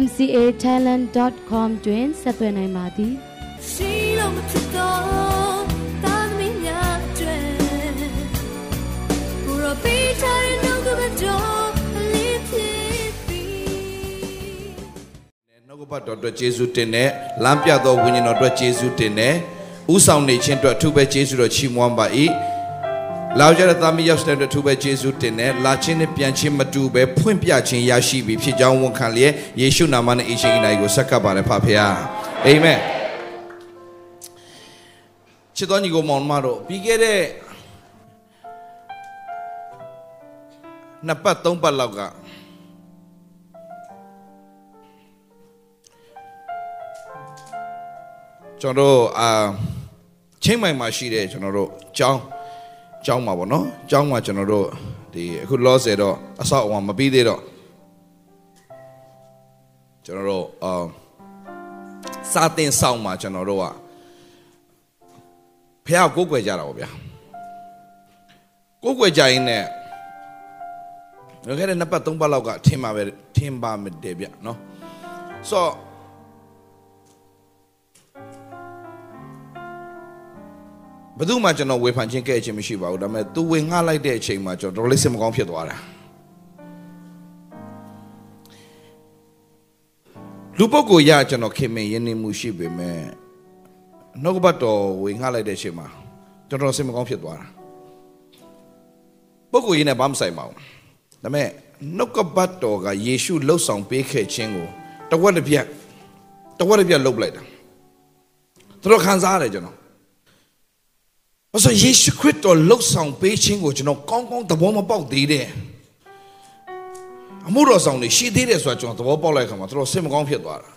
mcatalent.com တွင်ဆက်သွယ်နိုင်ပါသည်ရှိလို့မဖြစ်တော့တာသမီးများကျွဲဘူရောပေးချင်နှုတ်ကပတော်လေးဖြစ်ပြီးနှုတ်ကပတ်တော်အတွက်ယေရှုတင်တယ်လမ်းပြတော်ဝိညာဉ်တော်အတွက်ယေရှုတင်တယ်ဥဆောင်နေခြင်းအတွက်အထူးပဲယေရှုတော်ချီးမွမ်းပါ၏ လာကြတဲ့သားမီးရောက်တဲ့သူပဲယေရှုတင်တယ်လာခြင်းနဲ့ပြန်ခြင်းမတူပဲဖွင့်ပြခြင်းရရှိပြီဖြစ်ကြောင်းဝန်ခံလျက်ယေရှုနာမနဲ့အရှင်နိုင်ကိုဆက်ကပ်ပါတယ်ဖဖောအာမင်ချစ်တော်ညီကိုမောင်မတို့ပြီးခဲ့တဲ့နှစ်ပတ်သုံးပတ်လောက်ကကျွန်တော်တို့အာချင်းမိုင်မှာရှိတဲ့ကျွန်တော်တို့ကျောင်း ကျောင်းမှာပေါ့နော်ကျောင်းမှာကျွန်တော်တို့ဒီအခုလောဆယ်တော့အဆောက်အအုံမပြီးသေးတော့ကျွန်တော်တို့အာစာတင်ဆောင်မှာကျွန်တော်တို့ကဖះကိုကိုွယ်ကြတာပေါ့ဗျာကိုကိုွယ်ကြရင်ねလွန်ခဲ့တဲ့နှစ်ပတ်သုံးပတ်လောက်ကထင်ပါပဲထင်ပါမတယ်ဗျနော်ဆိုတော့ ဘယ်သူမှကျွန်တော်ဝေဖန်ခြင်းကဲ့ခြင်းမရှိပါဘူးဒါပေမဲ့သူဝင်ငှလိုက်တဲ့အချိန်မှာကျွန်တော်တော်လေးစင်မကောင်းဖြစ်သွားတာလူပုဂ္ဂိုလ်ရကျွန်တော်ခင်မင်ရင်းနှီးမှုရှိပေမဲ့နှုတ်ကပတ်တော်ဝင်ငှလိုက်တဲ့အချိန်မှာကျွန်တော်စင်မကောင်းဖြစ်သွားတာပုဂ္ဂိုလ်ရင်းနဲ့ဘာမှဆိုင်ပါဘူးဒါပေမဲ့နှုတ်ကပတ်တော်ကယေရှုလှုပ်ဆောင်ပေးခဲ့ခြင်းကိုတဝက်တစ်ပြက်တဝက်တစ်ပြက်လှုပ်လိုက်တာတို့ခံစားရတယ်ကျွန်တော် ဘာလို့ယေရှုခရစ်တော်လှုပ်ဆောင်ပေးခြင်းကိုကျွန်တော်ကောင်းကောင်းသဘောမပေါက်သေးတယ်အမှုတော်ဆောင်နေရှိသေးတယ်ဆိုတာကျွန်တော်သဘောပေါက်လိုက်ခါမှာတော်တော်စိတ်မကောင်းဖြစ်သွားတာ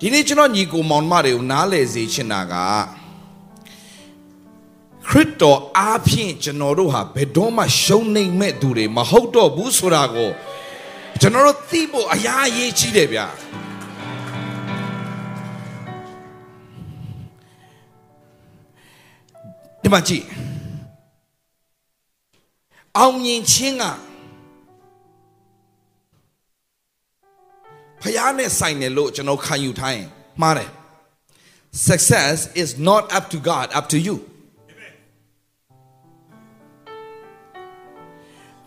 ဒီနေ့ကျွန်တော်ညီကိုမောင်မတွေကိုနားလည်စေချင်တာကခရစ်တော်အားဖြင့်ကျွန်တော်တို့ဟာဘယ်တော့မှရှုံးနေမဲ့သူတွေမဟုတ်တော့ဘူးဆိုတာကိုကျွန်တော်တို့သိဖို့အများကြီးကြီးတယ်ဗျာ ဒီမှာကြည့်အောင်မြင်ခြင်းကဖယားနဲ့ဆိုင်တယ်လို့ကျွန်တော်ခံယူထားရင်မှားတယ် success is not up to God up to you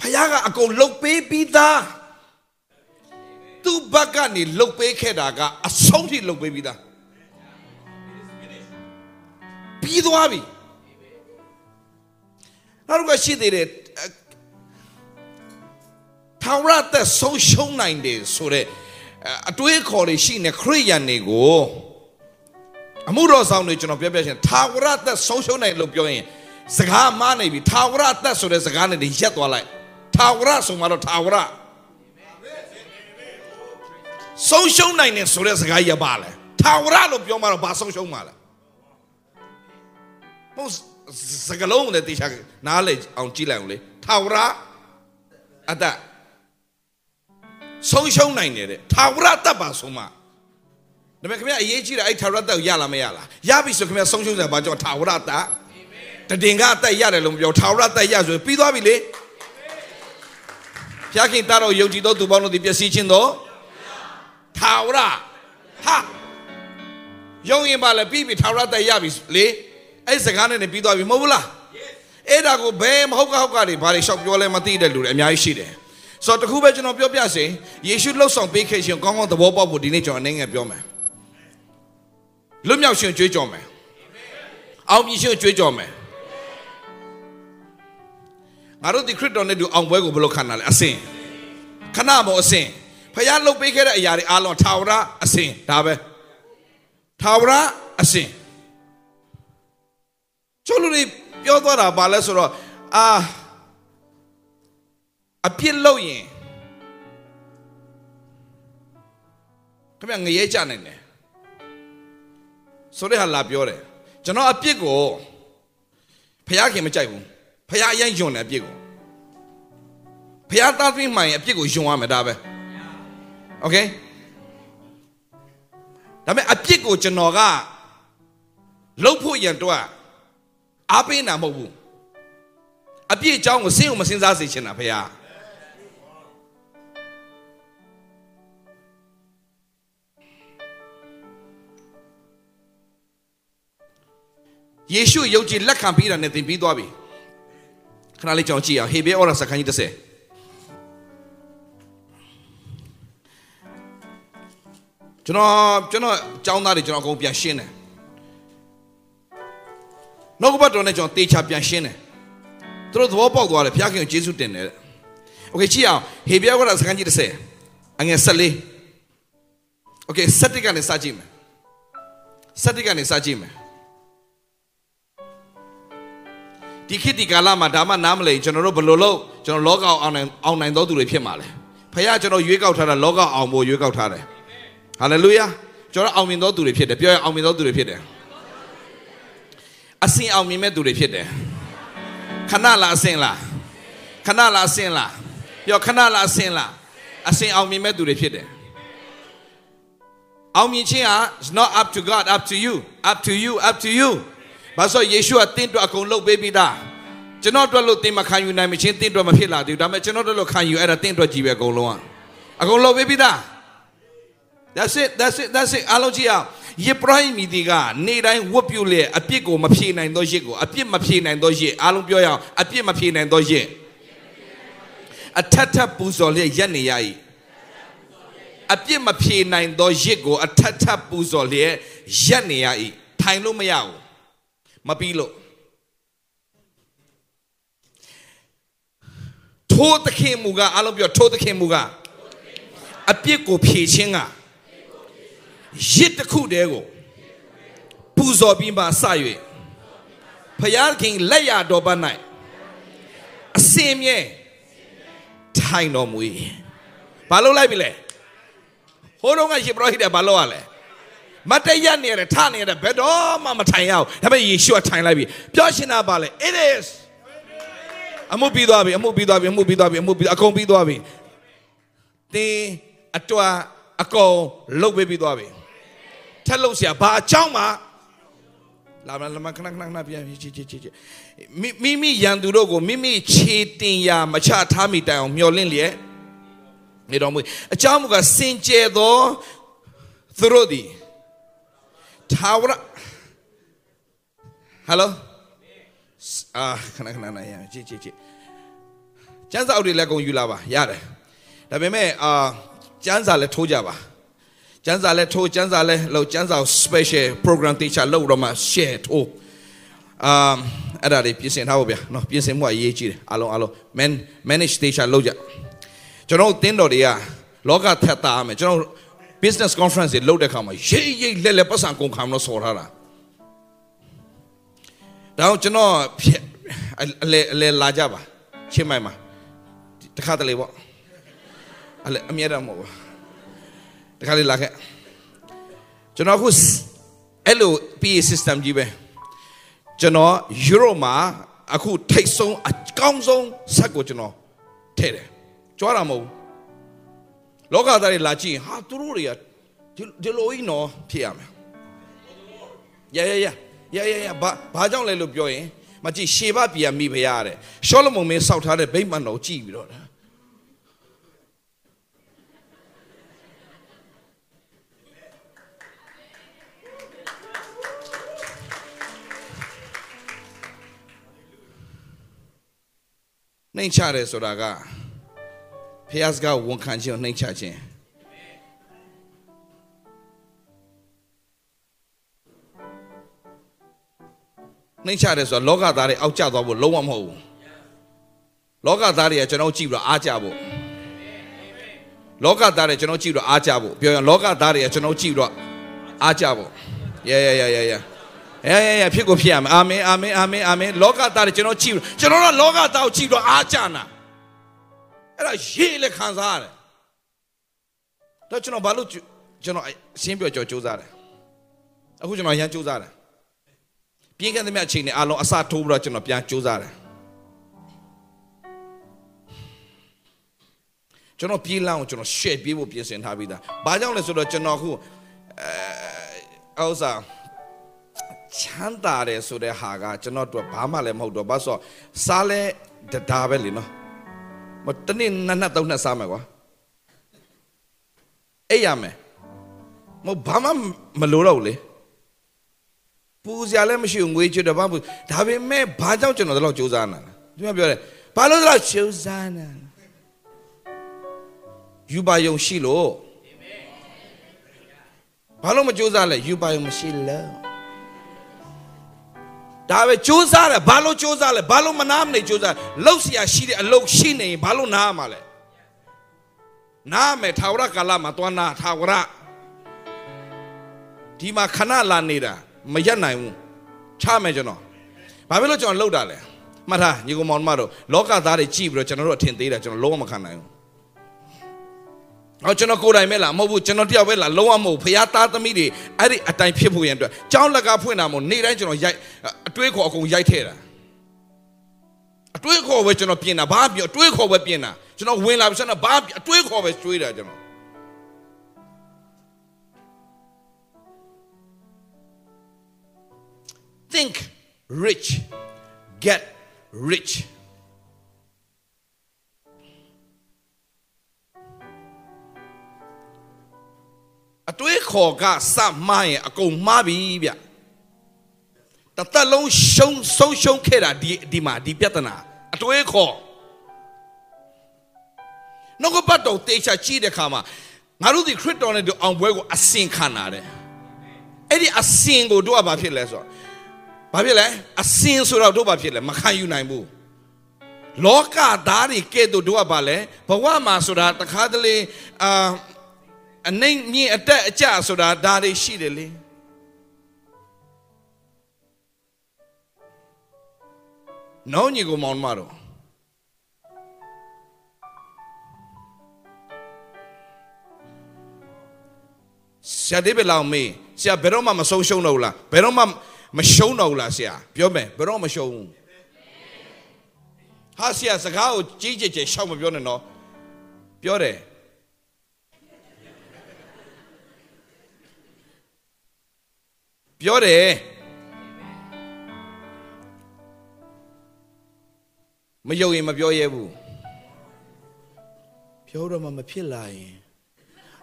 ဖယားကအကုန်လှုပ်ပေးပြီးသားသူ့ဘက်ကနေလှုပ်ပေးခဲ့တာကအဆုံးထိလှုပ်ပေးပြီးသားပြီးသွားပြီ နောက်တစ်ခါရှိသေးတယ်ထာဝရသက်ဆုံးရှုံးနိုင်တယ်ဆိုတဲ့အတွေးခေါ်တွေရှိနေခရိယန်တွေကိုအမှုတော်ဆောင်တွေကျွန်တော်ပြောပြချင်ထာဝရသက်ဆုံးရှုံးနိုင်လို့ပြောရင်စကားမှားနေပြီထာဝရသက်ဆိုတဲ့စကားနဲ့ရက်သွားလိုက်ထာဝရဆိုမှတော့ထာဝရဆုံးရှုံးနိုင်တယ်ဆိုတဲ့စကားရပါလဲထာဝရလို့ပြောမှတော့ဘာဆုံးရှုံးမှာလဲမဟုတ် စကလုံးနဲ့တေချာနားလေအောင်ကြည့်လိုက်အောင်လေထာဝရအတ္တဆုံးရှုံးနိုင်တယ်တဲ့ထာဝရတတ်ပါဆုံးမဒါပေမဲ့ခင်ဗျအရေးကြီးတာအဲ့ထာဝရတတ်ကိုရလားမရလားရပြီဆိုခင်ဗျဆုံးရှုံးတယ်ဘာကြောင့်ထာဝရတတ်တတင်ကအသက်ရတယ်လို့မပြောထာဝရတတ်ရဆိုပြီးသွားပြီလေဖျားခင်တာတော့ယုံကြည်သောသူပေါင်းတို့ဒီပျက်စီးခြင်းတော့ထာဝရဟာယုံရင်ပါလေပြီးပြီထာဝရတတ်ရပြီလေ အဲ့စကားနဲ့ပြီးသွားပြီမဟုတ်ဘူးလားအဲ့ဒါကိုဘယ်မဟုတ်ကဟုတ်ကတွေဘာတွေရှောက်ပြောလဲမသိတဲ့လူတွေအများကြီးရှိတယ်ဆိုတော့တခုပဲကျွန်တော်ပြောပြစေယေရှုလှုပ်ဆောင်ပေးခဲ့ခြင်းကောင်းကောင်းသဘောပေါက်ဖို့ဒီနေ့ကျွန်တော်အနေငယ်ပြောမယ်လွတ်မြောက်ရှင်ကြွေးကြော်မယ်အောင်မြင်ရှင်ကြွေးကြော်မယ်ငါတို့ဒီခရစ်တော်နဲ့တူအောင်ပွဲကိုဘယ်လိုခံရလဲအစင်ခဏမို့အစင်ဖခင်လှုပ်ပေးခဲ့တဲ့အရာတွေအားလုံးထာဝရအစင်ဒါပဲထာဝရအစင် ချို့လူတွေပြောသွားတာဘာလဲဆိုတော့အာအပြစ်လို့ရင်ခင်ဗျငရဲကြနိုင်တယ်ဆိုတဲ့ဟာလာပြောတယ်ကျွန်တော်အပြစ်ကိုဖះခင်မကြိုက်ဘူးဖះအရင်ယွန်တယ်အပြစ်ကိုဖះသားသမီးမှန်ရင်အပြစ်ကိုယွန်ရမယ်ဒါပဲโอเคဒါပေမဲ့အပြစ်ကိုကျွန်တော်ကလှုပ်ဖို့ရန်တော့ အားပေးတာမဟုတ်ဘူးအပြစ်အကြောင်းကိုစဉ်းကိုမစဉ်းစားစေချင်တာဖះယေရှုယုံကြည်လက်ခံပြီးတာနဲ့သင်ပြီးသွားပြီခဏလေးကြောင်ကြည့်အောင်ဟေဘဲဩရစခန်းကြီး30ကျွန်တော်ကျွန်တော်ចောင်းသားတွေကျွန်တော်အကုန်ပြန်ရှင်းတယ် နှုတ်ကပတ်တော်နဲ့ကျွန်တော်တေချာပြန်ရှင်းတယ်သူတို့သဘောပေါက်သွားတယ်ဘုရားခင်ကိုယေရှုတင်တယ်โอเคကြည့်အောင်ဟေဘဲဩရစခန်းကြီး30အငယ်14โอเค7ကနေစကြည့်မယ်7ကနေစကြည့်မယ်ဒီခေတ်ဒီကာလမှာဒါမှနားမလည်ကျွန်တော်တို့ဘယ်လိုလုပ်ကျွန်တော်လောကအောင်နိုင်အောင်နိုင်သောသူတွေဖြစ်မှာလဲဖခင်ကျွန်တော်ရွေးကောက်ထားတာလောကအောင်ဖို့ရွေးကောက်ထားတယ်ဟာလေလုယာကျွန်တော်အောင်မြင်သောသူတွေဖြစ်တယ်ပြောရအောင်မြင်သောသူတွေဖြစ်တယ် အစင်အောင်မြင်မဲ့သူတွေဖြစ်တယ်ခဏလားအစင်လားခဏလားအစင်လားပြောခဏလားအစင်လားအစင်အောင်မြင်မဲ့သူတွေဖြစ်တယ်အောင်မြင်ခြင်းဟာ is not up to God up to you up to you up to you ဘာလို့ယေရှုကတင်းအတွက်အကုန်လုပ်ပေးပြီးသားကျွန်တော်အတွက်လို့တင်းမခံယူနိုင်မချင်းတင်းအတွက်မဖြစ်လာသေးဘူးဒါပေမဲ့ကျွန်တော်တို့လို့ခံယူအဲ့ဒါတင်းအတွက်ကြီးပဲအကုန်လုံးကအကုန်လုပ်ပေးပြီးသား That's it that's it that's it အားလုံးကြည့်အောင် ယေဘရဟိမီဒီကနေတိုင်းဝတ်ပြုလေအပြစ်ကိုမဖြေနိုင်သောရစ်ကိုအပြစ်မဖြေနိုင်သောရစ်အားလုံးပြောရအောင်အပြစ်မဖြေနိုင်သောရစ်အထက်ထပ်ပူဇော်လျက်ရက်နေရ၏အပြစ်မဖြေနိုင်သောရစ်ကိုအထက်ထပ်ပူဇော်လျက်ရက်နေရ၏ထိုင်လို့မရဘူးမပြီးလို့ထိုးသခင်မူကအလုံးပြောထိုးသခင်မူကအပြစ်ကိုဖြေခြင်းက ရစ်တစ်ခုတည်းကိုပူဇော်ပြီးမှစ၍ဖယားခင်လက်ရတော်ပတ်၌အစင်မြဲထိုင်တော်မူ၏ဘာလို့လိုက်ပြီလဲဟိုတော့ကယေဘရဟိတဲ့ဘာလို့ ਆ လဲမတည့်ရနေရတယ်ထနေရတယ်ဘယ်တော့မှမထိုင်ရအောင်ဒါပေမဲ့ယေရှုကထိုင်လိုက်ပြီပြောရှင်တာပါလေ it is အမှုပြီးသွားပြီအမှုပြီးသွားပြီအမှုပြီးသွားပြီအမှုပြီးအကုန်ပြီးသွားပြီတင်းအတွာအကုန်လုတ်ပေးပြီးသွားပြီ ထက်လို့ဆရာဘာအကြောင်းမှလာမလာမခဏခဏခဏပြန်ချီချီချီချီမိမိမိရန်သူတို့ကိုမိမိခြေတင်ရာမချထားမိတိုင်အောင်မျောလင့်လျက်နေတော်မူအကြောင်းမူကစင်ကြယ်သောသူတို့သည်ထာဝရဟယ်လိုအာခဏခဏနားရကြည့်ကြည့်ကြည့်ကျန်းစာအုပ်တွေလည်းကုန်ယူလာပါရတယ်ဒါပေမဲ့အာကျန်းစာလည်းထိုးကြပါ ကျန်းစာလည်းထိုးကျန်းစာလည်းလောက်ကျန်းစာ special program တေချာလောက်တော့မှ share ထိုးအာအဲ့ဒါတွေပြင်ဆင်ထားဖို့ဗျာနော်ပြင်ဆင်မှုအရေးကြီးတယ်အားလုံးအားလုံး man manage တေချာလောက်ကြကျွန်တော်တင်းတော်တွေကလောကထက်သားမယ်ကျွန်တော် business conference တွေလုပ်တဲ့ခါမှာရိတ်ရိတ်လက်လက်ပတ်စံကုန်ခံလို့ဆော်ထားတာဒါတော့ကျွန်တော်အလဲအလဲလာကြပါချင်းမိုင်မှာတခါတလေပေါ့အလဲအမြဲတမ်းမဟုတ်ဘူး တခါလေလာခဲ့ကျွန်တော်ခုအဲ့လို PA system ကြီးပဲကျွန်တော်ယူရိုမှာအခုထိတ်ဆုံးအကောင်းဆုံးဆက်ကိုကျွန်တော်ထည့်တယ်ကြွားတာမဟုတ်ဘူးလောကသားတွေလာကြည့်ဟာသူတို့တွေကဒီဒီလိုကြီးနော်ဖြစ်ရမယ်ရရရရရရဘာဘာကြောင့်လဲလို့ပြောရင်မကြည့်ရှေဘပြည်မိဖရတဲ့ရှောလမုန်မင်းစောက်ထားတဲ့ဗိမာန်တော်ကြည့်ပြီးတော့ နှိမ်ချတယ်ဆိုတာကဖះစကားဝန်ခံခြင်းကိုနှိမ်ချခြင်းနှိမ်ချတယ်ဆိုတာလောကသားတွေအောက်ကျသွားဖို့လုံးဝမဟုတ်ဘူးလောကသားတွေကကျွန်တော်ကြည့်ပြီးတော့အားကြဖို့လောကသားတွေကျွန်တော်ကြည့်ပြီးတော့အားကြဖို့ပြောရင်လောကသားတွေကကျွန်တော်ကြည့်ပြီးတော့အားကြဖို့ yeah yeah yeah yeah yeah အဲအဲဖြစ်ကိုဖြစ်ရမယ်အာမင်အာမင်အာမင်အာမင်လောကသားတွေကျွန်တော်ကြည့်ကျွန်တော်ကလောကသားကိုကြည့်တော့အားကြနာအဲ့ဒါရေးလေခံစားရတယ်ဒါကျွန်တော်ဘာလို့ကျွန်တော်အရှင်းပြောကြောစူးစမ်းတယ်အခုကျွန်တော်ရမ်းစူးစမ်းတယ်ပြင်းခဲ့တဲ့မြတ်အချိန်နဲ့အားလုံးအစထိုးပြီးတော့ကျွန်တော်ပြန်စူးစမ်းတယ်ကျွန်တော်ပြေးလမ်းကိုကျွန်တော် share ပြေးဖို့ပြင်ဆင်ထားပြီးသားဘာကြောင့်လဲဆိုတော့ကျွန်တော်အခုအဲဥစ္စာ ချမ်းသာတယ်ဆိုတဲ့ဟာကကျွန်တော်တို့ဘာမှလည်းမဟုတ်တော့ဘာဆိုစားလဲဒါပဲလीနော်မတနေ့နှစ်နှစ်သုံးနှစ်စားမယ်ကွာအဲ့ရမယ်မဘာမှမလိုတော့ဘူးလေပူစရာလည်းမရှိဘူးငွေချွတ်တော့ဘာဘူးဒါပေမဲ့ဘာကြောင့်ကျွန်တော်တို့လောက်စူးစမ်းနေတာလဲဒီမှာပြောတယ်ဘာလို့တော့စူးစမ်းနေတာယူပါယုံရှိလို့ဘာလို့မစူးစမ်းလဲယူပါယုံမရှိလို့ ဒါပဲစူးစမ်းတယ်ဘာလို့စူးစမ်းလဲဘာလို့မနာမနေစူးစမ်းလှုပ်เสียရှိတဲ့အလုပ်ရှိနေရင်ဘာလို့နားမှာလဲနားမယ်ထာဝရကာလမှာသွားနာထာဝရဒီမှာခဏလာနေတာမရက်နိုင်ဘူးချမယ်ကျွန်တော်ဘာဖြစ်လို့ကျွန်တော်လှုပ်တာလဲမှတ်ထားညီကောင်မောင်မတို့လောကသားတွေကြည့်ပြီးတော့ကျွန်တော်တို့အထင်သေးတာကျွန်တော်လုံးဝမခံနိုင်ဘူး အော်ကျွန်တော်ကိုယ်တိုင်ပဲလားမဟုတ်ဘူးကျွန်တော်တယောက်ပဲလားလုံးဝမဟုတ်ဖရားသားသမီးတွေအဲ့ဒီအတိုင်းဖြစ်ဖို့ရန်အတွက်ကြောင်းလက်ကဖွင့်တာမို့နေ့တိုင်းကျွန်တော်ရိုက်အတွေးခေါ်အကုန်ရိုက်ထဲတာအတွေးခေါ်ပဲကျွန်တော်ပြင်တာဘာပြောအတွေးခေါ်ပဲပြင်တာကျွန်တော်ဝင်လာပြီကျွန်တော်ဘာအတွေးခေါ်ပဲကျွေးတာကျွန်တော် think rich get rich အတွေးခေါ်ကစမှားရင်အကုန်မှားပြီဗျတသက်လုံးရှုံဆုံးရှုံးခဲ့တာဒီဒီမှာဒီပြဿနာအတွေးခေါ်နှုတ်ကပတ်တော်တေချာကြည့်တဲ့ခါမှာငါတို့ဒီခရစ်တော်နဲ့ဒီအောင်ပွဲကိုအစင်ခံတာတဲ့အဲ့ဒီအစင်ကိုတို့ကဘာဖြစ်လဲဆိုတော့ဘာဖြစ်လဲအစင်ဆိုတော့တို့ဘာဖြစ်လဲမခံယူနိုင်ဘူးလောကသားတွေကဲ့သို့တို့ကဘာလဲဘဝမှာဆိုတာတခါတလေအာ အနိုင်မြင့်အတက်အကျဆိုတာဒါတွေရှိတယ်လေနောင်ညီကိုမောင်မတော်ဆရာဒေးဗစ်လောင်မေးဆရာဘယ်တော့မှမဆုံးရှုံးတော့ဘူးလားဘယ်တော့မှမရှုံးတော့ဘူးလားဆရာပြောမယ်ဘယ်တော့မရှုံးဘူးဟာဆရာစကားကိုကြီးကြဲကြဲရှောက်မပြောနဲ့နော်ပြောတယ် ပြောတယ်မယုံရင်မပြောရဲဘူးပြောတော့မှမဖြစ်လာရင်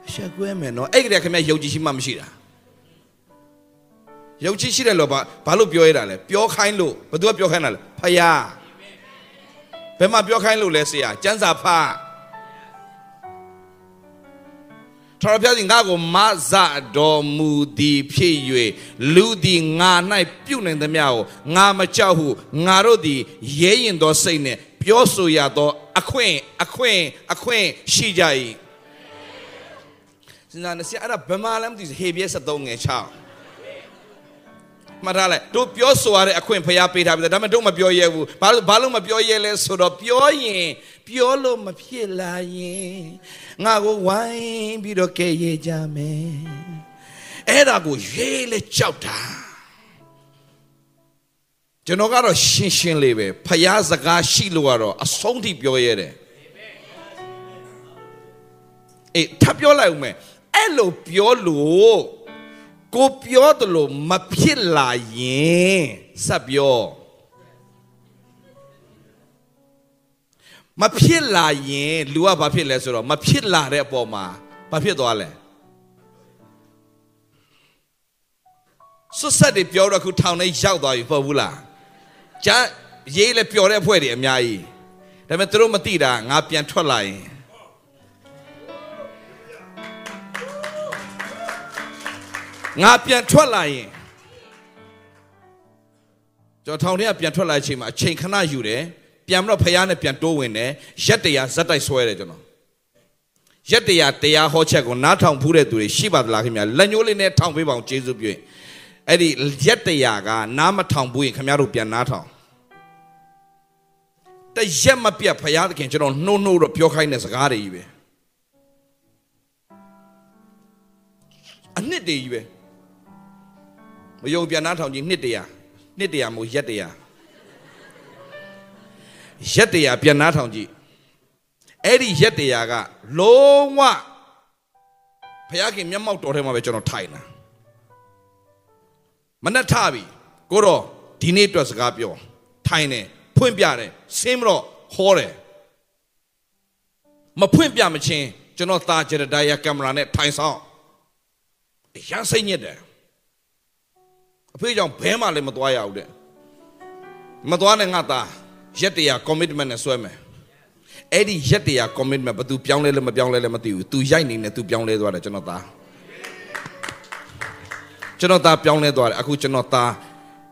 အဆက်ကွဲမယ်နော်အဲ့ကတည်းကခင်ဗျယုံကြည်ရှိမှမရှိတာယုံကြည်ရှိတယ်လို့ဘာဘာလို့ပြောရတာလဲပြောခိုင်းလို့ဘယ်သူကပြောခိုင်းတာလဲဖယားဘယ်မှာပြောခိုင်းလို့လဲဆရာကျမ်းစာဖ တ်တော်ဖျားစီငါကိုမဇတော်မူသည်ဖြစ်၍လူသည်ငါ၌ပြုတ်နိုင်သမျှကိုငါမကြောက်ဟုငါတို့သည်ရဲရင်သောစိတ်နှင့်ပြောဆိုရသော အခွင့်အခွင့်အခွင့်ရှိကြ၏စဉ်းစားနေစရာအဲ့ဒါဘယ်မှာလဲမသိဟေပြဲ73ငယ်6 မှတ်ထားလိုက်တို့ပြောဆိုရတဲ့အခွင့်ဖျားပေးထားပြီဒါပေမဲ့တို့မပြောရဲဘူးဘာလို့ဘာလို့မပြောရဲလဲဆိုတော့ပြောရင်ပြောလို့မဖြစ်လာရင်ငါကိုဝိုင်းပြီးတော့ကဲရဲကြမယ်အဲ့ဒါကိုရေးလေကြောက်တာကျွန်တော်ကတော့ရှင်းရှင်းလေးပဲဖျားစကားရှိလို့ကတော့အဆုံးထိပြောရဲတယ်အေးထပ်ပြောလိုက်ဦးမယ်အဲ့လိုပြောလို့ ကိုပြောတယ်လို့မဖြစ်လာရင်ဆက်ပြောမဖြစ်လာရင်လူကဘာဖြစ်လဲဆိုတော့မဖြစ်လာတဲ့အပေါ်မှာဘာဖြစ်သွားလဲဆွတ်ဆက်တွေပြောတော့ခုထောင်ထဲရောက်သွားပြီပေါ့ဘူးလားကျန်ရေးလဲပျော်တဲ့အဖွဲ့တွေအများကြီးဒါပေမဲ့သူတို့မသိတာငါပြန်ထွက်လာရင် ငါပြန်ထွက်လာရင်ကျွန်တော်ထောင်ထဲကပြန်ထွက်လာတဲ့အချိန်မှာအချိန်ခဏယူတယ်ပြန်ပြီးတော့ဖះနဲ့ပြန်တိုးဝင်တယ်ရက်တရာဇက်တိုက်ဆွဲတယ်ကျွန်တော်ရက်တရာတရားဟောချက်ကိုနားထောင်ဖူးတဲ့သူတွေရှိပါသလားခင်ဗျာလက်ညှိုးလေးနဲ့ထောင်ပေးပါအောင်ကျေးဇူးပြုရင်အဲ့ဒီရက်တရာကနားမထောင်ဘူးရင်ခင်ဗျားတို့ပြန်နားထောင်တရက်မပြတ်ဖះသခင်ကျွန်တော်နှုတ်နှုတ်တော့ပြောခိုင်းတဲ့စကားတွေကြီးပဲနှစ်တည်းကြီးပဲ မယုံပြန်နာထောင်ကြီးနှစ်တရာနှစ်တရာမို့ရက်တရာရက်တရာပြန်နာထောင်ကြီးအဲ့ဒီရက်တရာကလုံးဝဘုရားခင်မျက်မှောက်တော်ထဲမှာပဲကျွန်တော်ထိုင်တာမနဲ့ထပြီကိုတော့ဒီနေ့အတွက်စကားပြောထိုင်တယ်ဖွင့်ပြတယ်ဆင်းမတော့ဟောတယ်မဖွင့်ပြမချင်းကျွန်တော်သားဂျေဒိုင်ယာကင်မရာနဲ့ထိုင်ဆောင်ရမ်းစိတ်ညစ်တယ် အဖေကြောင့်ဘဲမှလည်းမသွားရဘူးတဲ့မသွားနဲ့ငါသားရက်တရာ commitment နဲ့ဆွဲမယ်အဲ့ဒီရက်တရာ commitment ဘယ်သူပြောင်းလဲလဲမပြောင်းလဲလဲမသိဘူး तू ရိုက်နေနဲ့ तू ပြောင်းလဲသွားတယ်ကျွန်တော်သားကျွန်တော်သားပြောင်းလဲသွားတယ်အခုကျွန်တော်သား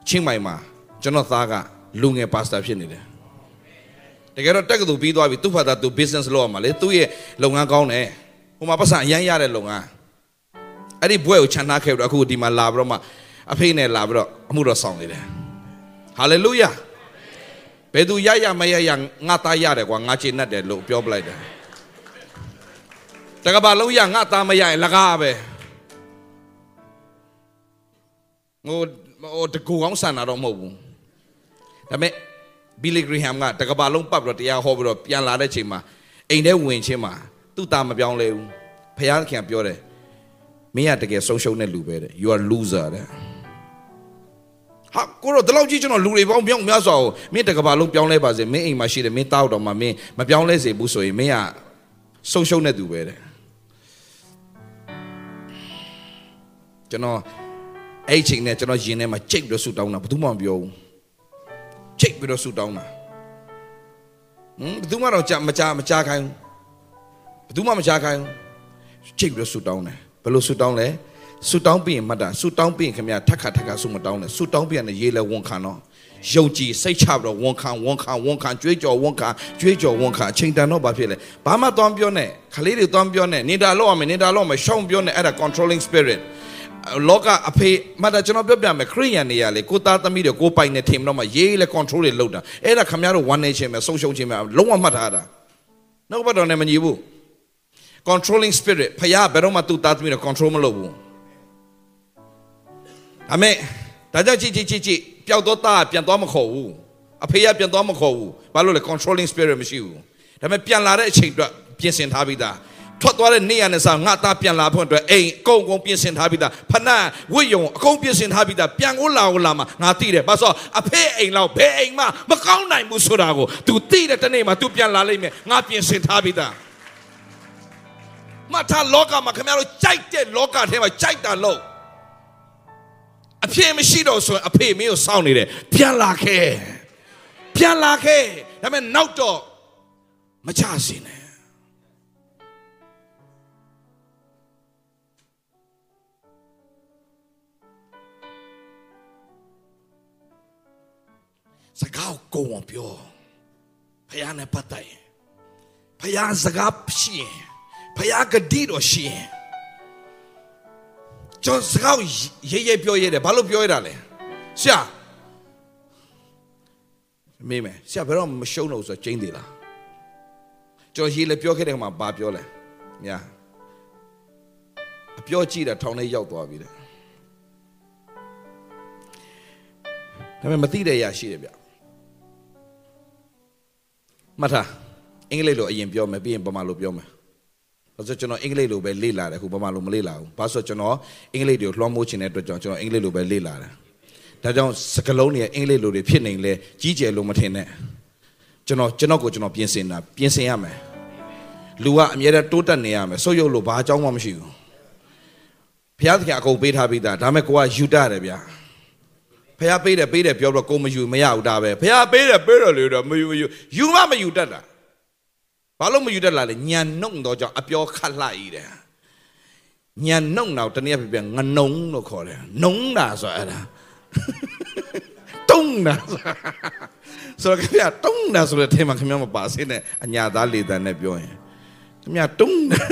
ချင်းမိုင်မှာကျွန်တော်သားကလူငယ်ပါစတာဖြစ်နေတယ်တကယ်တော့တက်ကတူပြီးသွားပြီသူ့ဘာသာသူ business လုပ်ရမှာလေသူ့ရဲ့လုပ်ငန်းကောင်းတယ်ဟိုမှာပတ်စံအရန်ရတဲ့လုပ်ငန်းအဲ့ဒီဘွဲကိုခြံထားခဲ့ပြီးတော့အခုဒီမှာလာပြီးတော့မှ အဖေနဲ့လာပြီးတော့အမှုတော်ဆောင်နေတယ်ဟာလေလုယာဘယ်သူရရမရရငါသားရတယ်ကွာငါချေနဲ့တယ်လို့ပြောပလိုက်တယ်တကဘာလုံးရငါသားမရရင်လကားပဲဟိုဟိုတကူအောင်ဆန်တာတော့မဟုတ်ဘူးဒါပေမဲ့ဘီလီဂရီဟမ်ကတကဘာလုံးပတ်ပြီးတော့တရားဟောပြီးတော့ပြန်လာတဲ့ချိန်မှာအိမ်ထဲဝင်ချင်းမှာသူ့သားမပြောင်းလဲဘူးဖခင်ပြောတယ်မင်းကတကယ်ဆုံးရှုံးတဲ့လူပဲတဲ့ you are loser တဲ့ ဟာကိုတော့ဒီလောက်ကြီးကျွန်တော်လူတွေပေါင်းပြောင်းများစွာကိုမင်းတကဘာလုံးပြောင်းလဲပါစေမင်းအိမ်မှာရှိတယ်မင်းတောက်တော့မှမင်းမပြောင်းလဲစေဘူးဆိုရင်မင်းကဆုံးရှုံးတဲ့သူပဲတဲ့ကျွန်တော်အဲ့ချိန်နဲ့ကျွန်တော်ယင်ထဲမှာကြိတ်ပြီးတော့ဆူတောင်းတာဘယ်သူမှမပြောဘူးကြိတ်ပြီးတော့ဆူတောင်းတာဟမ်ဘယ်သူမှတော့ကြမကြမကြခိုင်းဘူးဘယ်သူမှမကြခိုင်းဘူးကြိတ်ပြီးတော့ဆူတောင်းတယ်ဘယ်လိုဆူတောင်းလဲ ဆူတောင်းပြီးရင်မှတ်တာဆူတောင်းပြီးရင်ခင်ဗျာထက်ခါထက်ခါဆူမတောင်းနဲ့ဆူတောင်းပြီးရင်ရေးလဲဝန်ခံတော့ယုံကြည်စိတ်ချပြီးတော့ဝန်ခံဝန်ခံဝန်ခံကြွေးကြော်ဝန်ခံကြွေးကြော်ဝန်ခံအချိန်တန်တော့ဘာဖြစ်လဲဘာမှသွားမပြောနဲ့ခလေးတွေသွားမပြောနဲ့နေတာလောက်အောင်နေတာလောက်အောင်ရှောင်းပြောနဲ့အဲ့ဒါ controlling spirit လောကအဖေမတ်တာကျွန်တော်ပြောပြမယ်ခရိယန်နေရလေကိုသားသမီးတွေကိုပိုင်နေထင်တော့မှရေးလေ control တွေလုပ်တာအဲ့ဒါခမရတို့ one nation ပဲဆုံးရှုံးခြင်းပဲလုံးဝမှတ်ထားတာနောက်ဘက်တော့လည်းမညီဘူး controlling spirit ဖခင်ဘယ်တော့မှသူ့သားသမီးတွေ control မလုပ်ဘူး အမေဒါကြောင့်ကြည့်ကြည့်ကြည့်ကြည့်ပျောက်တော့သားပြန်သွားမခေါ်ဘူးအဖေကပြန်သွားမခေါ်ဘူးဘာလို့လဲ controlling spirit မရှိဘူးဒါပေမဲ့ပြန်လာတဲ့အချိန်အတွက်ပြင်ဆင်ထားပြီးသားထွက်သွားတဲ့နေ့ရနဲ့စားငါသားပြန်လာဖို့အတွက်အိမ်အကုန်ကုန်ပြင်ဆင်ထားပြီးသားဖနက်ဝိယုံအကုန်ပြင်ဆင်ထားပြီးသားပြန်ကိုလာကိုလာမှာငါသိတယ်ဘာလို့အဖေအိမ်လောက်ဘယ်အိမ်မှမကောင်းနိုင်ဘူးဆိုတာကို तू သိတဲ့တနေ့မှာ तू ပြန်လာလိမ့်မယ်ငါပြင်ဆင်ထားပြီးသားမထားလောကမှာခင်ဗျားတို့ကြိုက်တဲ့လောကထဲမှာကြိုက်တာလို့ အဖေမရှိတော့ဆိုရင်အဖေမင်းကိုစောင့်နေတယ်ပြန်လာခဲ့ပြန်လာခဲ့ဒါပေမဲ့နောက်တော့မချစင်နဲ့စကားကိုကိုယ်ပြောဖယားနဲ့ပတ်သက်ရင်ဖယားစကားရှိရင်ဖယားကတိတော်ရှိရင် ကျွန်တော်စကားရေးရေးပြောရတယ်ဘာလို့ပြောရတာလဲဆရာမေးမယ်ဆရာဘယ်တော့မရှုံးလို့ဆိုတော့ကျင်းသေးလားကျွန်တော်ရေးလေပြောခဲ့တဲ့ခါမှာဘာပြောလဲညာအပြောကြည့်တာထောင်ထဲရောက်သွားပြီတဲ့ဒါပေမဲ့မသိတဲ့အရာရှိတယ်ဗျမှတ်ထားအင်္ဂလိပ်လိုအရင်ပြောမယ်ပြီးရင်ဗမာလိုပြောမယ် ဘာလို့ကျွန်တော်အင်္ဂလိပ်လိုပဲလေ့လာတယ်ခုဗမာလိုမလေ့လာဘူးဘာလို့ကျွန်တော်အင်္ဂလိပ်တွေကိုလွှမ်းမိုးချင်တဲ့အတွက်ကြောင့်ကျွန်တော်အင်္ဂလိပ်လိုပဲလေ့လာတယ်ဒါကြောင့်စကလုံးတွေအင်္ဂလိပ်လိုတွေဖြစ်နေလဲကြီးကျယ်လို့မထင်နဲ့ကျွန်တော်ကျွန်တော်ကိုကျွန်တော်ပြင်ဆင်တာပြင်ဆင်ရမယ်လူကအမြဲတမ်းတိုးတက်နေရမယ်ဆုတ်ယုတ်လို့ဘာအကြောင်းမှမရှိဘူးဘုရားသခင်အကုန်ပေးထားပြီးသားဒါမဲ့ကိုကယူတတယ်ဗျာဖះပေးတယ်ပေးတယ်ပြောတော့ကိုမယူမရဘူးဒါပဲဖះပေးတယ်ပေးတယ်လေတော့မယူမယူယူမမယူတတ်တာ ဘာလို့မယူတတ်လာလဲညံနှုတ်တော့ကြောင့်အပြောခတ်လိုက်တယ်ညံနှုတ်တော့တနည်းပြပြငနုံလို့ခေါ်တယ်နှုံတာဆိုအဲ့ဒါတုံးတာဆိုတော့ခင်ဗျာတုံးတာဆိုတဲ့အဲမှာခင်ဗျာမပါစင်းနဲ့အညာသားလေတန်နဲ့ပြောရင်ခင်ဗျာတုံးတာ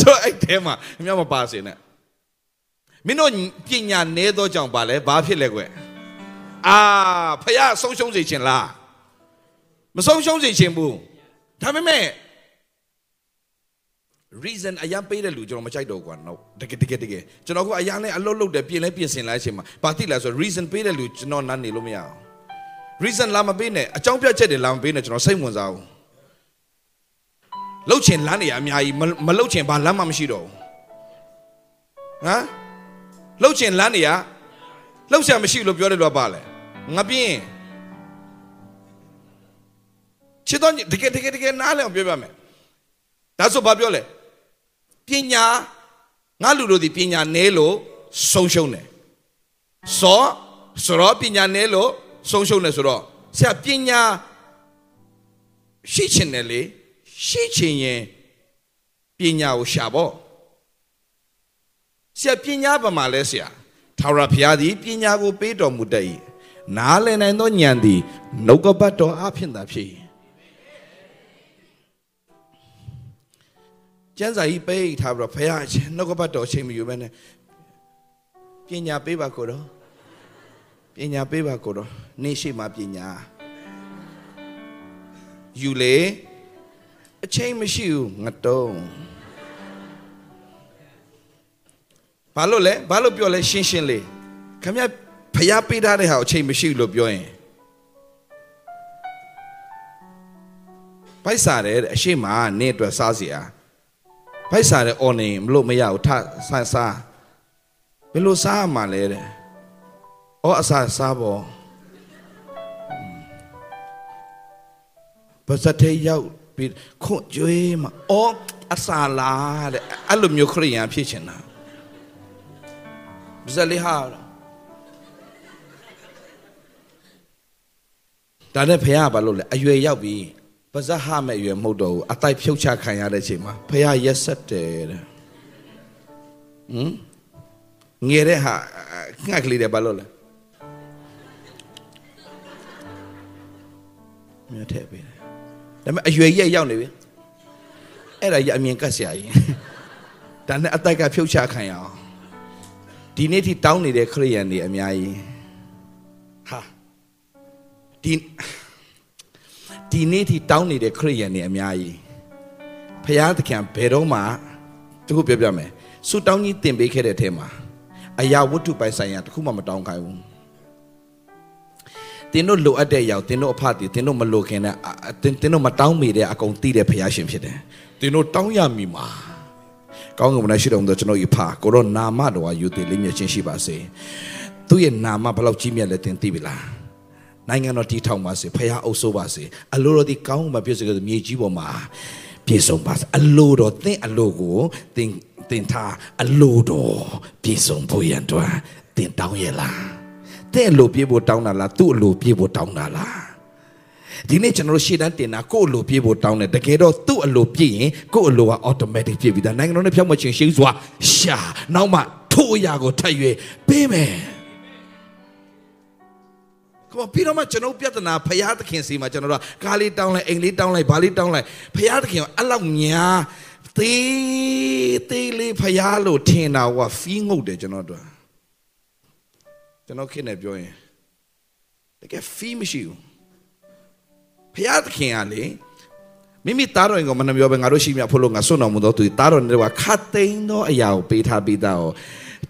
ဆိုတော့အဲ့အဲမှာခင်ဗျာမပါစင်းနဲ့မင်းတို့ပညာနည်းသောကြောင့်ပါလဲဘာဖြစ်လဲကွအာဖះဆုံးရှုံးစေခြင်းလား မဆုံးရှုံးစေခြင်းဘူးဒါပေမဲ့ reason အရင်ပေးတဲ့လူကျွန်တော်မကြိုက်တော့ဘူးကွာ no တကယ်တကယ်တကယ်ကျွန်တော်ကအရင်လဲအလုပ်လုပ်တယ်ပြင်လဲပြင်ဆင်လိုက်အချိန်မှာဘာတိလဲဆို reason ပေးတဲ့လူကျွန်တော်နားနေလို့မရအောင် reason လာမပေးနဲ့အကြောင်းပြချက်တွေလာမပေးနဲ့ကျွန်တော်စိတ်ဝင်စားဘူးလှုပ်ချင်လမ်းနေရအများကြီးမလှုပ်ချင်ဘာလမ်းမှမရှိတော့ဘူးဟမ်လှုပ်ချင်လမ်းနေရလှုပ်ရှာမရှိလို့ပြောတယ်လို့ပါလဲငါပြင်း ချစ်တော့တကယ်တကယ်တကယ်နားလဲအောင်ပြောပြမယ်ဒါဆိုဘာပြောလဲပညာငါလူတို့ဒီပညာနဲလို့ဆုံးရှုံးတယ်စောဆိုတော့ပညာနဲလို့ဆုံးရှုံးတယ်ဆိုတော့ဆရာပညာရှိချင်တယ်လေရှိချင်ရင်ပညာကိုရှာပေါ့ဆရာပညာဘာမှလဲဆရာထာဝရဘုရားသည်ပညာကိုပေးတော်မူတတ်၏နားလည်နိုင်သောဉာဏ်သည်နှုတ်ကပတ်တော်အဖြစ်သာဖြစ်၏ ကျမ်းစာကြီးပိတ်ထားပြီးတော့ဘုရားနှုတ်ကပတ်တော်ချိန်မယူဘဲနဲ့ပညာပေးပါကိုတော့ပညာပေးပါကိုတော့နေရှိမှပညာယူလေအချိန်မရှိဘူးငတုံးဘာလို့လဲဘာလို့ပြောလဲရှင်းရှင်းလေးခမရဖျားပေးထားတဲ့ဟာအချိန်မရှိဘူးလို့ပြောရင်ပိုက်စားတယ်အရှိမနေအတွက်စားစီအား ဖိုက်စားတဲ့ on နေမလို့မရဘူးထဆန်းစားဘယ်လိုစားရမှာလဲတဲ့ဩအစားစားပေါ်ဘာစတဲ့ရောက်ပြီးခွန့်ကျွေးမှာဩအစားလားတဲ့အဲ့လိုမျိုးခရိယန်ဖြစ်ချင်တာဘာစလေးဟာဒါနဲ့ဖះဘာလို့လဲအရွယ်ရောက်ပြီး ပါဇက်ဟမဲ့ရွယ်မဟုတ်တော့ဘူးအတိုက်ဖြုတ်ချခံရတဲ့အချိန်မှာဖះရက်ဆက်တယ်တဲ့ဟမ်ငယ်တဲ့ဟာငှက်ကလေးတယ်ဘာလို့လဲမြတ်တဲ့ပဲဒါပေမဲ့အရွယ်ရက်ရောက်နေပြီအဲ့ဒါရအမြင်ကတ်ဆရာကြီးဒါနဲ့အတိုက်ကဖြုတ်ချခံရအောင်ဒီနေ့ထိတောင်းနေတဲ့ခရိယန်တွေအများကြီးဟာဒီ ဒီနေ့ထိတောင်းနေတဲ့ခရိယန်တွေအများကြီးဖရာသခင်ဘယ်တော့မှတခုပြောပြမယ်ဆုတောင်းကြီးတင်ပေးခဲ့တဲ့အထဲမှာအရာဝတ္ထုပိုင်ဆိုင်ရာတခုမှမတောင်းခိုင်းဘူးတင်းတို့လိုအပ်တဲ့အရာတင်းတို့အဖတ်တင်းတို့မလိုခင်တဲ့တင်းတင်းတို့မတောင်းမိတဲ့အကုန်သိတဲ့ဖရာရှင်ဖြစ်တယ်တင်းတို့တောင်းရမိမှာကောင်းကင်ဘုရားရှိတော်မူသောကျွန်တော်ဤဖာကိုရောနာမတော်ဟာယူတည်လေးမြတ်ချင်းရှိပါစေသူ့ရဲ့နာမဘယ်လောက်ကြီးမြတ်လဲတင်သိပြီလား နိုင်ငံတော်တည်ထောင်ပါစေဖခင်အုပ်စိုးပါစေအလိုတော်ဒီကောင်းမှပြည့်စုံကြမြေကြီးပေါ်မှာပြည့်စုံပါစေအလိုတော်သင်အလိုကိုသင်သင်ထားအလိုတော်ပြည့်စုံဖို့ရန်အတွက်သင်တောင်းရလားတဲ့လိုပြေဖို့တောင်းတာလားသူ့အလိုပြေဖို့တောင်းတာလားဒီနေ့ကျွန်တော်တို့ရှေ့တန်းတင်တာကိုယ့်အလိုပြေဖို့တောင်းတယ်တကယ်တော့သူ့အလိုပြည့်ရင်ကိုယ့်အလိုက automatic ပြည့်ပြီဒါနိုင်ငံတော်နဲ့ဖြောက်မချင်းရှိစွာရှာနောက်မှထိုးအရာကိုထပ်ရွေးပေးမယ် ကမပြီးတော့မှကျွန်တော်ပြဿနာဖရာသခင်စီမှာကျွန်တော်တို့ကားလေးတောင်းလိုက်အိမ်လေးတောင်းလိုက်ဘာလေးတောင်းလိုက်ဖရာသခင်ကအဲ့လောက်ညာသေးသေးလေးဖရာလို့ထင်တာကဖီးငုတ်တယ်ကျွန်တော်တို့ကျွန်တော်ခင်နေပြောရင်တကယ်ဖီးမရှိဘူးဖရာသခင်ကလေမိမိသားတော်ရင်ကမနှပြောပဲငါတို့ရှိမြဖို့လို့ငါစွန့်တော်မူတော့သူသားတော်တွေကခတ်သိမ်းသောအရာကိုပေးထားပြီးသား哦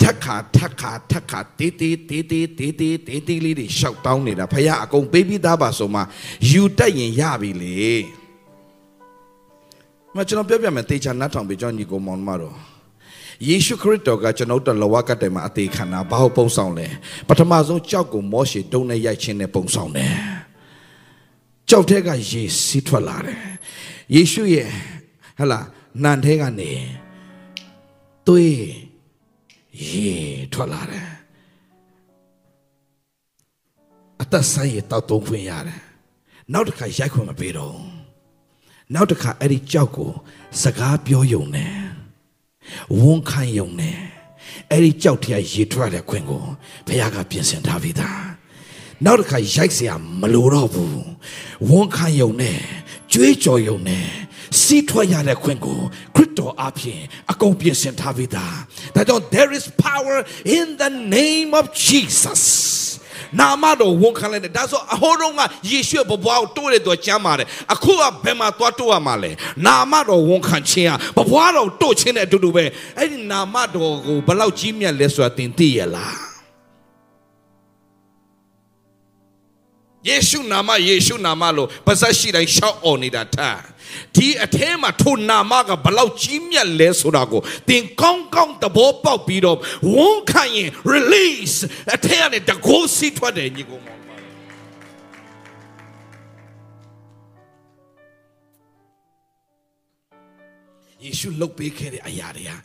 ထက်ခါထက်ခါထက်ခါတေးတေးတေးတေးတေးတေးတေးတေးလေးတွေရှောက်တောင်းနေတာဖခင်အကုန်ပေးပြီးသားပါဆိုမှယူတက်ရင်ရပြီလေမကျွန်တော်ပြောပြမယ်တေချာနတ်ထောင်ပြီးကျွန်တော်ညီကိုမောင်မတော်ယေရှုခရစ်တော်ကကျွန်တော်တို့လဝကတိုင်မှာအသေးခံတာဘာလို့ပုံဆောင်လဲပထမဆုံးကြောက်ကိုမောရှေတုံးနဲ့ရိုက်ခြင်းနဲ့ပုံဆောင်တယ်ကြောက်တဲ့ကရေစီးထွက်လာတယ်ယေရှုရဲ့ဟလာနန်ထဲကနေသွေး ရေထွက်လာတယ်အသက်ဆိုင်ရတောက်သုံးခွင့်ရတယ်နောက်တစ်ခါရိုက်ခွင့်မပေးတော့နောက်တစ်ခါအဲ့ဒီကြောက်ကိုစကားပြောယုံနဲ့ဝန်ခံယုံနဲ့အဲ့ဒီကြောက်တရားရေထွက်တဲ့ခွင့်ကိုဘုရားကပြင်ဆင်ထားပြီးသားနောက်တစ်ခါရိုက်เสียမလိုတော့ဘူးဝန်ခံယုံနဲ့ကြွေးကြော်ယုံနဲ့ စီးထွက်ရတဲ့ခွင့်ကိုခရစ်တော်အပြင်အကုန်ပြင်ဆင်ထားပြီးသားဒါကြောင့် there is power in the name of Jesus နာမတော်ဝန်ခံလိုက်တယ်ဒါဆိုအဟောတော့ကယေရှုရဲ့ဘဘွားကိုတိုးတဲ့သူကျမ်းပါတယ်အခုကဘယ်မှာသွားတိုးရမှာလဲနာမတော်ဝန်ခံခြင်းကဘဘွားတော်တိုးခြင်းနဲ့အတူတူပဲအဲ့ဒီနာမတော်ကိုဘယ်လောက်ကြီးမြတ်လဲဆိုတာသင်သိရလား ယေရှုနာမယေရှုနာမလို့ပါဇက်ရှိတိုင်းရှောက်អော်နေတာထားဒီအထဲမှာထိုနာမကဘလောက်ကြီးမြတ်လဲဆိုတာကိုသင်ကောင်းကောင်းသဘောပေါက်ပြီးတော့ဝန်ခံရင် release အထဲကနေတကိုးစီးထွက်တယ်ညီကောင်မောင်ပါယေရှုလုတ်ပေးခဲ့တဲ့အရာတွေဟာ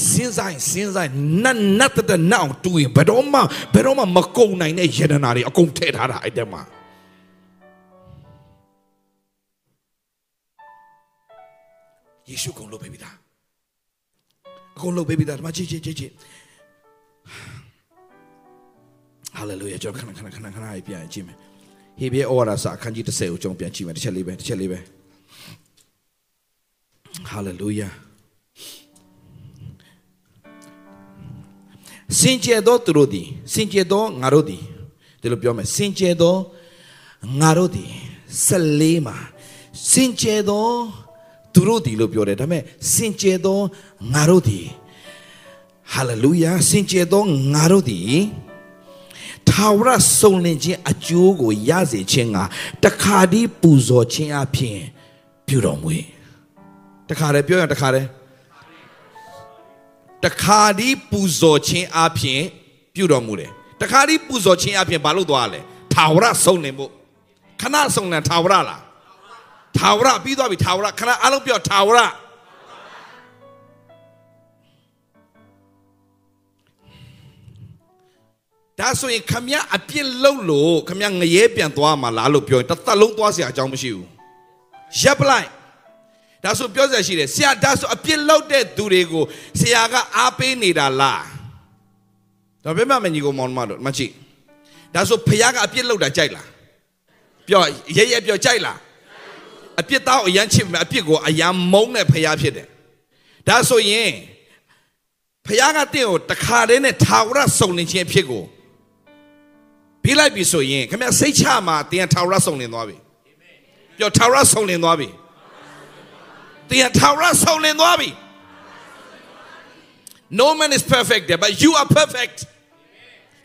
စဉ်းစားရင်စဉ်းစားရင်နတ်နတ်တဲ့နောက်တူရင်ဘယ်တော့မှဘယ်တော့မှမကုံနိုင်တဲ့ယန္တနာတွေအကုန်ထည့်ထားတာအဲ့တဲမှာယေရှုကုန်လုပ်ပေးပြီသားအကုန်လုပ်ပေးပြီသားဒီမှာကြည့်ကြည့်ကြည့်ကြည့်ဟာလေလုယာကျွန်တော်ခဏခဏခဏခဏပြန်ကြည့်မယ်ဟေဘဲဩဝါဒစာအခန်းကြီး30ကိုကျွန်တော်ပြန်ကြည့်မယ်တစ်ချက်လေးပဲတစ်ချက်လေးပဲဟာလေလုယာ စင်ကြယ်သောသူတို့သည်စင်ကြယ်သောငါတို့သည်ဒီလိုပြောမယ်စင်ကြယ်သောငါတို့သည်ဆက်လေးမှာစင်ကြယ်သောသူတို့သည်လို့ပြောတယ်ဒါပေမဲ့စင်ကြယ်သောငါတို့သည်ဟာလေလုယာစင်ကြယ်သောငါတို့သည်ထာဝရစုံလင်ခြင်းအကျိုးကိုရစေခြင်းကတခါတည်းပူဇော်ခြင်းအဖြစ်ပြုတော်မူ၏တခါတည်းပြောရတခါတည်း တခါဒီပူဇော်ခြင်းအပြင်ပြုတော်မူတယ်တခါဒီပူဇော်ခြင်းအပြင်ဘာလို့သွားလဲထာဝရဆုံးလင်ဖို့ခဏဆုံးလင်ထာဝရလားထာဝရပြီးသွားပြီထာဝရခဏအလုံးပြောထာဝရဒါဆိုရင်ခမရအပြစ်လုံးလို့ခမရငရဲပြန်သွားမှာလားလို့ပြောရင်တစ်သက်လုံးသွားเสียအကြောင်းမရှိဘူးရပ်ပလိုက် ဒါဆိုပြောစရာရှိတယ်ဆရာဒါဆိုအပြစ်လောက်တဲ့သူတွေကိုဆရာကအားပေးနေတာလားဒါပဲမှမညီကိုမောင်မတို့မချိဒါဆိုဖခင်ကအပြစ်လောက်တာကြိုက်လားပြောရဲရဲပြောကြိုက်လားအပြစ်သားကိုအရန်ချစ်မယ်အပြစ်ကိုအရန်မုန်းတဲ့ဖခင်ဖြစ်တယ်ဒါဆိုရင်ဖခင်ကတင့်ကိုတခါတည်းနဲ့ထာဝရစုံလင်ခြင်းအဖြစ်ကိုပြီးလိုက်ပြီဆိုရင်ခင်ဗျစိတ်ချမှာတင်ထာဝရစုံလင်သွားပြီပြောထာဝရစုံလင်သွားပြီ တင်ထာဝရဆုံးလင်းသွားပြီ No man is perfect there but you are perfect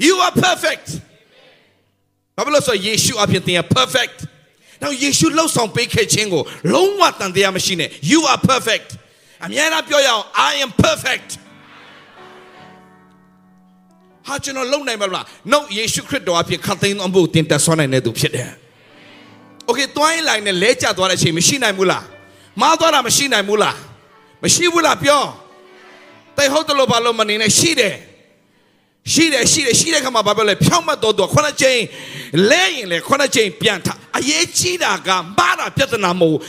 you are perfect ဘာလို့လဲဆိုယေရှုအဖြစ်တင် perfect now ယေရှုလှုပ်ဆောင်ပေးခဲ့ခြင်းကိုလုံးဝတန်တရားမရှိနဲ့ you are perfect အများအားပြောရအောင် I am perfect ဟာကျွန်တော်လုံနိုင်ပါလား no ယေရှုခရစ်တော်အဖြစ်ခတ်သိမ်းသောအမှုတင်တက်ဆွမ်းနိုင်တဲ့သူဖြစ်တယ် Okay တွိုင်းလိုက်နဲ့လဲကျသွားတဲ့အချိန်မရှိနိုင်ဘူးလား မားသွားတာမရှိနိုင်ဘူးလားမရှိဘူးလားပြောတိတ်ဟုတ်တယ်လို့ဘာလို့မနေနဲ့ရှိတယ်ရှိတယ်ရှိတယ်ရှိတဲ့ခါမှာဘာပြောလဲဖြောင်းမတ်တော်သူခုနှစ်ချိန်လဲရင်လေခုနှစ်ချိန်ပြန်ထအရေးကြီးတာကမားတာပြဿနာမဟုတ်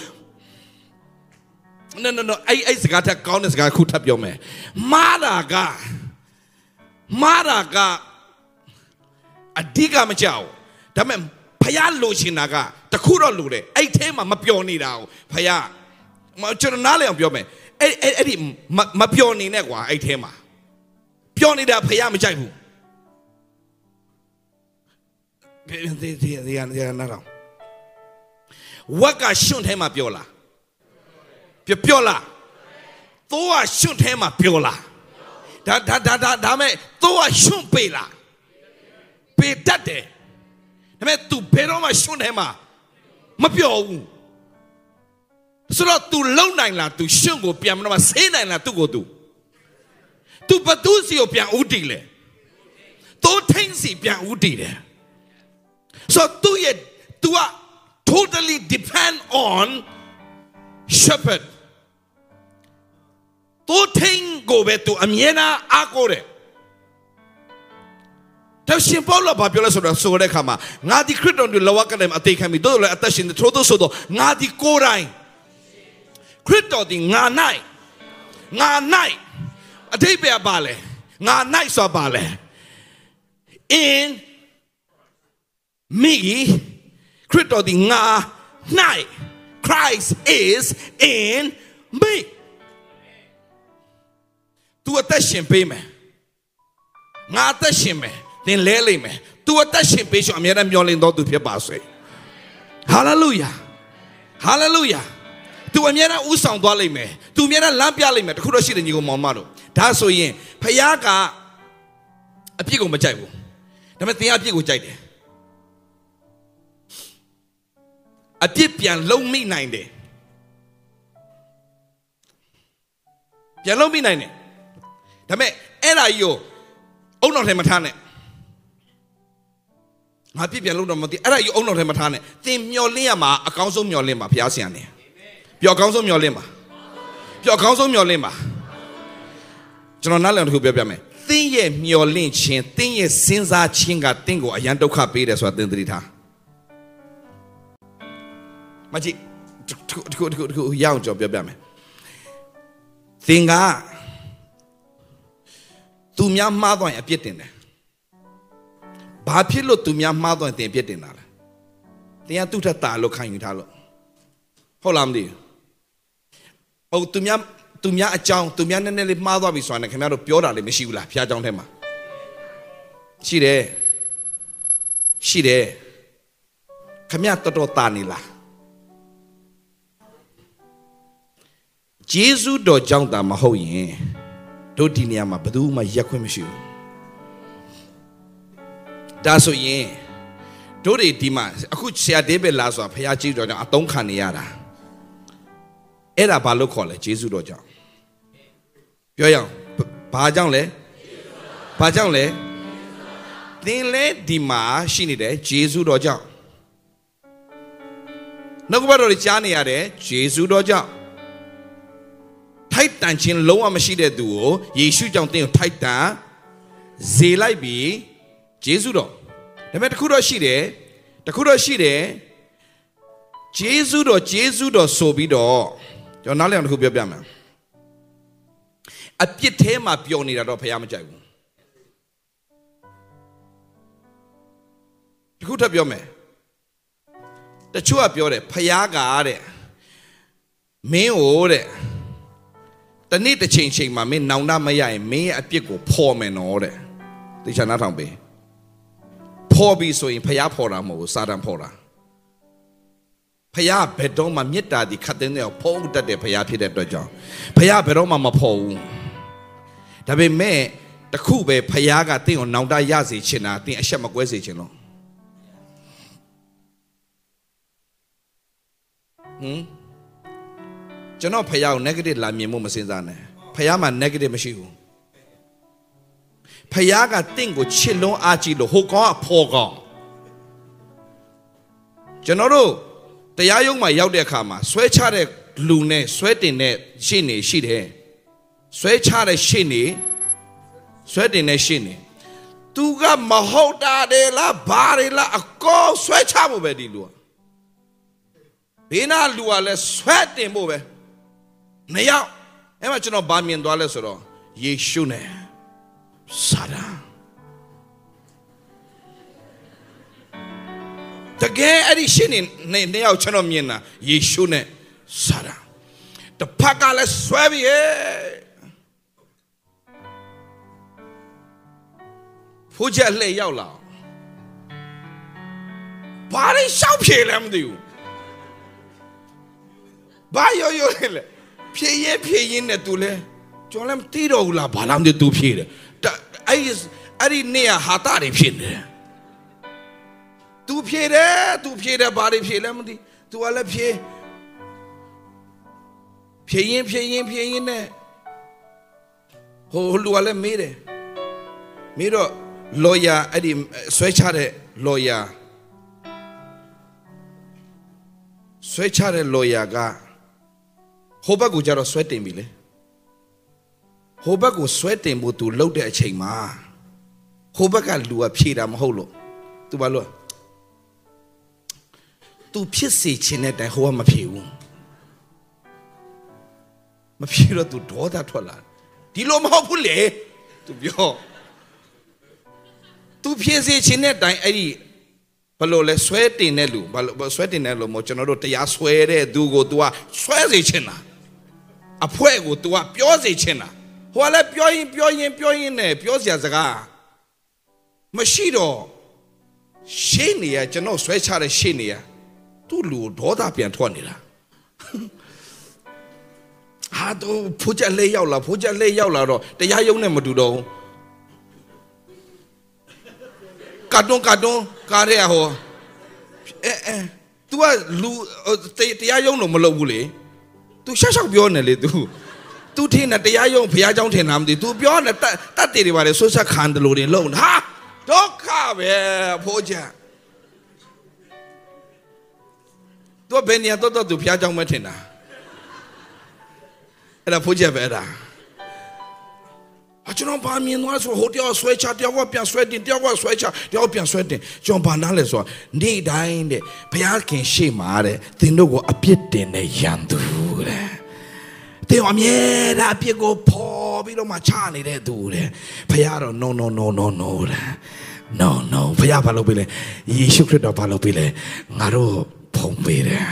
no no no အဲ့အဲ့စကားတက်ကောင်းတဲ့စကားခုထပ်ပြောမယ်မားတာကမားတာကအဓိကမကြောက်ဒါပေမဲ့ဖះလိုချင်တာကတခုတော့လိုတယ်အဲ့ထဲမှာမပျော်နေတာကိုဖះ ကျွန်တော်နားလည်အောင်ပြောမယ်အဲ့အဲ့အဲ့ဒီမပျော်နေနဲ့ကွာအဲ့ထဲမှာပျော်နေတာဖះမကြိုက်ဘူးဒီဒီဒီဒီဒီနားတော့ဝက်ကရှွန့်ထဲမှာပြောလားပြောပြောလားသိုးကရှွန့်ထဲမှာပြောလားဒါဒါဒါဒါဒါမဲ့သိုးကရှွန့်ပေလားပေတတ်တယ်ဒါပေမဲ့ तू ဘယ်တော့မှရှွန့်ထဲမှာမပြောဘူး ဆိုတော့ तू လုံနိုင်လား तू ရှွန့်ကိုပြန်မတော့ဆေးနိုင်လားသူ့ကို तू तू ဘသူစီကိုပြန်ဦးတည်လေတိုးထင်းစီပြန်ဦးတည်တယ်ဆိုတော့ तू ရဲ့ तू က totally depend on shepherd တိုးထင်းကိုပဲ तू အမြဲတမ်းအားကိုးတယ်တော့ရှင်ပေါလုဘာပြောလဲဆိုတော့ဆိုတဲ့အခါမှာငါဒီခရစ်တော်ကိုလောကနဲ့အသေးခံပြီးတို့လည်းအသက်ရှင်ထို့သောဆိုတော့ငါဒီကိုယ်တိုင် ခရစ်တော်ဒီငါ၌ငါ၌အတိတ်ပဲပါလဲငါ၌ဆိုပါလဲ in me ခရစ်တော်ဒီငါ၌ Christ is in me သူအသက်ရှင်ပေးမယ်ငါအသက်ရှင်မယ်သင်လဲလိမ့်မယ်သူအသက်ရှင်ပေးရှင်အမြဲတမ်းမျှော်လင့်တော်သူဖြစ်ပါစေဟာလေလုယာဟာလေလုယာ သူအမြဲတမ်းဥဆောင်သွားလိမ့်မယ်သူအမြဲတမ်းလမ်းပြလိမ့်မယ်တခုတော့ရှိတယ်ညီကောင်မောင်မတို့ဒါဆိုရင်ဖခင်ကအပြစ်ကိုမကြိုက်ဘူးဒါပေမဲ့သင်ကအပြစ်ကိုကြိုက်တယ်အပြစ်ပြန်လုံးမိနိုင်တယ်ပြန်လုံးမိနိုင်တယ်ဒါပေမဲ့အဲ့ဒါကြီးကိုအုံတော်ထဲမထားနဲ့ငါပြစ်ပြန်လုံးတော့မသိအဲ့ဒါကြီးအုံတော်ထဲမထားနဲ့သင်မျောလင်းရမှာအကောင်းဆုံးမျောလင်းပါဘုရားဆရာနေ ပျော်ကောင်းဆုံးမျောလင်းပါပျော်ကောင်းဆုံးမျောလင်းပါကျွန်တော်နားလည်တစ်ခုပြောပြမယ်သင်ရဲ့မျောလင့်ခြင်းသင်ရဲ့စဉ်းစားခြင်းကသင်ကိုအရန်ဒုက္ခပေးတယ်ဆိုတာသင်သတိထားမကြည့်တခုတခုတခုရအောင်ကြောပြောပြမယ်သင်ကသူများမှားသွားရင်အပြစ်တင်တယ်ဘာဖြစ်လို့သူများမှားသွားရင်သင်အပြစ်တင်တာလဲသင်ကသူ့ထက်တာလို့ခံယူထားလို့ဟုတ်လားမသိဘူး ဟုတ်သူများသူများအကြောင်းသူများနည်းနည်းလေးမှားသွားပြီဆိုတာနဲ့ခင်ဗျားတို့ပြောတာလည်းမရှိဘူးလားဖျားကြောင်းထဲမှာရှိတယ်ရှိတယ်ခင်ဗျားတော်တော်တာနေလားဂျေဇုတော်ကြောင့်တာမဟုတ်ရင်တို့ဒီနေရာမှာဘယ်သူမှရက်ခွင့်မရှိဘူးဒါဆိုရင်တို့တွေဒီမှာအခုဆရာဒေးဗစ်လာဆိုတာဖျားကြည့်တော်ကြောင့်အတုံးခံနေရတာ အဲ့ဒါဘာလို့ခေါ်လဲဂျေဇုတော်ကြောင့်ပြောရအောင်ဘာကြောင့်လဲဘာကြောင့်လဲသင်လဲဒီမှာရှိနေတယ်ဂျေဇုတော်ကြောင့်နှုတ်ကပတ်တော်ကြီးကြားနေရတယ်ဂျေဇုတော်ကြောင့်ထိုက်တန်ခြင်းလုံးဝမရှိတဲ့သူကိုယေရှုကြောင့်သင်ကိုထိုက်တန်ဇေလိုက်ပြီးဂျေဇုတော်ဒါပေမဲ့တခုတော့ရှိတယ်တခုတော့ရှိတယ်ဂျေဇုတော်ဂျေဇုတော်ဆိုပြီးတော့ ကျွန်တော်နားလည်အောင်တခုပြောပြမယ်အပြစ်ထဲမှာပျော်နေတာတော့ဖះမကြိုက်ဘူးတခုထပ်ပြောမယ်တချို့ကပြောတယ်ဖះကတဲ့မင်းဟိုတဲ့တနေ့တစ်ချိန်ချိန်မှာမင်းနောင်တမရရင်မင်းရဲ့အပြစ်ကိုဖော်မယ်နော်တဲ့တေချာနားထောင်ပေးဖော်ပြီးဆိုရင်ဖះဖော်တာမဟုတ်ဘူးစာတန်ဖော်တာ ဖះဘယ်တော့မှမေတ္တာဒီခတ်တဲ့နေအောင်ဖုံးတတ်တဲ့ဖះဖြစ်တဲ့အတွက်ကြောင့်ဖះဘယ်တော့မှမဖော်ဘူးဒါပေမဲ့တခုပဲဖះကတင့်ကိုနောင်တရစေချင်တာတင်အဆက်မကွဲစေချင်လို့ဟမ်ကျွန်တော်ဖះကို negative လာမြင်မှုမစင်စားနဲ့ဖះမှာ negative မရှိဘူးဖះကတင့်ကိုချစ်လွန်းအားကြီးလို့ဟိုကောင်ကဖော်ကောင်ကျွန်တော်တို့ တရားရုံးမှာရောက်တဲ့အခါမှာဆွဲချတဲ့လူနဲ့ဆွဲတင်တဲ့ရှေ့နေရှိတယ်ဆွဲချတဲ့ရှေ့နေဆွဲတင်တဲ့ရှေ့နေသူကမဟုတ်တာတယ်လားဘာတွေလားအကောဆွဲချဖို့ပဲဒီလူကဘေးနာလူကလည်းဆွဲတင်ဖို့ပဲမရောက်အဲ့မှာကျွန်တော်ဗာမြင်သွားလဲဆိုတော့ယေရှုနဲ့စာရန် တကယ်အဲ့ဒီရှင်းနေနေနေရောက်ကျွန်တော်မြင်တာယေရှုနဲ့စာရန်တဖက်ကလည်းဆွဲပြီးရဲ့ဖိုးချက်လှည့်ရောက်လာဘာလဲရှောက်ဖြေလဲမသိဘူးဘာရောရောလဲဖြေရင်ဖြေရင်နဲ့သူလဲကျွန်တော်လည်းမသိတော့ဘူးလားဘာလားမသိသူဖြေတယ်အဲ့ဒီအဲ့ဒီနေရဟာတာတွေဖြစ်နေတယ် သူဖြေတယ်သူဖြေတယ်ဘာတွေဖြေလဲမသိသူကလည်းဖြေဖြေရင်ဖြေရင်ဖြေရင်နဲ့ဟိုလူကလည်းမေးတယ်မေးတော့ lawyer အဲ့ဒီဆွဲချတဲ့ lawyer ဆွဲချတဲ့ lawyer ကဟိုဘက်ကိုကြတော့ဆွဲတင်ပြီလေဟိုဘက်ကိုဆွဲတင်ဖို့ तू လှုပ်တဲ့အချိန်မှာဟိုဘက်ကလူကဖြေတာမဟုတ်လို့ तू ဘာလို့ तू ဖြစ်စေခြင်းတဲ့တိုင်ဟိုကမဖြေဘူးမဖြေတော့ तू ဒေါသထွက်လာဒီလိုမဟုတ်ဘူးလေ तू ပြော तू ဖြေစေခြင်းတဲ့တိုင်အဲ့ဒီဘလို့လဲဆွဲတင်တဲ့လူဘာလို့ဆွဲတင်တဲ့လူမို့ကျွန်တော်တို့တရားဆွဲတဲ့သူကို तू ကဆွဲစေခြင်းလားအဖွဲကို तू ကပြောစေခြင်းလားဟိုကလည်းပြောရင်ပြောရင်ပြောရင်နဲ့ပြောစရာစကားမရှိတော့ ရှေ့နေရကျွန်တော်ဆွဲချတဲ့ရှေ့နေရ သူ့လူဒေါသပြန်ထွက်နေတာဟာတော့ဖိုးချက်လေးရောက်လာဖိုးချက်လေးရောက်လာတော့တရားရုံးနဲ့မတူတော့ဘူးကာတွန်းကာတွန်းကားရဲဟောအဲအဲ तू ကလူတရားရုံးတော့မလုပ်ဘူးလေ तू ရှောက်ရှောက်ပြောနေလေ तू तू ထင်တယ်တရားရုံးဘုရားကျောင်းထင်တာမသိ तू ပြောနေတတ်တတ်တယ်တွေပါလေဆွတ်ဆက်ခံတယ်လို့တွေလုံဟာဒုက္ခပဲဖိုးချက် तू ဘယ်နေရာတော့တော့ तू ဘုရားကျောင်းမထင်တာအဲ့ဒါဖိုးချက်ပဲအဲ့ဒါအကျွန်တော်ဘာမြင်သွားဆိုဟိုတယောက်ဆွဲချတယောက်ကပြန်ဆွဲတင်တယောက်ကဆွဲချတယောက်ပြန်ဆွဲတင်ကျွန်တော်ဘာနားလဲဆိုတော့နေ့တိုင်းတဲ့ဘုရားခင်ရှေ့မှာတဲ့သင်တို့ကိုအပြစ်တင်တဲ့ယန္တူတဲ့တင်အမြဲတမ်းအပြစ်ကိုပေါ်ပြီးတော့မှချနေတဲ့သူတဲ့ဘုရားတော့ no no no no no တဲ့ no no ဘုရားဘာလုပ်ပေးလဲယေရှုခရစ်တော်ဘာလုပ်ပေးလဲငါတို့ ဖုံးပေးတယ်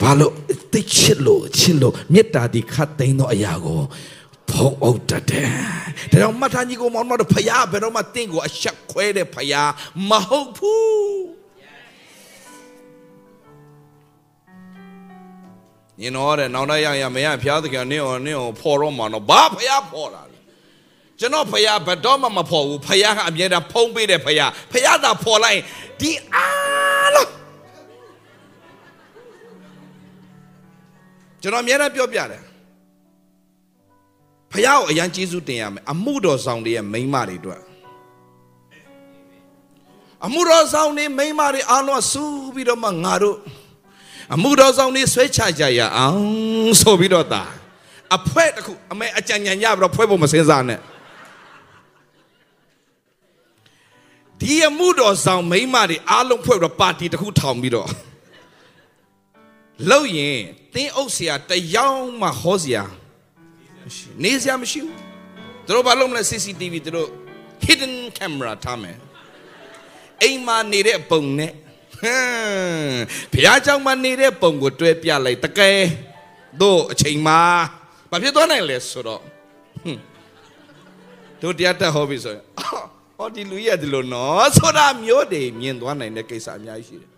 ဘာလို့တိတ်ချစ်လို့ချစ်လို့မေတ္တာဒီခတ်သိမ်းသောအရာကိုဖုံးအုပ်တတ်တယ်။ဒါကြောင့်မထာကြီးကိုမောင်မတို့ဖယားဘယ်တော့မှတင့်ကိုအဆက်ခွဲတဲ့ဖယားမဟုတ်ဘူး။ညင်တော့တဲ့နောက်တော့ရရမရဖျားတကယ်နင်းအောင်နင်းအောင်ဖော်တော့မှာတော့ဘာဖယားဖော်တာလဲ။ကျွန်တော်ဖယားဘယ်တော့မှမဖော်ဘူးဖယားကအမြဲတမ်းဖုံးပေးတဲ့ဖယားဖယားသာဖော်လိုက်ဒီအားလုံး ကျွန်တော်အများနဲ့ပြောပြတယ်ဖះကိုအရန်ကျေးဇူးတင်ရမယ်အမှုတော်ဆောင်တွေရဲ့မိန်းမတွေအတွက်အမှုတော်ဆောင်တွေမိန်းမတွေအားလုံးဆူပြီးတော့မှငါတို့အမှုတော်ဆောင်တွေဆွဲချကြရအောင်ဆိုပြီးတော့တာအဖွဲတစ်ခုအမေအကြံဉာဏ်ရပြီးတော့ဖွဲဖို့မစင်စားနဲ့ဒီအမှုတော်ဆောင်မိန်းမတွေအားလုံးဖွဲ့ပြီးတော့ပါတီတစ်ခုထောင်ပြီးတော့ လောက်ရင်တင်းအုပ်ဆရာတယောက်မှဟောဆရာနေစရာမရှိဘူးသူတို့ဘာလို့မလဲ CCTV သူတို့ hidden camera ထားမယ်အိမ်မှာနေတဲ့ပုံနဲ့ဟမ်ဘုရားကျောင်းမှာနေတဲ့ပုံကိုတွဲပြလိုက်တကယ်တို့အချိန်မှာဘာဖြစ်သွားနိုင်လဲဆိုတော့တို့တရားတက်ဟောပြီဆိုရင်ဟောဒီလူကြီးကဒီလိုနော်ဆိုတာမျိုးတွေမြင်သွားနိုင်တဲ့ကိစ္စအများကြီးရှိတယ်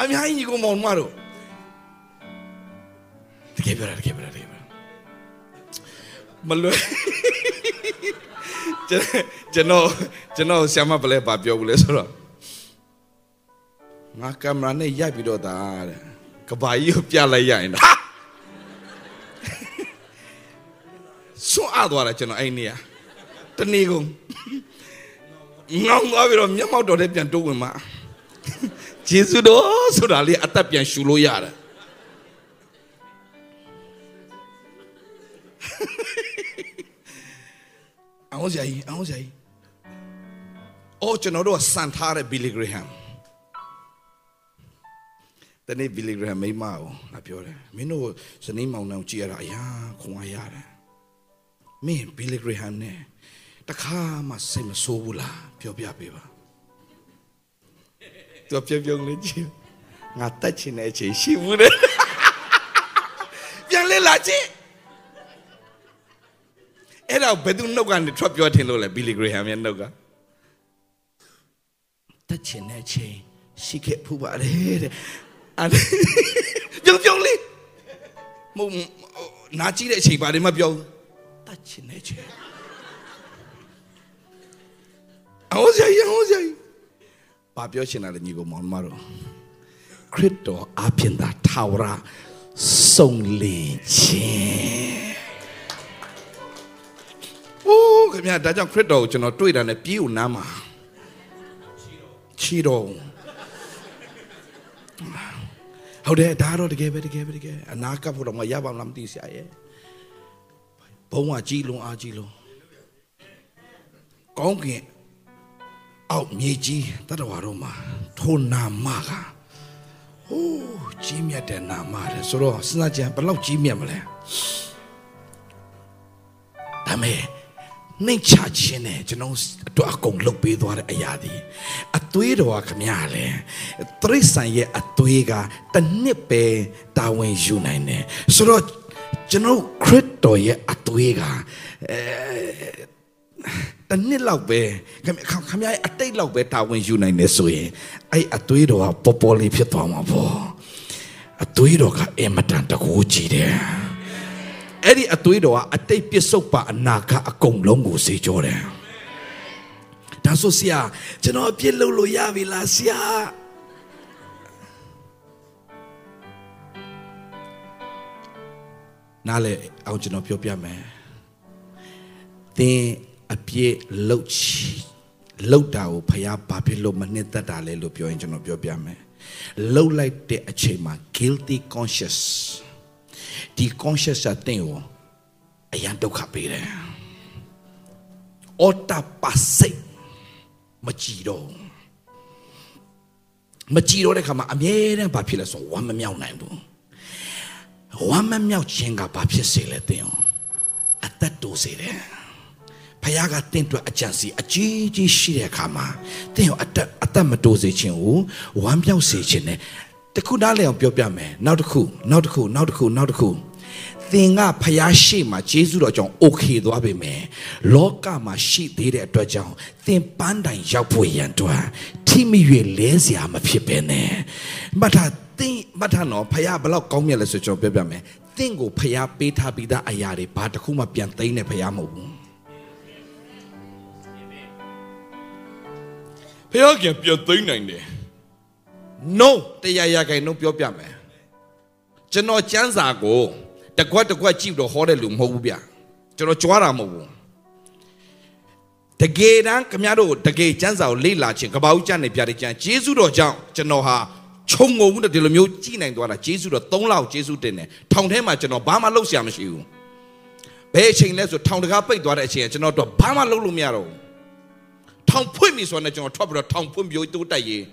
အများကြီးညီကောင်မောင်မတို့တကယ်ပြောတာတကယ်ပြောတာတကယ်ပြောမလွယ်ကျွန်တော်ကျွန်တော်ဆ iam မပလဲပါပြောဘူးလဲဆိုတော့ငါကင်မရာနဲ့ရိုက်ပြီးတော့တာတဲ့ကဘာကြီးကိုပြလိုက်ရရင်ဟာဆွတ်အားသွားတာကျွန်တော်အဲ့နေ့ကတနေ့ကုန် ငေါငေါပြီးတော့မျက်မှောက်တော်ထဲပြန်တိုးဝင်မှာဂျေဇုတော်ဆိုတာလေအသက်ပြန်ရှူလို့ရတယ်အောင်စရာကြီးအောင်စရာကြီးအော်ကျွန်တော်တို့ကစံထားတဲ့ဘီလီဂရဟမ်တနေ့ဘီလီဂရဟမ်မိမအောင်ငါပြောတယ်မင်းတို့ဇနီးမောင်နှံကြည့်ရတာအရာခွန်အားရတယ်မင်းဘီလီဂရဟမ်နဲ့ တခါမှစိတ်မဆိုးဘူးလားပြောပြပေးပါသူပြုံပြုံလေးကြည့်ငါတက်ချင်တဲ့အချိန်ရှိဘူးတဲ့ပြန်လဲလာကြည့်အဲ့တော့ဘယ်သူနှုတ်ကနေထွက်ပြောထင်လို့လဲဘီလီဂရေဟမ်ရဲ့နှုတ်ကတက်ချင်တဲ့အချိန်ရှိခဲ့ဖူးပါတယ်တဲ့အဲ့ပြုံပြုံလေးမဟုတ်နာကြည့်တဲ့အချိန်ပါတယ်မပြောတက်ချင်တဲ့အချိန် အောင်စရာအောင်စရာဘာပြောချင်တာလဲညီကောင်မောင်မတို့ခရစ်တော်အပြင်သာထာဝရစုံလင်ခြင်းအိုးခင်ဗျာဒါကြောင့်ခရစ်တော်ကိုကျွန်တော်တွေ့တာနဲ့ပြေးဦးနားမှာချီတော်ဟုတ်တယ်ဒါတော့တကယ်ပဲတကယ်ပဲတကယ်အနာကပ်ဖို့တော့မရပါလားမသိဆရာရဲ့ဘုံကကြီးလုံးအားကြီးလုံးကောင်းကင် အောက်မြေကြီးတတဝါတို့မှာထိုနာမကဟိုးကြီးမြတ်တဲ့နာမတဲ့ဆိုတော့စဉ်းစားကြဘယ်လောက်ကြီးမြတ်မလဲဒါမဲ့နှိမ်ချခြင်းနဲ့ကျွန်တော်တို့အကုန်လုတ်ပေးသွားတဲ့အရာဒီအသွေးတော်ကခမရလဲတရိษံရဲ့အသွေးကတစ်နှစ်ပဲတာဝန်ယူနိုင်တယ်ဆိုတော့ကျွန်တော်ခရစ်တော်ရဲ့အသွေးကအဲ တနစ်လောက်ပဲခမခမရဲ့အတိတ်လောက်ပဲတာဝန်ယူနိုင်နေဆိုရင်အဲ့အသွေးတော်ကပေါ်ပေါ်လေးဖြစ်သွားမှာပေါ့အသွေးတော်ကအင်မတန်တကူကြည့်တယ်အဲ့ဒီအသွေးတော်ကအတိတ်ပစ္စုပန်အနာကအကုန်လုံးကိုစေကြောတယ်ဒါဆိုဆရာကျွန်တော်အပြစ်လုပ်လို့ရပြီလားဆရာနားလေအောင်ကျွန်တော်ပြောပြမယ်သင် အပြစ်လှုပ်ချီလှုပ်တာကိုဖះဘာဖြစ်လို့မနှစ်သက်တာလဲလို့ပြောရင်ကျွန်တော်ပြောပြမယ်လှုပ်လိုက်တဲ့အချိန်မှာ guilty conscious ဒီ conscious ကတင်ကိုအရန်ဒုက္ခပေးတယ်အော်တာပါစိတ်မကြည်တော့မကြည်တော့တဲ့ခါမှာအမြဲတမ်းဘာဖြစ်လဲဆိုဝမ်းမမြောက်နိုင်ဘူးဝမ်းမမြောက်ခြင်းကဘာဖြစ်စေလဲတင်အောင်အသက်တိုးစေတယ် ဖခင်ကတင့်အတွက်အကြံစီအကြီးကြီးရှိတဲ့အခါမှာတင့်ကိုအသက်အသက်မတိုးစေခြင်းကိုဝမ်းပြောက်စေခြင်းနဲ့တခုနားလည်အောင်ပြောပြမယ်နောက်တစ်ခုနောက်တစ်ခုနောက်တစ်ခုနောက်တစ်ခုသင်ကဖျားရှိမှဂျေဇုတော်ကြောင့်โอเคသွားပြီမယ်လောကမှာရှိသေးတဲ့အတွက်ကြောင့်သင်ပန်းတိုင်ရောက်ဖို့ရန်အတွက်ထိမိ၍လဲเสียမဖြစ်ပဲနဲ့မှတ်ထားသင်မှတ်ထားနော်ဖျားဘလောက်ကောင်းမြတ်လဲဆိုကျွန်တော်ပြောပြမယ်သင်ကိုဖျားပေးထားပြီးသားအရာတွေဘာတစ်ခုမှပြန်သိမ်းတဲ့ဖျားမဟုတ်ဘူး ဖျားကပြန်သိမ်းနိုင်တယ် no တရားရခိုင်နှုန်းပြောပြမယ်ကျွန်တော်စံစာကိုတကွက်တကွက်ကြည့်တော့ဟောတဲ့လူမဟုတ်ဘူးဗျကျွန်တော်ကြွားတာမဟုတ်ဘူးတကယ်တမ်းခမရတို့တကယ်စံစာကိုလေ့လာခြင်းကပောက်ကျန်နေပြတဲ့ကျန်ဂျေစုတော်ကြောင့်ကျွန်တော်ဟာခြုံငုံမှုနဲ့ဒီလိုမျိုးကြည်နိုင်သွားတာဂျေစုတော်၃လောက်ဂျေစုတင်တယ်ထောင်ထဲမှာကျွန်တော်ဘာမှလုပ်စရာမရှိဘူးဘယ်အချိန်လဲဆိုထောင်တကားပိတ်သွားတဲ့အချိန်ကကျွန်တော်တော့ဘာမှလုပ်လို့မရတော့ဘူး ထောင်ဖွင့်ပြီဆိုတော့ကျွန်တော်ထွက်ပြီးတော့ထောင်ဖွင့်ပြီးတိုးတက်ရေး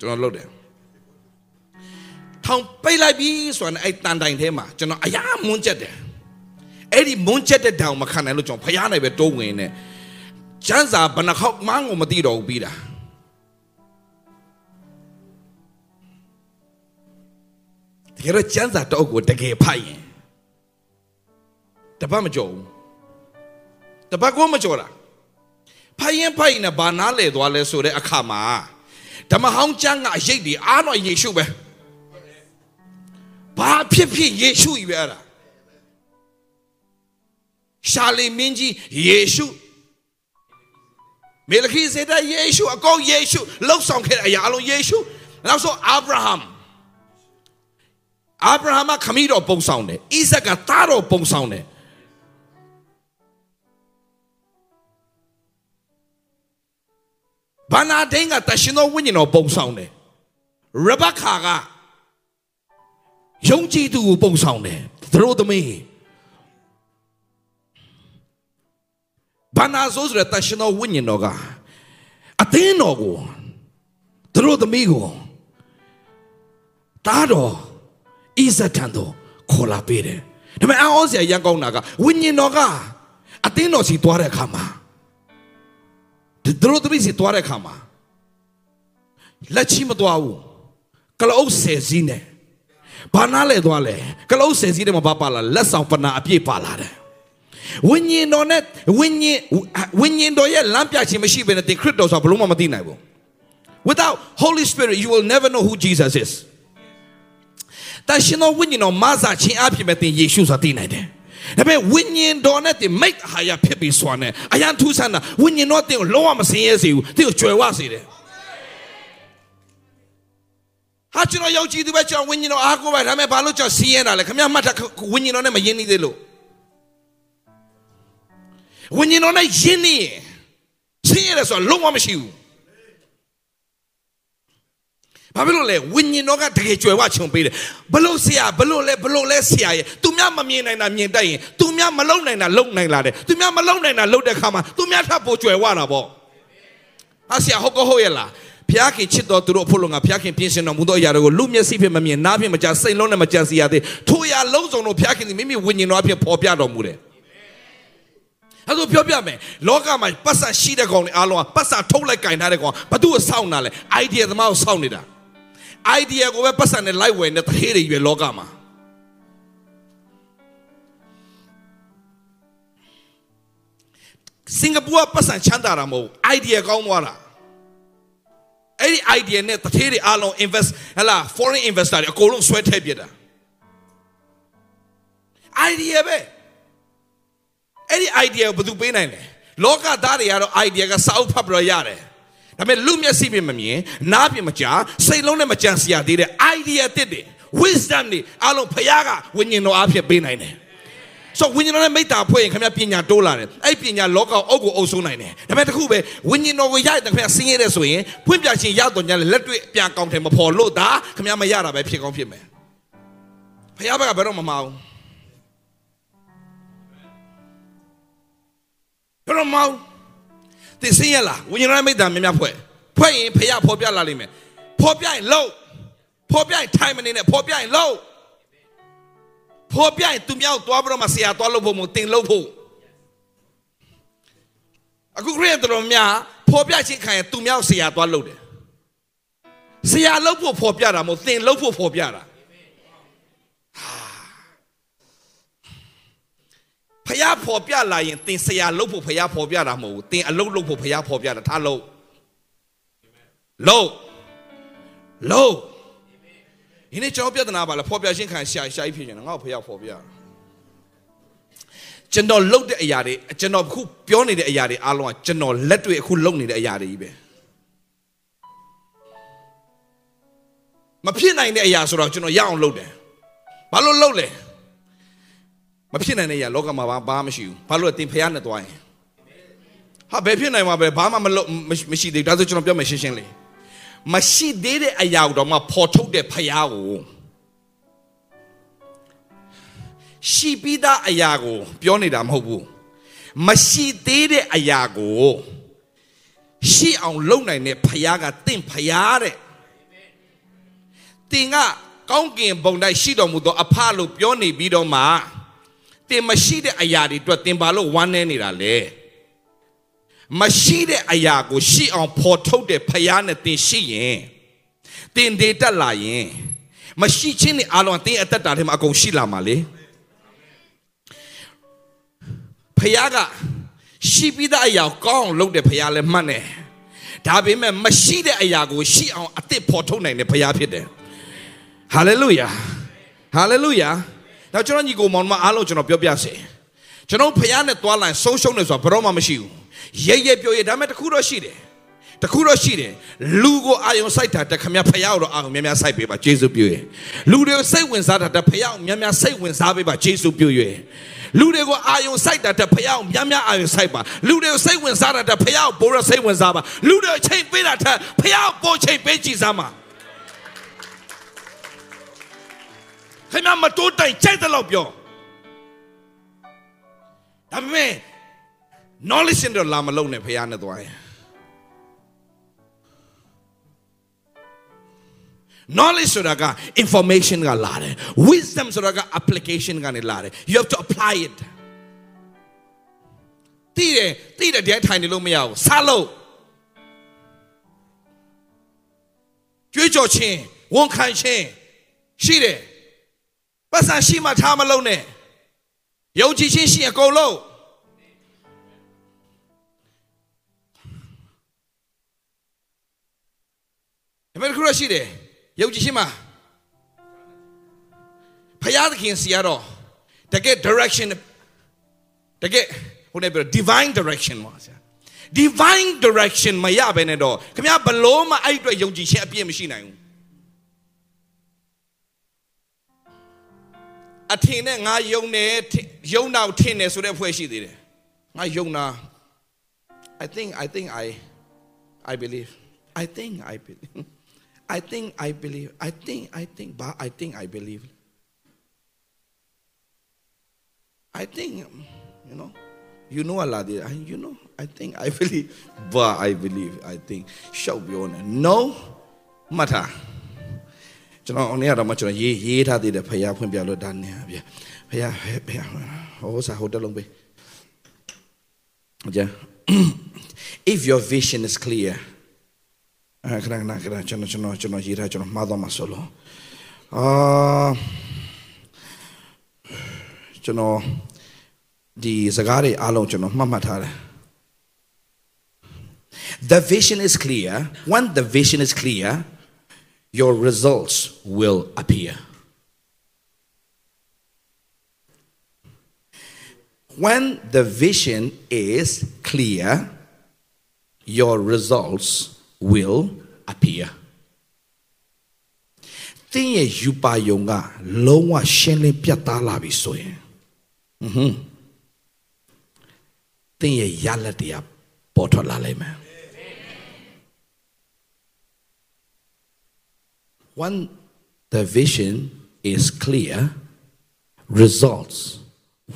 ကျွန်တော်လုပ်တယ်ထောင်ပိတ်လိုက်ပြီဆိုတော့အဲ့တန်တိုင်ထဲမှာကျွန်တော်အရာမွန်းချက်တယ်အဲ့ဒီမွန်းချက်တဲ့တောင်မခံနိုင်လို့ကျွန်တော်ဖျားနေပဲတိုးဝင်နေကျန်းစာဘဏ္ဍခေါက်မန်းကိုမသိတော့ဘူးပြီးတာတကယ်တော့ကျန်းစာတော့ကိုတကယ်ဖိုက်ရင်တပတ်မကြော်ဘူး တပတ်ကိုမကြော်တာဖိုင်ရင်ဖိုင်နဲ့ဘာနားလဲသွားလဲဆိုတဲ့အခါမှာဓမ္မဟောင်းကျမ်းကအရေးဒီအားတော့ယေရှုပဲဘာဖြစ်ဖြစ်ယေရှုကြီးပဲအဲ့ဒါရှာလီမင်းကြီးယေရှုမေလခိစေဒယေရှုအကောယေရှုလောက်ဆောင်ခဲ့တဲ့အရာအလုံးယေရှုနောက်ဆိုအာဗြဟံအာဗြဟံကခမီးတော်ပုံဆောင်တယ်ဣဇက်ကသားတော်ပုံဆောင်တယ် ဘာနာဒင်းကတရှင်တော်ဝိညာဉ်တော်ပုံဆောင်တယ်ရဘခါကယုံကြည်သူကိုပုံဆောင်တယ်သူတို့သမီးဘာနာဆိုဆိုတဲ့တရှင်တော်ဝိညာဉ်တော်ကအသင်းတော်ကိုသူတို့သမီးကိုတားတော်ဣဇတ်ထံတော်ခေါ်လာပေးတယ်ဒါပေမဲ့အောင်းစရာရန်ကောင်းတာကဝိညာဉ်တော်ကအသင်းတော်စီသွားတဲ့အခါမှာ သူတို့သမီးစီသွားတဲ့အခါမှာလက်ချီမသွားဘူးကလုတ်ဆယ်စည်းနဲ့ဘာနာလဲသွားလဲကလုတ်ဆယ်စည်းနဲ့မပါပါလာလက်ဆောင်ပနာအပြည့်ပါလာတယ်ဝိညာဉ်တော်နဲ့ဝိညာဉ်ဝိညာဉ်တော်ရဲ့လမ်းပြခြင်းမရှိဘဲနဲ့သင်ခရစ်တော်ဆိုဘလို့မှမသိနိုင်ဘူး without holy spirit you will never know who jesus is တရှင်တော်ဝိညာဉ်တော်မဆာခြင်းအဖြစ်မဲ့သင်ယေရှုဆိုသိနိုင်တယ် ဒါပေမဲ့ဝိညာဉ်တော်နဲ့တင်မိတ်ဟာရဖြစ်ပြီးစွာနဲ့အရန်ထူးဆန်းတာဝိညာဉ်တော်တင်ကိုလုံးဝမစင်ရဲစေဘူးတင်ကိုကြွယ်ဝစေတယ်ဟာကျွန်တော်ယောက်ျီသူပဲကျွန်တော်ဝိညာဉ်တော်အားကိုးပါဒါပေမဲ့ဘာလို့ကျွန်တော်စီးရဲတာလဲခမရမှတ်တာဝိညာဉ်တော်နဲ့မယဉ်နေသေးလို့ဝိညာဉ်တော်နဲ့ယဉ်နေရင်စီးရဲဆိုတော့လုံးဝမရှိဘူး ဘာဖြစ်လို့လဲဝိညာဉ်တော်ကတကယ်ကြွယ်ဝခြုံပေးတယ်ဘလို့ဆရာဘလို့လဲဘလို့လဲဆရာရဲ့သူများမမြင်နိုင်တာမြင်တတ်ရင်သူများမလုံနိုင်တာလုံနိုင်လာတယ်သူများမလုံနိုင်တာလုံတဲ့ခါမှာသူများထပ်ပိုကြွယ်ဝတာပေါ့ဟာဆရာဟုတ်ကောဟုတ်ရဲ့လားဖျားခင်ချစ်တော်သူတို့အဖို့လုံးကဖျားခင်ပြင်ဆင်တော်မူသောအရာတွေကိုလူမျက်စိဖြင့်မမြင်နားဖြင့်မကြားစိတ်လုံးနဲ့မကြံစီရသေးထိုအရာလုံးစုံတို့ဖျားခင်သည်မိမိဝိညာဉ်တော်အဖြစ်ပေါ်ပြတော်မူတယ်အဲ့ဒါပြောပြမယ်လောကမှာပတ်စံရှိတဲ့ကောင်တွေအားလုံးကပတ်စံထုတ်လိုက်ကင်ထားတဲ့ကောင်ဘာသူ့ကိုစောင့်တာလဲ idea သမားကိုစောင့်နေတာ idea ကိုပဲပတ်စံနဲ့လိုက်ဝယ်နေတထေးတွေရွယ်လောကမှာစင်ကာပူကပတ်စံချမ်းသာတာမဟုတ် idea ကောင်းသွားတာအဲ့ဒီ idea နဲ့တထေးတွေအားလုံး invest ဟလာ foreign investor တွေအကုန်လုံးဆွဲထည့်ပြတာ idea ပဲအဲ့ဒီ idea ကိုဘယ်သူပေးနိုင်လဲလောကသားတွေကတော့ idea ကစာအုပ်ဖတ်ပြီးတော့ရတယ် ဒါပေမဲ့လူမျက်စိပြမမြင်နားပြမကြားစိတ်လုံးနဲ့မကြံစည်ရသေးတဲ့ idea တစ်တွေ wisdom တွေအားလုံးဖခင်ကဝိညာဉ်တော်အဖြစ်ပေးနိုင်တယ်ဆိုဝိညာဉ်တော်နဲ့မိတ္တာဖွဲ့ရင်ခင်ဗျပညာတိုးလာတယ်အဲ့ပညာလောကအုပ်ကိုအုပ်ဆုံးနိုင်တယ်ဒါပေမဲ့တခုပဲဝိညာဉ်တော်ကိုရတဲ့ခင်ဗျဆင်းရဲတဲ့ဆိုရင်ဖွင့်ပြခြင်းရတော့ညာလက်တွေ့ပြန်ကောင်းတယ်မဖော်လို့ဒါခင်ဗျမရတာပဲဖြစ်ကောင်းဖြစ်မယ်ဖခင်ဘက်ကဘယ်တော့မမအောင်ဘယ်တော့မအောင် သိစင်းရလားဝိညာဉ်တော်နဲ့မိတ္တာများများဖွဲ့ဖွဲ့ရင်ဖခင်ဖော်ပြလာလိမ့်မယ်ဖော်ပြရင်လို့ဖော်ပြရင် time မနေနဲ့ဖော်ပြရင်လို့ဖော်ပြရင်သူများကိုသွားပြီးတော့မှဆရာသွားလို့ဖို့မတင်လို့ဖို့အခုခရစ်တော်များဖော်ပြခြင်းခံရင်သူများကိုဆရာသွားလို့တယ်ဆရာလို့ဖို့ဖော်ပြတာမဟုတ်တင်လို့ဖို့ဖော်ပြတာ ဖះဖော်ပြလာရင်တင်ဆရာလို့ဖို့ဖះဖော်ပြတာမဟုတ်ဘူးတင်အလုပ်လုပ်ဖို့ဖះဖော်ပြတာထားလို့လို့လို့ဒီနေ့ကျွန်တော်ပြဿနာပါလားဖော်ပြခြင်းခံရှာရှာကြီးဖြစ်နေတယ်ငါ့ကိုဖះဖော်ပြကျွန်တော်လုပ်တဲ့အရာတွေကျွန်တော်အခုပြောနေတဲ့အရာတွေအားလုံးကကျွန်တော်လက်တွေ့အခုလုပ်နေတဲ့အရာတွေကြီးပဲမဖြစ်နိုင်တဲ့အရာဆိုတော့ကျွန်တော်ရအောင်လုပ်တယ်ဘာလို့လုပ်လဲ မဖြစ်နိုင်တဲ့အရာလောကမှာဘာဘာမရှိဘူးဘာလို့လဲတင်ဖះနဲ့သွားရင်ဟာဘယ်ဖြစ်နိုင်မှာပဲဘာမှမလုပ်မရှိသေးဘူးဒါဆိုကျွန်တော်ပြောမယ်ရှင်းရှင်းလေးမရှိသေးတဲ့အရာတော့မှပေါ်ထုတ်တဲ့ဖះကိုရှိပြီးသားအရာကို ပြောနေတာမဟုတ်ဘူးမရှိသေးတဲ့အရာကိုရှိအောင်လုပ်နိုင်တဲ့ဖះကတင့်ဖះတဲ့တင်ကကောင်းကင်ဘုံတိုင်းရှိတော်မူသောအဖလို့ပြောနေပြီးတော့မှ တင်မရှိတဲ့အရာတွေအတွက်တင်ပါလို့ဝမ်းနေနေတာလေမရှိတဲ့အရာကိုရှိအောင်ဖော်ထုတ်တဲ့ဖယားနဲ့တင်ရှိရင်တင်ဒေတက်လာရင်မရှိချင်းနဲ့အားလုံးတင်အသက်တာထဲမှာအကုန်ရှိလာမှာလေဖယားကရှိပြီးသားအရာကိုကောင်းအောင်လုပ်တဲ့ဖယားလည်းမှတ်တယ်ဒါပေမဲ့မရှိတဲ့အရာကိုရှိအောင်အသစ်ဖော်ထုတ်နိုင်တဲ့ဖယားဖြစ်တယ်ဟာလေလုယာဟာလေလုယာ နောက်ကျွန်တော်ညီကိုမောင်မအားလုံးကျွန်တော်ပြောပြစေကျွန်တော်ဖယားနဲ့တွားလိုက်ဆုံးရှုံးနေဆိုတာဘယ်တော့မှမရှိဘူးရဲရဲပြောရဲဒါပေမဲ့တခုတော့ရှိတယ်တခုတော့ရှိတယ်လူကိုအာယုံစိုက်တာတခမဖယားတော့အာယုံများများစိုက်ပေးပါဂျေဇုပြုရလူတွေကိုစိတ်ဝင်စားတာတဖယားများများစိတ်ဝင်စားပေးပါဂျေဇုပြုရလူတွေကိုအာယုံစိုက်တာတဖယားများများအာယုံစိုက်ပါလူတွေကိုစိတ်ဝင်စားတာတဖယားပိုရစိတ်ဝင်စားပါလူတွေချိန်ပေးတာထဖယားပိုချိန်ပေးကြည့်စမ်းပါ ခင်ဗျာမတိုးတိုင်ကြိုက်တဲ့လောက်ပြောဒါပေမဲ့ knowledge နဲ့လာမလုံးနဲ့ဖះနဲ့သွားရင် knowledge ဆိုတာက information ကလာတယ် wisdom ဆိုတာက application ကနေလာတယ် you have to apply it တည်တယ်တည်တယ်တည်းထိုင်နေလို့မရဘူးစားလို့ကြွေးကြော်ခြင်းဝန်ခံခြင်းရှိတယ် ပတ်စံရှိမှထားမလုံးနဲ့ယုံကြည်ခြင်းရှိအကုန်လုံးဒါပေမဲ့ခုရရှိတယ်ယုံကြည်ခြင်းမှာဖယားသခင်စီရတော့တကယ် direction တကယ်ဟိုနေပြော divine direction ပါဆရာ divine direction မရဘဲနဲ့တော့ခင်ဗျာဘလို့မှအဲ့အတွက်ယုံကြည်ခြင်းအပြည့်မရှိနိုင်ဘူး အထင်နဲ့ငါယုံနေယုံတော့ထင်နေဆိုတဲ့ဖွဲ့ရှိသေးတယ်ငါယုံတာ I think I think I I believe I think I believe I think I believe I think I think but I think I believe I think you know you know a lot I you know I think I believe but I believe I think ရှောက်ပြောနေ no မှတ်ထား ကျွန်တော်အနေရတော့မှကျွန်တော်ရေးရေးထားသေးတယ်ဖယားဖွင့်ပြလို့ဒါနေပြဖယားဖယားဟိုစားဟိုတက်လုံးပေးကြ if your vision is clear အဲခဏခဏခဏကျွန်တော်ကျွန်တော်ကျွန်တော်ရေးထားကျွန်တော်မှားသွားမှာဆိုလို့အာကျွန်တော်ဒီစကားတွေအားလုံးကျွန်တော်မှတ်မှတ်ထားတယ် The vision is clear. When the vision is clear, your results will appear. When the vision is clear, your results will appear. တင်းရဲ့ယူပါယုံကလုံးဝရှင်းလင်းပြတ်သားလာပြီဆိုရင်อือဟွန်းတင်းရဲ့ရလက်တရားပေါ်ထွက်လာလိမ့်မယ် When the vision is clear, results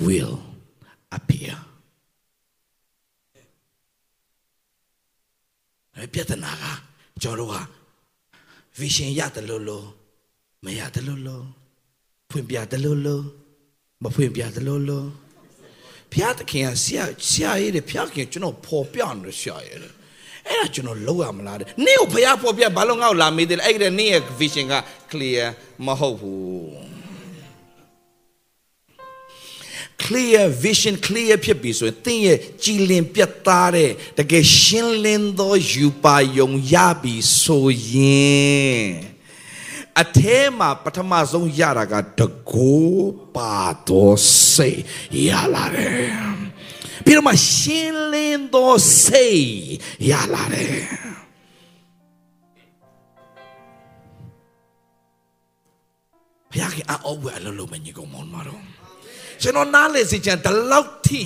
will appear. ပြဿနာကကျွန်တော်တို့က vision ရတယ်လို့လို့မရတယ်လို့လို့ဖွင့်ပြတယ်လို့လို့မဖွင့်ပြတယ်လို့လို့ဖျားသခင်ကဆရာဆရာရေးတယ်ဖျားခင်ကျွန်တော်ပေါ်ပြနေတယ်ဆရာရေးတယ် အဲ့ဒါကျွန်တော်လောက်ရမလားတဲ့နေ့ကိုဖျားပေါ်ပြဘာလို့ငါ့ကိုလာမေးတယ်လဲအဲ့ဒီနေ့ရဲ့ vision က clear မဟုတ်ဘူး clear vision clear ဖြစ်ပြီဆိုရင်သင်ရဲ့ကြည်လင်ပြတ်သားတဲ့တကယ်ရှင်းလင်းသောယူပါယုံရပြီဆိုရင်အထဲမှာပထမဆုံးရတာကတကိုးပါသောစိတ်ရလာတယ် ပြီးတော့မှရှင်းလင်းသောစိတ်ရလာတယ်ဘုရားကအအောက်ဝဲအလုံးလုံးမညီကုန်မောင်းမှာတော့ကျွန်တော်နားလေစီချင်ဒီလောက်ထိ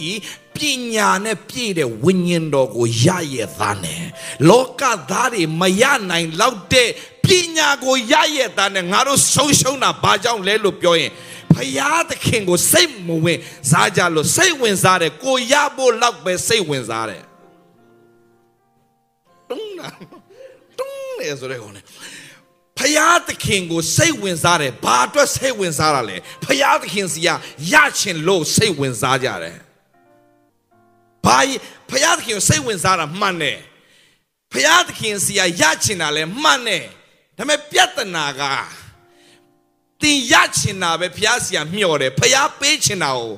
ပညာနဲ့ပြည့်တဲ့ဝိညာဉ်တော်ကိုရရသားနဲ့လောကသားတွေမရနိုင်လောက်တဲ့ပညာကိုရရသားနဲ့ငါတို့ဆုံးရှုံးတာဘာကြောင့်လဲလို့ပြောရင် ဖယားသခင်ကိုစိတ်မဝင်စားကြလို့စိတ်ဝင်စားတယ်ကိုရဖို့လောက်ပဲစိတ်ဝင်စားတယ်တုံးနာတုံးနေဆိုတဲ့ကောင်နဲ့ဖယားသခင်ကိုစိတ်ဝင်စားတယ်ဘာအတွက်စိတ်ဝင်စားတာလဲဖယားသခင်စီကရချင်လို့စိတ်ဝင်စားကြတယ်ဘာဖယားသခင်ကိုစိတ်ဝင်စားတာမှန်တယ်ဖယားသခင်စီကရချင်တာလဲမှန်တယ်ဒါပေမဲ့ပြဿနာက တင်ရချင်တာပဲဖယားစီကမျှော်တယ်ဖယားပေးချင်တာကို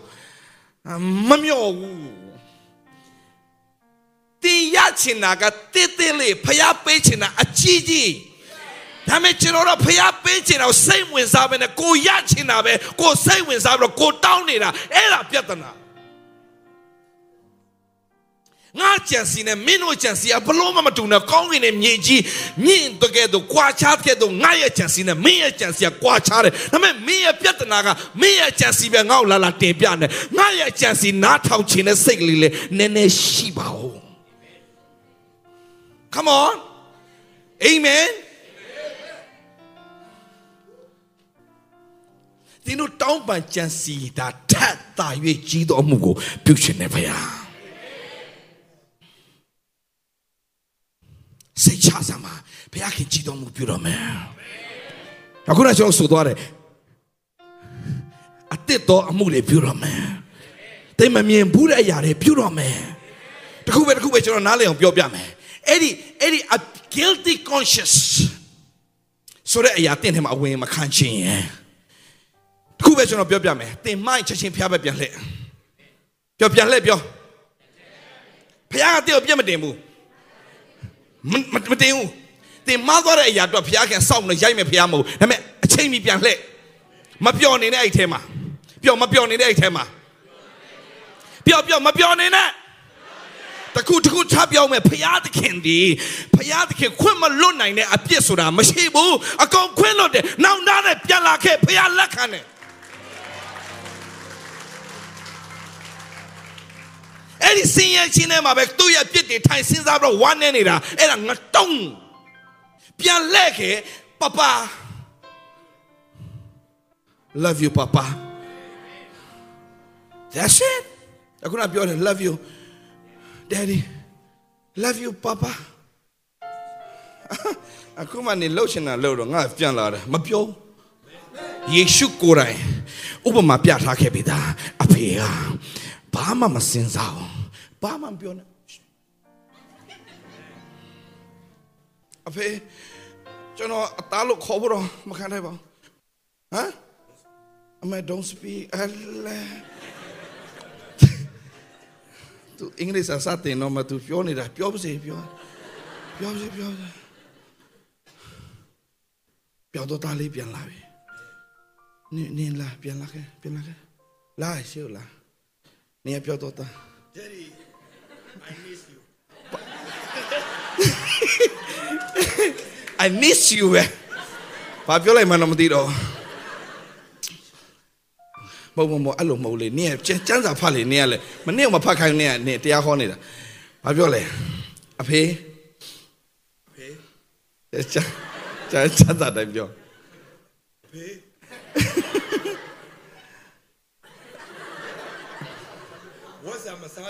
မမျှော်ဘူးတင်ရချင်တာကတိတ်တိတ်လေးဖယားပေးချင်တာအကြီးကြီးဒါမဲ့ကျွန်တော်တို့ဖျားပေးချင်တာကိုစိတ်ဝင်စားပဲနဲ့ကိုရချင်တာပဲကိုစိတ်ဝင်စားပြီးတော့ကိုတောင်းနေတာအဲ့ဒါပြဿနာ ငါကြံစီနဲ့မင်းတို့ကြံစီအဘလို့မှမတူနဲ့ကောင်းကင်နဲ့မြေကြီးမြင့်တကယ်တော့ကွာခြားတဲ့တော့ငါရဲ့ကြံစီနဲ့မင်းရဲ့ကြံစီကကွာခြားတယ်ဒါပေမဲ့မင်းရဲ့ပြဿနာကမင်းရဲ့ကြံစီပဲငါ့ကိုလာလာတင်ပြနေငါရဲ့ကြံစီနားထောင်ခြင်းနဲ့စိတ်ကလေးလေးနည်းနည်းရှိပါဦး Come on Amen သင်တို့တောင်းပန်ကြံစီတာထက်သာ၍ကြီးတော်မှုကိုပြုရှင်နေပါယာ စိတ်ချစမ်းပါဘုရားခင်ကြီးတော်မှုပြုတော်မယ်အခုနကျွန်တော်ဆိုသွားတယ်အတစ်တော်အမှုတွေပြုတော်မယ်တိမ်မမြင်ဘူးတဲ့အရာတွေပြုတော်မယ်တခုပဲတခုပဲကျွန်တော်နားလည်အောင်ပြောပြမယ်အဲ့ဒီအဲ့ဒီ guilty conscious ဆိုတဲ့အရာတင့်ထဲမှာအဝင်မခံချင်ရင်တခုပဲကျွန်တော်ပြောပြမယ်တင်မိုင်းချက်ချင်းဖျားပဲပြန်လှည့်ပြောပြန်လှည့်ပြောဖျားကတဲ့ကိုပြတ်မတင်ဘူး မမတင်ဘူးတင်မသွားတဲ့အရာတော့ဖျားခင်စောင့်နေရိုက်မယ်ဖျားမဟုတ်ဒါပေမဲ့အချိန်မီပြန်လှည့်မပြော့နေတဲ့အဲ့ထဲမှာပြော့မပြော့နေတဲ့အဲ့ထဲမှာပြော့ပြော့မပြော့နေနဲ့တခုတခုချပြောင်းမယ်ဖရာသခင်ဒီဖရာသခင်ခွင့်မလွတ်နိုင်တဲ့အပြစ်ဆိုတာမရှိဘူးအကုန်ခွင့်လွတ်တယ်နောက်သားနဲ့ပြန်လာခဲ့ဖရာလက်ခံတယ် အဲ့ဒီစင်ရဲ့ချင်းထဲမှာပဲသူ့ရဲ့ပြစ်တွေထိုင်စဉ်းစားပြီးတော့ဝမ်းနေနေတာအဲ့ဒါငတုံးပြန်လဲခဲ့ပပ love you papa that's it အခုနပြောတယ် love you daddy love you papa အခုမှနေလှုပ်ရှင်တာလှုပ်တော့ငါပြန်လာတယ်မပြောယေရှုကိုယ်တိုင်ဥပမာပြထားခဲ့ပြီသားအဖေက ဘာမှမစင်စားဘူးဘာမှမပြောနဲ့အဖေကျွန်တော်အသားလို့ခေါ်ဖို့တော့မခံနိုင်ပါဘူးဟမ်အမေ don't speak အလဲသူအင်္ဂလိပ်စာစတင်တော့မှသူပြောနေတာပြောပါစေပြောပြောပါစေပြောပါစေပြောတော့တားလေးပြန်လာပြီနင်းနင်းလာပြန်လာခဲ့ပြန်လာခဲ့လာရှိဦးလာ နေပြောတော့တာ Daddy, I miss you. I miss you ပဲဘာပြောလိုက်မှန်းတော့မသိတော့မဟုတ်မဟုတ်အဲ့လိုမဟုတ်လေနင်းကျန်းကျန်းစာဖတ်လေနင်းကလေမနေ့ကမဖတ်ခိုင်းနင်းကနင်းတရားဟောနေတာဘာပြောလဲအဖေ Hey, ကျန်းကျန်းကျန်းစာတိုင်းပြော hey. What's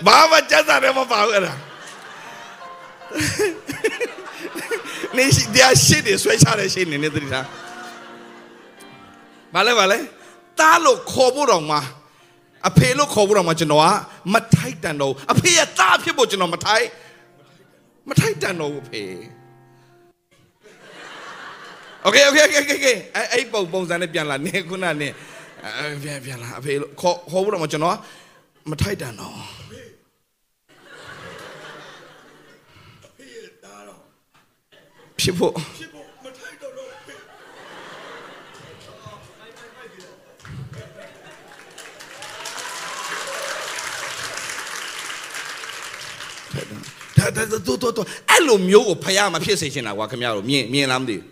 ဘာမှကျန်းစာလည်းမပါဘူးအဲ့ဒါနေရှိတရားရှိတယ်ဆွဲချတဲ့ရှိနေနေတတိထားဘာလဲဘာလဲတားလို့ခေါ်ဖို့တော့မှာအဖေလို့ခေါ်ဖို့တော့မှာကျွန်တော်ကမထိုက်တန်တော့ဘူးအဖေရဲ့တားဖြစ်ဖို့ကျွန်တော်မထိုက်မထိုက်တန်တော့ဘူးအဖေ โอเคโอเคโอเคโอเคအဲ့အဲ့ပုံပုံစံနဲ့ပြန်လာနေခုနနဲ့အဲ့ပြန်ပြန်လာအဖေလို့ခေါ်ခေါ်ဖို့တော့မှာကျွန်တော်က မထိုက်တန်တော့ Hey, Dado. ဖြစ်ဖို့ People, potato, no. Hey. ဒါဒါတို့တို့တို့အဲ့လိုမျိုးကိုဖယားမဖြစ်စေချင်တာကွာခင်ဗျားတို့မြင်မြင်လားမသိဘူး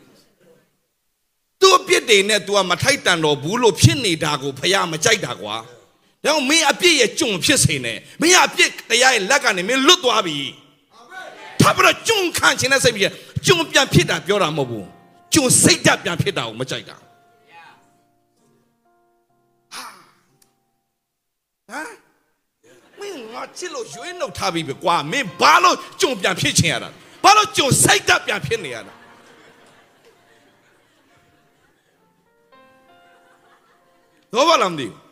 သူ့အပြစ်တွေနဲ့ तू ကမထိုက်တန်တော့ဘူးလို့ဖြစ်နေတာကိုဖယားမကြိုက်တာကွာ ဒါကြောင့်မင်းအပြစ်ရဲ့ကြုံဖြစ်စေနဲ့မင်းအပြစ်တရားရဲ့လက်ကနေမင်းလွတ်သွားပြီဒါပြတော့ကြုံခံချင်တဲ့စိတ်ပြီးကြုံပြန်ဖြစ်တာပြောတာမဟုတ်ဘူးကြုံစိတ်ဓာတ်ပြန်ဖြစ်တာကိုမကြိုက်တာဟမ်မင်းငါချစ်လို့ရွေးနှုတ်ထားပြီပဲကွာမင်းဘာလို့ကြုံပြန်ဖြစ်ချင်ရတာဘာလို့ကြုံစိတ်တက်ပြန်ဖြစ်နေရတာတော့ဘာလဲမသိဘူး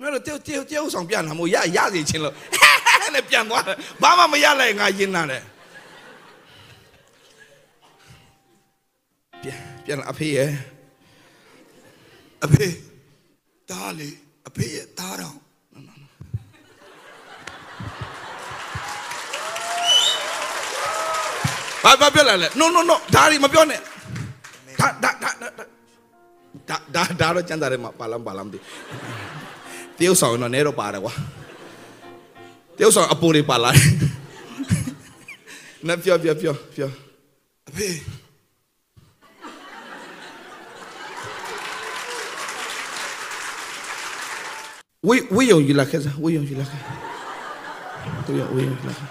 ငါတို့တေတေတေအောင်ဆောင်ပြန်လာမို့ရရစီချင်းလို့နဲ့ပြန်သွားတယ်ဘာမှမရလိုက်ငါရင်နာတယ်ပြန်ပြန်လာအဖေရဲ့အဖေဒါလေအဖေရဲ့သားတော်ဘာဘာပြောလာလဲ no no no ဒါရီမပြောနဲ့ဒါဒါဒါဒါဒါဒါဒါတော့ကျန်တာတယ်မှာပါလမ်းပါလမ်းဒီ တယောက်ဆောင်တော့နဲတော့ပါတယ်ကွာတယောက်ဆောင်အပူတွေပါလာတယ်နပြောပြောပြောပြောအဖေဝေးဝေးယုံယူလာခဲ့စားဝေးယုံယူလာခဲ့ဝေးယုံဝေးယုံယူလာခဲ့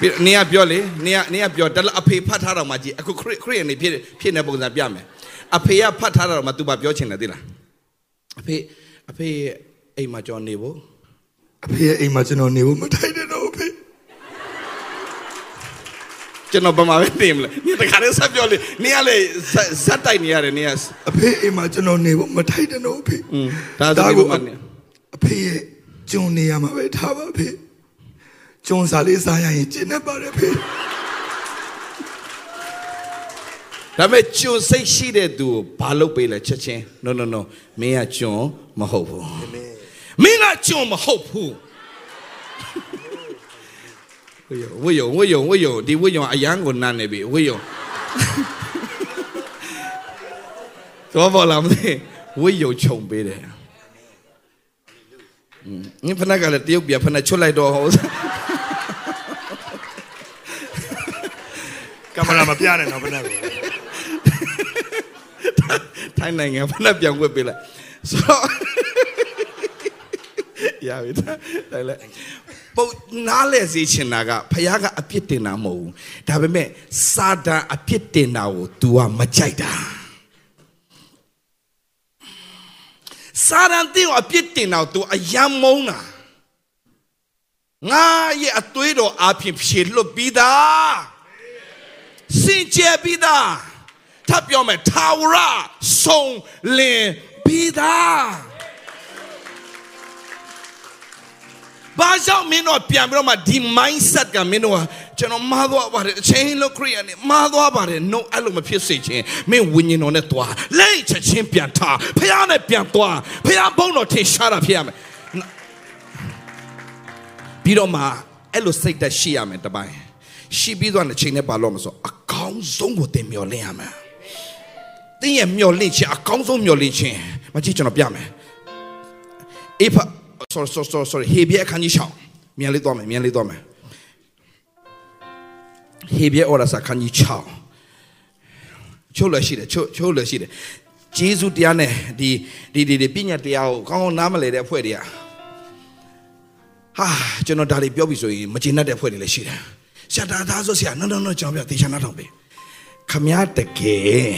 ပြီးနေရပြောလေနေရနေရပြောတလအဖေဖတ်ထားတော့မှကြည့်အခုခရစ်ခရစ်ယာန်နေဖြစ်ဖြစ်နေပုံစံပြမယ် အဖေကဖတ်ထားတော့မှ तू ဘာပြောချင်တယ်သိလားအဖေအဖေရဲ့အိမ်မှာကြော်နေဖို့ အဖေရဲ့အိမ်မှာကျွန်တော်နေဖို့မထိုက်တယ်တော့အဖေ ကျွန်တော်ဘာမှမသိမလဲနေတခါလေးဆက်ပြောလေနေရလေဇက်ဇက်တိုက်နေရတယ်နေရ အဖေအိမ်မှာကျွန်တော်နေဖို့မထိုက်တယ်တော့အဖေ อืมဒါဆိုဒီမှာနေ အဖေရဲ့ကျုံနေရမှာပဲထားပါအဖေကျုံစားလေးစားရရင်ကျင်းနေပါတယ်အဖေ ဒါပေမဲ့ကျွန်စိတ်ရှိတဲ့သူကိုဘာလုပ်ပေးလဲချက်ချင်း no no no မင်းကကျွန်မဟုတ်ဘူးမင်းကကျွန်မဟုတ်ဘူးဝေယဝေယဝေယဝေယဒီဝေယအရန်ကိုနန်းနေပြီဝေယတော့ဘောလာမသိဝေယခြုံပေးတယ်อืมငါဖနက်ကလည်းတရုတ်ပြဖနက်ချွတ်လိုက်တော့ဟောကင်မရာမပြနဲ့တော့ဘယ်နဲ့ကို ထိုင်းနိုင်ငံဖနက်ပြန်ဝတ်ပေးလိုက်ဆိုတော့ရပြီတိုင်းလိုက်ပုံနားလဲစေချင်တာကဖခင်ကအပြစ်တင်တာမဟုတ်ဘူးဒါပေမဲ့စာတန်အပြစ်တင်တာကို तू ကမကြိုက်တာစာတန်တင်းကိုအပြစ်တင်တာကို तू အယံမုန်းတာငါရဲ့အသွေးတော်အဖြစ်ဖြေလွတ်ပြီးသားစင်ကြယ်ပြီးသား ထပ်ပြောမယ်ထာဝရဆုံးလင်ပြီးသားဘာကြောင့်မင်းတို့ပြန်ပြီးတော့မှဒီ mindset ကမင်းတို့ကကျွန်တော်မှားသွားပါတယ်အချင်းလို့ခရိယန်နဲ့မှားသွားပါတယ် no အဲ့လိုမဖြစ်စေချင်မင်းဝိညာဉ်တော်နဲ့သွားလိတ်ချက်ချင်းပြန်ထားဖခင်နဲ့ပြန်သွားဖခင်ဘုန်းတော်ထင်ရှားတာဖြစ်ရမယ်ပြီးတော့မှအဲ့လိုစိတ်သက်ရှိရမယ်တပိုင်းရှိပြီးသွားတဲ့ချိန်နဲ့ပါလို့မဆိုအကောင်းဆုံးကိုသင်မျှော်လင့်ရမယ် တင်းရဲ့မျှော်လင့်ခြင်းအကောင်းဆုံးမျှော်လင့်ခြင်းမကြည့်ကျွန်တော်ပြမယ်အေဖာ sorry sorry sorry sorry ဟေဘရဲအခန်းကြီး6မြန်လေးသွားမယ်မြန်လေးသွားမယ်ဟေဘရဲဩရစာအခန်းကြီး6ချုပ်လည်းရှိတယ်ချုပ်ချုပ်လည်းရှိတယ်ဂျေဇုတရားနဲ့ဒီဒီဒီဒီပညာတရားကိုကောင်းကောင်းနားမလည်တဲ့အဖွဲ့တွေကဟာကျွန်တော်ဒါတွေပြောပြီဆိုရင်မကျေနပ်တဲ့အဖွဲ့တွေလည်းရှိတယ်ဆရာဒါသားဆိုဆရာ no no no ကျွန်တော်ပြတေချာနာထောင်ပေးခမည်းတကယ်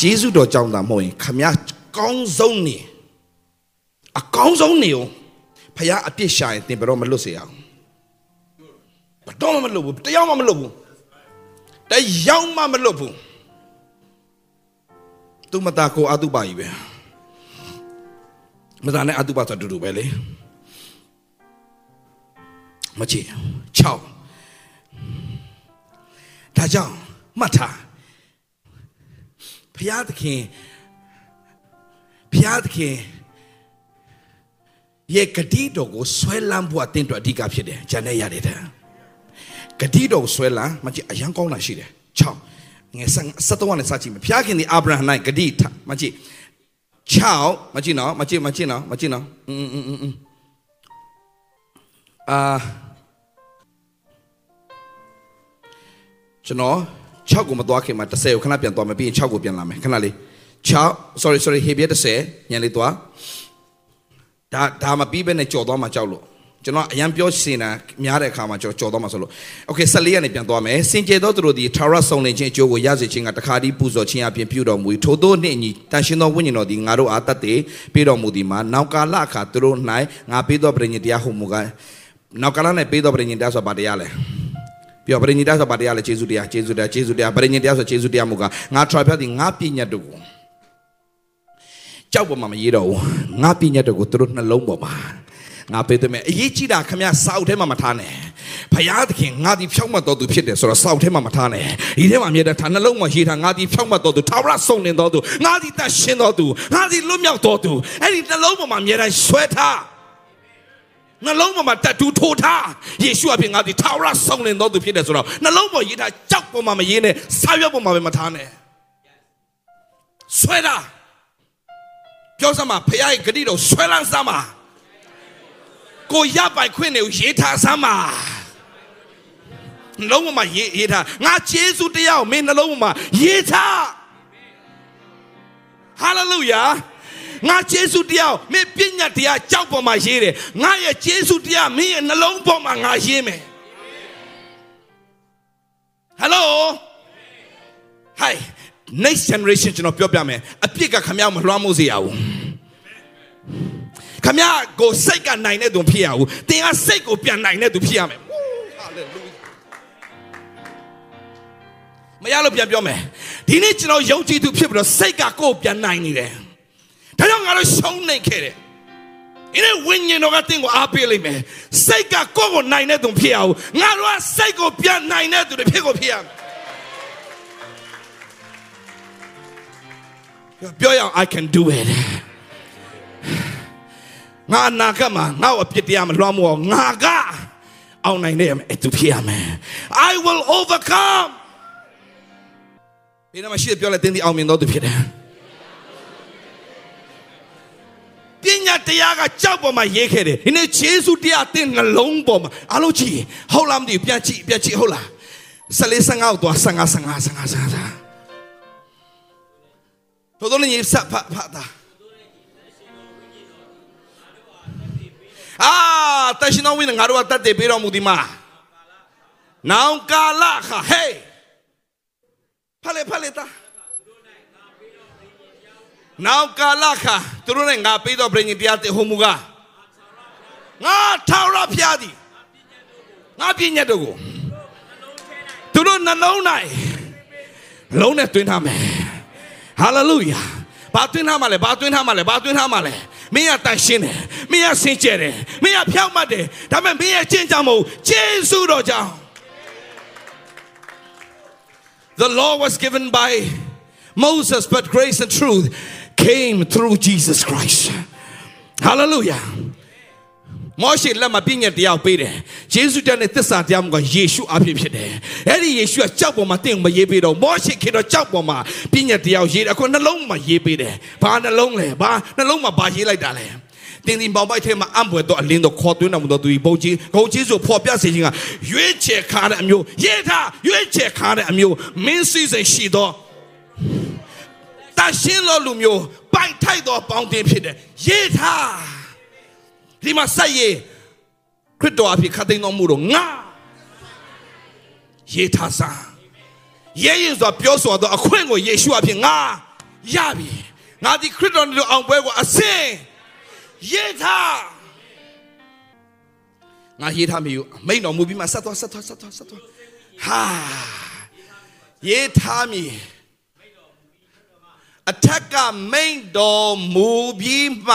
ဂျေဇုတော်ကြောင့်သာမဟုတ်ရင်ခမည်းကောင်းဆုံးနေအကောင်းဆုံးနေအောင်ဖခင်အပြစ်ရှာရင်သင်ဘယ်တော့မလွတ်စေအောင်ဘယ်တော့မှမလွတ်ဘူးတရားမှမလွတ်ဘူးတရားမှမလွတ်ဘူးသူမတာကိုအတုပါကြီးပဲမသားနဲ့အတုပါဆိုတူတူပဲလေမကြည့်6ဒါကြောင့်မှတ်ထား ဖျားသခင်ဖျားသခင်ရဲ့ဂတိတော်ကိုဆွဲလန်းဖို့အသင်တို့အဓိကဖြစ်တယ်ဂျန်နဲ့ရတယ်တဲ့ဂတိတော်ကိုဆွဲလန်းမကြည့်အရန်ကောင်းတာရှိတယ်6ငယ်73ကနေစကြည့်မဖျားခင်ဒီအာဗြဟံ၌ဂတိမကြည့်6မကြည့်နော်မကြည့်မကြည့်နော်မကြည့်နော်อืมอืมอืมအာကျွန်တော် 6ကိုမသွားခင်မှာ10ကိုခဏပြန်သွားမယ်ပြီးရင်6ကိုပြန်လာမယ်ခဏလေး6 sorry sorry ဟေဘရဲ10ညလေးသွားဒါဒါမပြီးဘဲနဲ့ကြော်သွားမှာကြောက်လို့ကျွန်တော်အရန်ပြောစင်တာများတဲ့အခါမှာကျွန်တော်ကြော်သွားမှာဆိုလို့ Okay 14ရက်နေပြန်သွားမယ်စင်ကြယ်သောသူတို့သည်ထာဝရဆောင်လင်ခြင်းအကျိုးကိုရစေခြင်းကတခါတည်းပူဇော်ခြင်းအပြင်ပြုတော်မူထိုသို့နှင့်အညီတန်ရှင်သောဝိညာဉ်တော်သည်ငါတို့အားတတ်တည်ပေးတော်မူသည်မှာနောက်ကာလအခါသူတို့၌ငါပေးသောပရိညတရားဟုမူကားနောက်ကာလ၌ပေးသောပရိညတရားဆိုတာဘာတရားလဲ ပြောပရိညတ်တရားဆိုပါတရားလဲယေရှုတရားယေရှုတရားယေရှုတရားပရိညတ်တရားဆိုယေရှုတရားမူကားငါထွာဖြတ်သည်ငါပြည့်ညတ်တို့ကိုကြောက်ပေါ်မှာမရေးတော့ဘူးငါပြည့်ညတ်တို့ကိုသူတို့နှလုံးပေါ်မှာငါပေးတယ်မယ်အရေးကြီးတာခမရစောက်ထဲမှာမထားနဲ့ဖယားသခင်ငါဒီဖြောက်မှတ်တော်သူဖြစ်တယ်ဆိုတော့စောက်ထဲမှာမထားနဲ့ဒီထဲမှာမြဲတဲ့ဌာနှလုံးမှာရေးထားငါဒီဖြောက်မှတ်တော်သူထာဝရဆုံးနေတော်သူငါဒီတတ်ရှင်းတော်သူငါဒီလွတ်မြောက်တော်သူအဲ့ဒီနှလုံးပေါ်မှာမြဲတဲ့ဆွဲထား နှလုံးပေါ်မှာတတူထိုးထားယေရှုအပြင်ငါဒီထာဝရဆုံးနေတော်သူဖြစ်တယ်ဆိုတော့နှလုံးပေါ်ရေးထားကြောက်ပေါ်မှာမရေးနဲ့စာရွက်ပေါ်မှာပဲမထားနဲ့ဆွဲတာပြောစမ်းမှာဖယားရဲ့ဂတိတော်ဆွဲလန်းစမ်းမှာကိုရပိုင်ခွင့်တွေကိုရေးထားစမ်းပါနှလုံးပေါ်မှာရေးရေးထားငါဂျေစုတရားကိုမင်းနှလုံးပေါ်မှာရေးထားဟာလေလုယာ ငါဂျေစုတရားကိုမင်းပြည့်ညတ်တရားကြောက်ပေါ်မှာရေးတယ်ငါရဲ့ဂျေစုတရားမင်းရဲ့နှလုံးပေါ်မှာငါရေးမယ်ဟယ်လိုဟိုင် next generation ကျွန်တော်ပြောပြမယ်အပြစ်ကခမရောက်မလွှမ်းမိုးစေရဘူးခမရကိုစိတ်ကနိုင်တဲ့သူဖြစ်ရဘူးတင်ကစိတ်ကိုပြန်နိုင်တဲ့သူဖြစ်ရမယ်ဟာလေလုမရလို့ပြန်ပြောမယ်ဒီနေ့ကျွန်တော်ယုံကြည်သူဖြစ်ပြီးတော့စိတ်ကကိုယ်ပြန်နိုင်နေတယ် ဒါကြောင့်ငါတို့ရှုံးနေခဲ့တယ်ဒီနေ့ဝိညာဉ်တော်ကတင်းကိုအားပေးလိုက်မယ်စိတ်ကကိုယ့်ကိုနိုင်တဲ့သူဖြစ်ရဘူးငါတို့ကစိတ်ကိုပြန်နိုင်တဲ့သူတွေဖြစ်ကိုဖြစ်ရမယ်ပြောရအောင် I can do it ငါအနာကမှာငါ့အပြစ်တရားမလွှမ်းမိုးအောင်ငါကအောင်နိုင်တယ်အတူဖြစ်ရမယ် I will overcome ဘယ်မှာရှိပြောလဲတင်းဒီအောင်မြင်တော့သူဖြစ်တယ် ပညာတရားကကြောက်ပေါ်မှာရေးခဲ့တယ်ဒီနေ့ယေရှုတရားတင်းနှလုံးပေါ်မှာအားလုံးကြည့်ဟုတ်လားမသိဘူးပြန်ကြည့်ပြန်ကြည့်ဟုတ်လား14 15တော့15 15 15 15တို့တို့လည်းစဖဖတာအာတရှင်တော်ဝိနငါတို့ကတတ်တယ်ပေးတော်မူဒီမှာနောင်ကာလခဟေးဖလေဖလေတာ နောင်ကာလခသူတို့နဲ့ငါပေးတော်ပြင်တရားတဲ့ဟိုမူကငါထောက်ရဖျားသည်ငါပြည့်ညတ်တို့ကိုသူတို့နှလုံး၌လုံးနဲ့တွင်းထားမယ်ဟာလေလုယာဘာတွင်းထားမှလဲဘာတွင်းထားမှလဲဘာတွင်းထားမှလဲမင်းကတန်ရှင်းတယ်မင်းကစင်ကြယ်တယ်မင်းကဖြောင့်မတ်တယ်ဒါပေမဲ့မင်းရဲ့ကျင့်ကြံမဟုတ်ဂျေစုတော်ကြောင့် The law was given by Moses but grace and truth came through Jesus Christ Hallelujah မောရှေလက်မှာပြည့်ညက်တရားပေးတယ်။ယေရှုတည်းနဲ့သစ္စာတရားကယေရှုအဖြစ်ဖြစ်တယ်။အဲ့ဒီယေရှုကကြောက်ပေါ်မှာတင့်မရေးပေးတော့မောရှေခေတော့ကြောက်ပေါ်မှာပြည့်ညက်တရားရေးတယ်အခုနှလုံးမှာရေးပေးတယ်။ဘာနှလုံးလဲ။ဘာနှလုံးမှာဘာရေးလိုက်တာလဲ။တင်းတင်းပေါင်ပိုက်ထဲမှာအံပွေတော့အလင်းတော့ခေါ်သွင်းတော်မူတော့သူဘုံကြီးဂုံကြီးဆိုဖော်ပြစေခြင်းကရွေးချယ်ခါတဲ့အမျိုးရေးထားရွေးချယ်ခါတဲ့အမျိုးမင်းစည်းစိမ်ရှိတော့ တရှင်းလို့လူမျိုးပိုက်ထိုက်တော့ပေါင်းတင်ဖြစ်တယ်ရေးထားဒီမှာဆက်ရေးခရစ်တော်အဖြစ်ခတ်သိမ်းတော်မူတော့ငါရေးထားစားရေးရင်ဆိုပြောဆိုတော့အခွင့်ကိုယေရှုအဖြစ်ငါရပြီငါဒီခရစ်တော်တို့အောင်ပွဲကိုအစင်ရေးထားငါရေးထားမိယူမိန်တော်မူပြီးမှဆက်သွားဆက်သွားဆက်သွားဆက်သွားဟာရေးထားမိ အထက်ကမိန်တော်မူပြီးမှ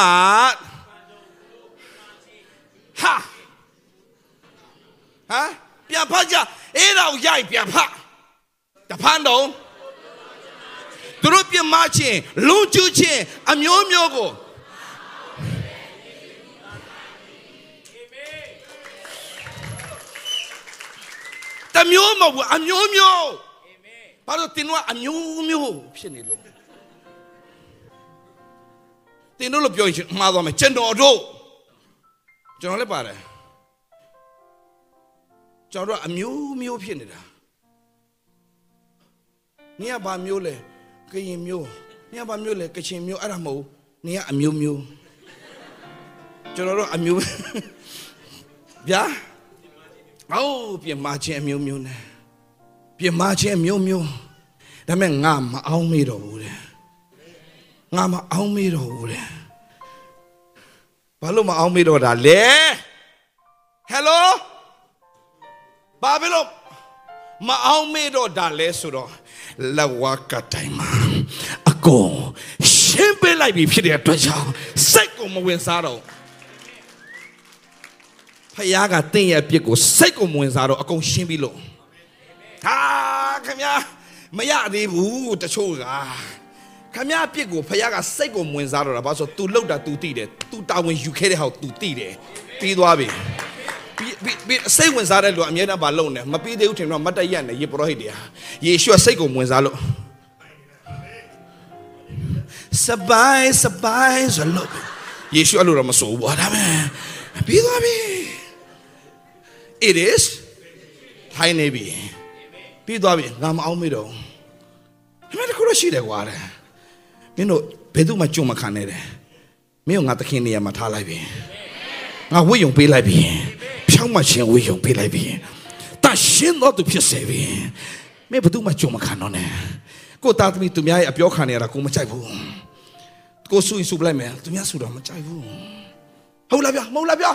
ဟာဟာပြန်ဖတ်ကြအဲ့တော့ရိုက်ပြန်ဖတ်တဖန်တော့သူတို့ပြမချင်းလုံကျူးချင်းအမျိုးမျိုးကိုတမျိုးမဟုတ်ဘူးအမျိုးမျိုးဘာလို့တင်တော့အမျိုးမျိုးဖြစ်နေလို့ တင်တို့လို့ပြောရင်မှားသွားမယ်ကျွန်တော်တို့ကျွန်တော်လည်းပါတယ်ကျွန်တော်တို့အမျိုးမျိုးဖြစ်နေတာနင်ကဘာမျိုးလဲကရင်မျိုးနင်ကဘာမျိုးလဲကချင်မျိုးအဲ့ဒါမဟုတ်နင်ကအမျိုးမျိုးကျွန်တော်တို့အမျိုးဗျာအော်ပြင်မချင်းအမျိုးမျိုးနဲ့ပြင်မချင်းအမျိုးမျိုးဒါပေမဲ့ငါမအောင်မေးတော့ဘူးတဲ့ ငါမအောင်မေးတော့ဘူးတဲ့ဘာလို့မအောင်မေးတော့တာလဲဟယ်လိုဘာဖြစ်လို့မအောင်မေးတော့တာလဲဆိုတော့လဝကတိုင်းမှာအကုန်ရှင်းပေးလိုက်ပြီဖြစ်တဲ့အတွက်ကြောင့်စိတ်ကိုမဝင်စားတော့ဖခင်ကတင့်ရဲ့အပြစ်ကိုစိတ်ကိုမဝင်စားတော့အကုန်ရှင်းပြီးလို့ဟာခင်ဗျာမရသေးဘူးတချို့က ခမရအပြစ်ကိုဖခင်ကစိတ်ကိုမဝင်စားတော့တာဘာလို့ဆို तू လှုပ်တာ तू သိတယ် तू တာဝန်ယူခဲ့တဲ့ဟာကို तू သိတယ်ပြီးသွားပြီပြီးပြီးပြီးစိတ်ဝင်စားတဲ့လူအမြဲတမ်းဘာလုပ်နေမပြီးသေးဘူးထင်တော့မတ်တရက်နဲ့ယေပရောဟိတ်တရားယေရှုကစိတ်ကိုဝင်စားလို့စပိုင်စပိုင်ဆိုလို့ယေရှုအဲ့လိုတော့မဆိုဘူးဘာဒါမဲ့ပြီးသွားပြီ it is ထိုင်နေပြီပြီးသွားပြီငါမအောင်မေးတော့ဒီမှာတခုတော့ရှိတယ်ကွာတဲ့ မင်းတို့ဘယ်သူမှကြုံမခံနဲ့တဲ့မင်းကငါသခင်နေရာမှာထားလိုက်ပြီငါဝိယုံပေးလိုက်ပြီဖြောင်းမချင်းဝိယုံပေးလိုက်ပြီတရှင်းတော့သူဖြစ်စေပြီမင်းဘယ်သူမှကြုံမခံတော့နဲ့ကိုသားသမီးသူများရဲ့အပြောခံနေရတာကိုမကြိုက်ဘူးကိုဆူရင်ဆူပလိုက်မယ်သူများဆူတော့မကြိုက်ဘူးဟုတ်လားဗျမဟုတ်လားဗျ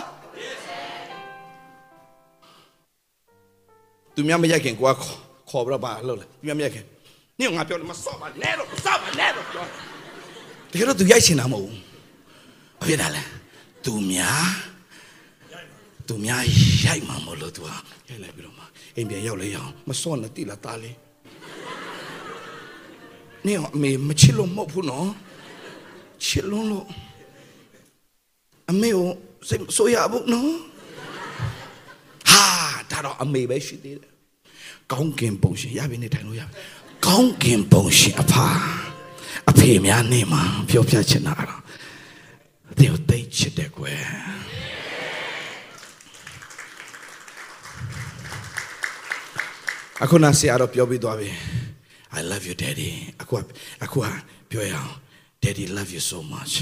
သူများမရိုက်ခင်ကိုကခေါ်ပြီးတော့ပါလှုပ်လေသူများမရိုက်ခင်နင့်ငါပြောလို့မစော့ပါနဲ့တော့မစော့ပါနဲ့တော့ပြော တကယ်တော့သူရိုက်ချင်တာမဟုတ်ဘူးဘာဖြစ်တာလဲသူများသူများရိုက်မှာမလို့သူကရိုက်လိုက်ပြီးတော့မှအိမ်ပြန်ရောက်လေရအောင်မစော့နဲ့တိလာသားလေးနင့်အမေမချစ်လို့မဟုတ်ဘူးနော်ချစ်လုံးလို့အမေကိုစိတ်မဆိုးရဘူးနော်ဟာဒါတော့အမေပဲရှိသေးတယ်ကောင်းကင်ပုံရှင်ရပြီနေထိုင်လို့ရပြီကောင်းကင်ပုံရှင်အဖာ အဖေများနေမှာပြောပြချင်တာတော့တေကိုသိချစ်တယ်ကွယ်အခုနာဆရာတော့ပြောပြီးသွားပြီ I love you daddy အခုကအခုကပြောရအောင် daddy love you so much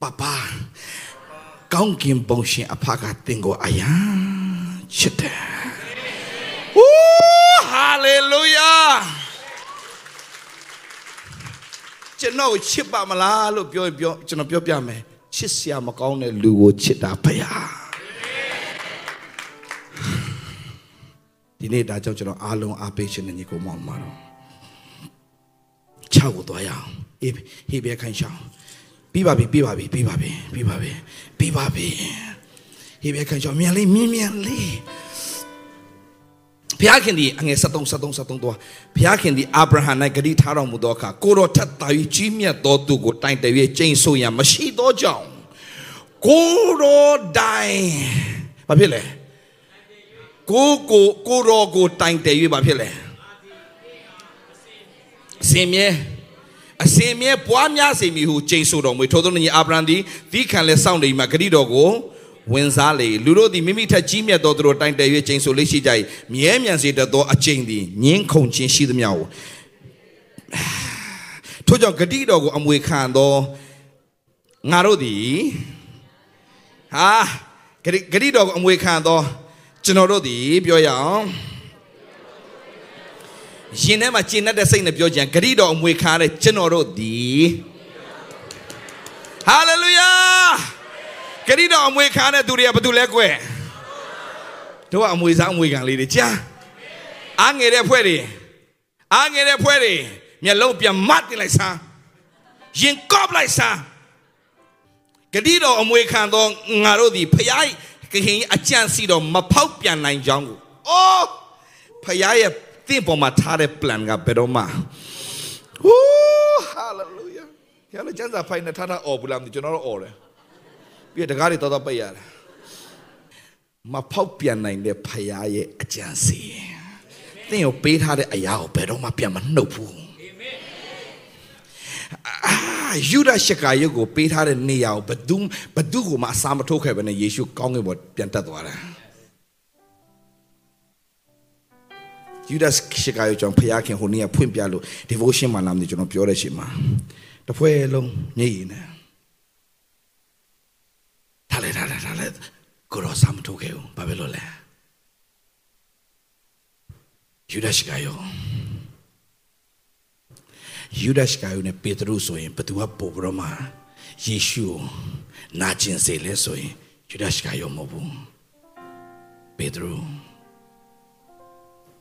ပပကောင်းကင်ပုံရှင်အဖကတင်ကိုအယံချစ်တယ်။ဝူးဟာလေလုယာ ကျွန်တော်ကိုချစ်ပါမလားလို့ပြောရင်ပြောကျွန်တော်ပြောပြမယ်ချစ်စရာမကောင်းတဲ့လူကိုချစ်တာဖယားဒီနေ့ဒါကြောင့်ကျွန်တော်အားလုံးအားပေးခြင်းနဲ့ညီကိုမောင်မတော်6ကိုသွားရအောင်ဟေးဟေးဘဲခိုင်းရှောင်းပြီးပါပြီပြီးပါပြီပြီးပါပြီပြီးပါပြီပြီးပါပြီဟေဘဲခန့်ချောမြန်လေးမြင်းမြန်လေး ဘုရားခင်ဒီအငယ်73 73 73တော့ဘုရားခင်ဒီအာဗြဟံ၌ဂတိထားတော်မူသောအခါကိုတော်ထက်သာ၍ကြီးမြတ်သောသူကိုတိုင်တ၍ကျိန်ဆိုရန်မရှိသောကြောင့်ကိုတော်တိုင်ဘာဖြစ်လဲကိုကိုကိုတော်ကိုတိုင်တ၍ဘာဖြစ်လဲအစင်မြဲအစင်မြဲပွားများစေမည်ဟုကျိန်ဆိုတော်မူထိုသောညီအာဗြဟံသည်သီးခံလဲစောင့်နေမှာဂတိတော်ကို ဝင်စားလေလူတို့သည်မိမိထက်ကြီးမြတ်သောသူတို့တိုင်တ၍ကျိန်ဆိုလေးရှိကြ၏မြဲမြံစေတတ်သောအကျိန်သည်ငင်းခုန်ခြင်းရှိသမျှကိုထို့ကြောင့်ဂတိတော်ကိုအမွေခံသောငါတို့သည်ဟာဂတိဂတိတော်ကိုအမွေခံသောကျွန်တော်တို့သည်ပြောရအောင်ရှင်ထဲမှာကျင့်တတ်တဲ့စိတ်နဲ့ပြောကြံဂတိတော်အမွေခံတဲ့ကျွန်တော်တို့သည်ဟာလေလုယာ ဂတိတော်အမွေခံတဲ့သူတွေကဘာတူလဲကွယ်တို့ကအမွေစားအမွေခံလေးတွေကြားအားငယ်တဲ့ဖွဲ့တွေအားငယ်တဲ့ဖွဲ့တွေမျက်လုံးပြန်မတ်တင်လိုက်စားရင်ကော့လိုက်စားဂတိတော်အမွေခံသောငါတို့သည်ဖျားကခင်အကြံစီတော်မဖောက်ပြန်နိုင်ကြောင်းကိုအိုးဖျားရဲ့တင့်ပေါ်မှာထားတဲ့ plan ကဘယ်တော့မှဟူး hallelujah ရလည်းကျန်းစာဖိုင်နဲ့ထားတာអော်ဘူးလားမသိကျွန်တော်တော့អော်တယ် ပြီးတော့တကားတွေတော်တော်ပိတ်ရတယ်မဖောက်ပြန်နိုင်တဲ့ဖျားရဲ့အကြံစီတင့်ကိုပေးထားတဲ့အရာကိုဘယ်တော့မှပြန်မနှုတ်ဘူးအာယူဒရှကာယုတ်ကိုပေးထားတဲ့နေရာကိုဘဒုဘဒုကိုမှအစာမထုတ်ခဲ့ပဲနဲ့ယေရှုကောင်းကင်ဘုံပြန်တက်သွားတယ်ယူဒရှကာယုတ်ကြောင့်ဖျားခင်ဟိုနေ့ကဖွင့်ပြလို့ devotion မှာလာမလို့ကျွန်တော်ပြောတဲ့ချိန်မှာတစ်ဖွဲလုံးညည်နေထား လေထားလေထားလေကိုရောစာမထုတ်ခဲ့ဘူးဘာဖြစ်လို့လဲယူဒရှကာယုတ်ယူဒရှကာယုနဲ့ပေတရုဆိုရင်ဘသူကပို့ပြီးတော့မှယေရှုကိုနာကျင်စေလဲဆိုရင်ယူဒရှကာယုမဟုတ်ဘူးပေတရု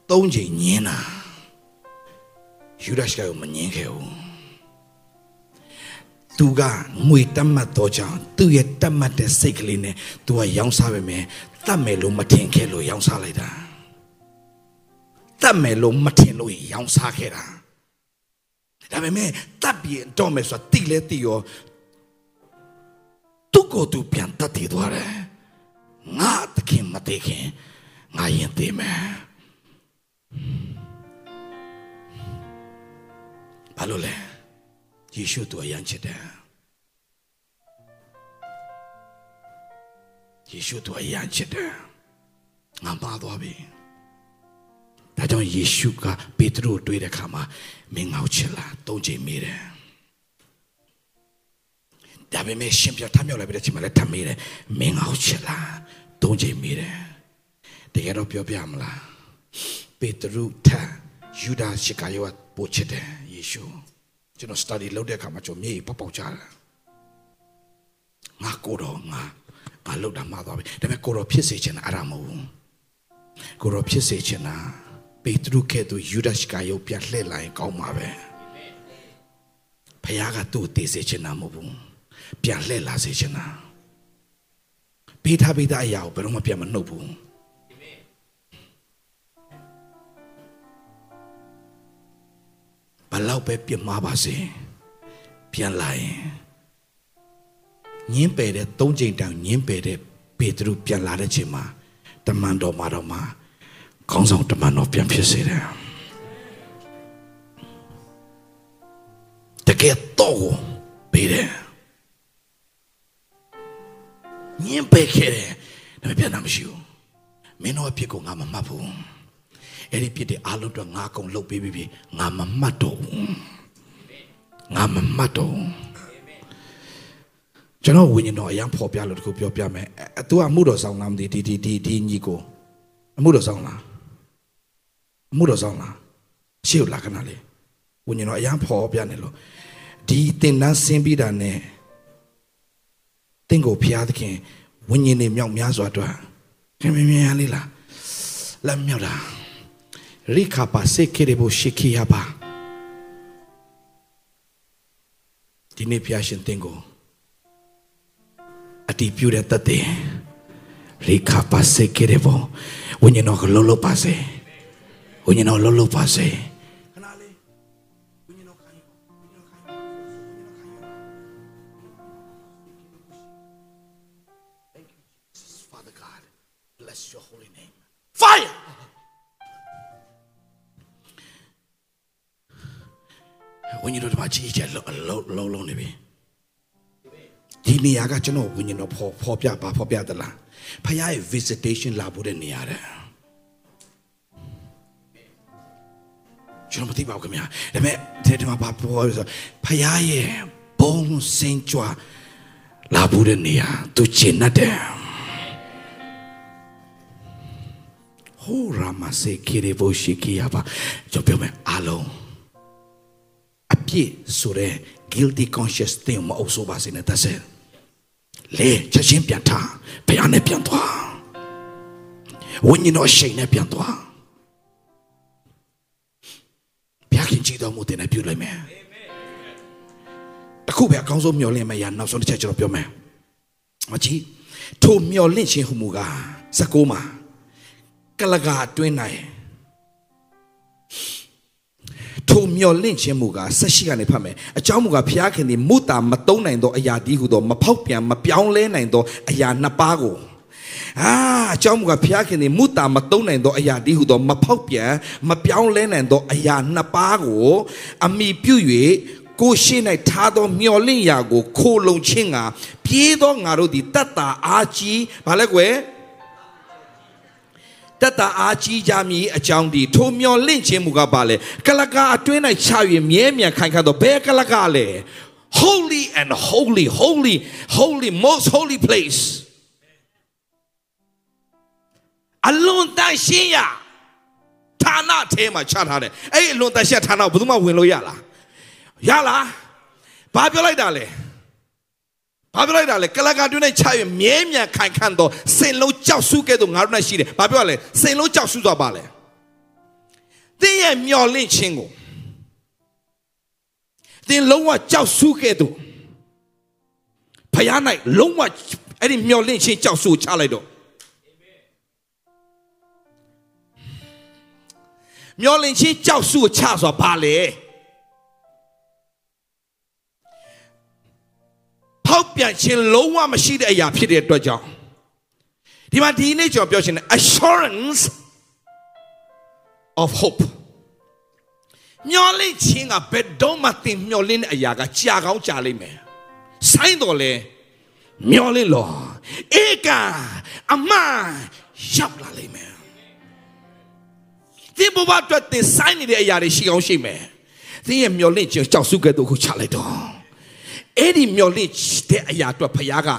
သုံးချိန်ညင်းတာယူဒရှကာယုမညင်းခဲ့ဘူး သူကငွေတတ်မှတ်တော့ကြောင့်သူ့ရဲ့တတ်မှတ်တဲ့စိတ်ကလေးနဲ့သူကရောင်းစားပဲမယ်တတ်မယ်လို့မထင်ခဲ့လို့ရောင်းစားလိုက်တာတတ်မယ်လို့မထင်လို့ရောင်းစားခဲ့တာဒါပေမဲ့တပ်ပြီးတော့မယ်ဆိုတာတိလဲတိရောသူ့ကိုယ်သူပြန်တတ်တည်သွားတယ်ငါတခင်မတည်ခင်ငါရင်တည်မယ်ဘာလို့လဲ ယေရှုသူအရန်ချစ်တယ်ယေရှုသူအရန်ချစ်တယ်ငါပါသွားပြီဒါကြောင့်ယေရှုကပေတရုကိုတွေ့တဲ့အခါမှာမင်းငေါ့ချစ်လားသုံးချိန်မေးတယ်ဒါပေမဲ့ရှင်ပြထမြောက်လိုက်ပြီးတဲ့ချိန်မှာလည်းထပ်မေးတယ်မင်းငေါ့ချစ်လားသုံးချိန်မေးတယ်တကယ်တော့ပြောပြမလားပေတရုထယူဒာရှကာယောပို့ချစ်တယ်ယေရှု ကျွန်တော် study လုပ်တဲ့အခါမှာကျွန်တော်မြေကြီးပေါက်ပေါက်ကြတယ်ငါကိုတော့ငါငါလောက်တာမှားသွားပြီဒါပေမဲ့ကိုတော့ဖြစ်စေချင်တာအဲ့ဒါမဟုတ်ဘူးကိုတော့ဖြစ်စေချင်တာပေတရုကဲ့သို့ယူဒရှ်ကရုပ်ပြလှည့်လာရင်ကောင်းမှာပဲဖခင်ကသူ့ကိုတည်စေချင်တာမဟုတ်ဘူးပြန်လှည့်လာစေချင်တာပေးထားပေးထားအရာကိုဘယ်တော့မှပြန်မနှုတ်ဘူး ဘလောက်ပဲပြစ်မှားပါစေပြန်လာရင်ညင်းပယ်တဲ့သုံးချိန်တောင်ညင်းပယ်တဲ့ပေတရုပြန်လာတဲ့ချိန်မှာတမန်တော်မှာတော့မှာခေါင်းဆောင်တမန်တော်ပြန်ဖြစ်စေတယ်တကယ်တော့ပေးတယ်ညင်ပယ်ခဲ့တယ်ဒါပေမဲ့ပြန်တာမရှိဘူးမင်းတို့အဖြစ်ကိုငါမမှတ်ဘူး အဲ့ဒီဖြစ်တဲ့အားလုံးတော့ငါကုံလှုပ်ပေးပြီးပြီငါမမှတ်တော့ဘူးငါမမှတ်တော့ဘူးကျွန်တော်ဝိညာဉ်တော်အရန်ဖော်ပြလို့တခုပြောပြမယ်အဲ तू အမှုတော်ဆောင်လားမသိဒီဒီဒီဒီညီကိုအမှုတော်ဆောင်လားအမှုတော်ဆောင်လားရှေ့ကိုလာခဏလေးဝိညာဉ်တော်အရန်ဖော်ပြနေလို့ဒီတင်တန်းဆင်းပြီးတာနဲ့တင့်ကိုဖျားသခင်ဝိညာဉ်တွေမြောက်များစွာအတွက်ခင်မင်းမြန်လေးလားလက်မြောက်တာ ရိခပါစေခေရဘရှိခိယပါဒီနေ့ဖျားရှင်တင့်ကိုတီးပြတဲ့တသက်ရိခါပါစေကေရဘောဝိညာဉ်တော်ကလှုပ်လှုပ်ပါစေဝိညာဉ်တော်လှုပ်လှုပ်ပါစေခဏလေးဝိညာဉ်တော်ခိုင်းဝိညာဉ်တော်ခိုင်းဝိညာဉ်တော်ခိုင်း Thank you Jesus Father God bless your holy name fire ဝိညာဉ်တော်ဒီမှာကြီးကျယ်လုံးလုံးလုံးလုံးနေပြီဒီနေရာကကျွန်တော်ဝိညာဉ်တော်ဖော်ဖော်ပြပါဖော်ပြသလားဖခင်ရဲ့ visitation လာဖို့တဲ့နေရာတဲ့ကျွန်တော်မသိပါဘူးခင်ဗျာဒါပေမဲ့ဒီဒီမှာဘာပြောလဲဆိုဖခင်ရဲ့ဘုံစင်ကြွလာဖို့တဲ့နေရာသူကျင်တဲ့ဟိုရာမစေခေရေဘိုရှိကီယာပါကျွန်တော်ပြောမယ်အားလုံးအ ပြစ်ဆိုတဲ့ guilty conscious တင်မအုပ်ဆိုးပါစေနဲ့တဆက်လေချက်ချင်းပြန်ထားဘုရားနဲ့ပြန်သွားဝိညာဉ်တော်ရှိန်နဲ့ပြန်သွားဘုရားခင်ကြည်တော်မူတဲ့နဲ့ပြုလိုက်မယ်တခုပဲအကောင်းဆုံးမျှော်လင့်မယ့်ရနောက်ဆုံးတစ်ချက်ကျွန်တော်ပြောမယ်မကြီးထိုမျှော်လင့်ခြင်းဟူမူကားစကောမှာကလကာအတွင်းနိုင် ထိုမျော်လင့်ခြင်းမူကားဆက်ရှိကနေဖတ်မယ်အကြောင်းမူကားဘုရားခင်သည်မုတာမတုံးနိုင်သောအရာဒီဟုသောမဖောက်ပြန်မပြောင်းလဲနိုင်သောအရာနှစ်ပါးကိုအာအကြောင်းမူကားဘုရားခင်သည်မုတာမတုံးနိုင်သောအရာဒီဟုသောမဖောက်ပြန်မပြောင်းလဲနိုင်သောအရာနှစ်ပါးကိုအမိပြု၍ကိုရှိ၌ထားသောမျော်လင့်ရာကိုခိုလုံခြင်းကပြေးသောငါတို့သည်တတ်တာအားကြီးဘာလဲကွယ် တတအားကြီးကြမည်အကြောင်းဒီထိုမျော်လင့်ခြင်းမူကားပါလေကလကာအတွင်း၌ချ၍မြဲမြံခိုင်ခန့်သောဘယ်ကလကာလဲ holy and holy holy holy most holy place အလွန်တန်ရှင်းရာဌာနအဲမှာချထားတယ်အဲ့ဒီအလွန်တန်ရှင်းဌာနကိုဘယ်သူမှဝင်လို့ရလားရလားဘာပြောလိုက်တာလဲ ဘာပြောလိုက်တာလဲကလကာတွင်းနဲ့ချရမြဲမြံခိုင်ခန့်တော့စင်လုံးကြောက်စုကဲ့သို့ငါတို့နဲ့ရှိတယ်ဘာပြောရလဲစင်လုံးကြောက်စုသွားပါလဲတင်းရဲ့မျော်လင့်ခြင်းကိုတင်းလုံးဝကြောက်စုကဲ့သို့ဖယား၌လုံးဝအဲ့ဒီမျော်လင့်ခြင်းကြောက်စုကိုချလိုက်တော့မျော်လင့်ခြင်းကြောက်စုကိုချဆိုတာဘာလဲ ဖောက်ပြန်ခြင်းလုံးဝမရှိတဲ့အရာဖြစ်တဲ့အတွက်ကြောင့်ဒီမှာဒီနေ့ကျွန်တော်ပြောချင်တယ် assurance of hope မျော်လင့်ခြင်းကဘယ်တော့မှသင်မျော်လင့်တဲ့အရာကကြာကောင်းကြာလိမ့်မယ်ဆိုင်းတော်လဲမျော်လင့်လို့ဧကအမန်ရောက်လာလိမ့်မယ်သင်ဘဝအတွက်သင်ဆိုင်းနေတဲ့အရာတွေရှိကောင်းရှိမယ်သင်ရဲ့မျော်လင့်ခြင်းကြောက်စုကဲ့သို့ကိုချလိုက်တော့ အဲ့ဒီမျော်လင့်တဲ့အရာအတွက်ဖခင်က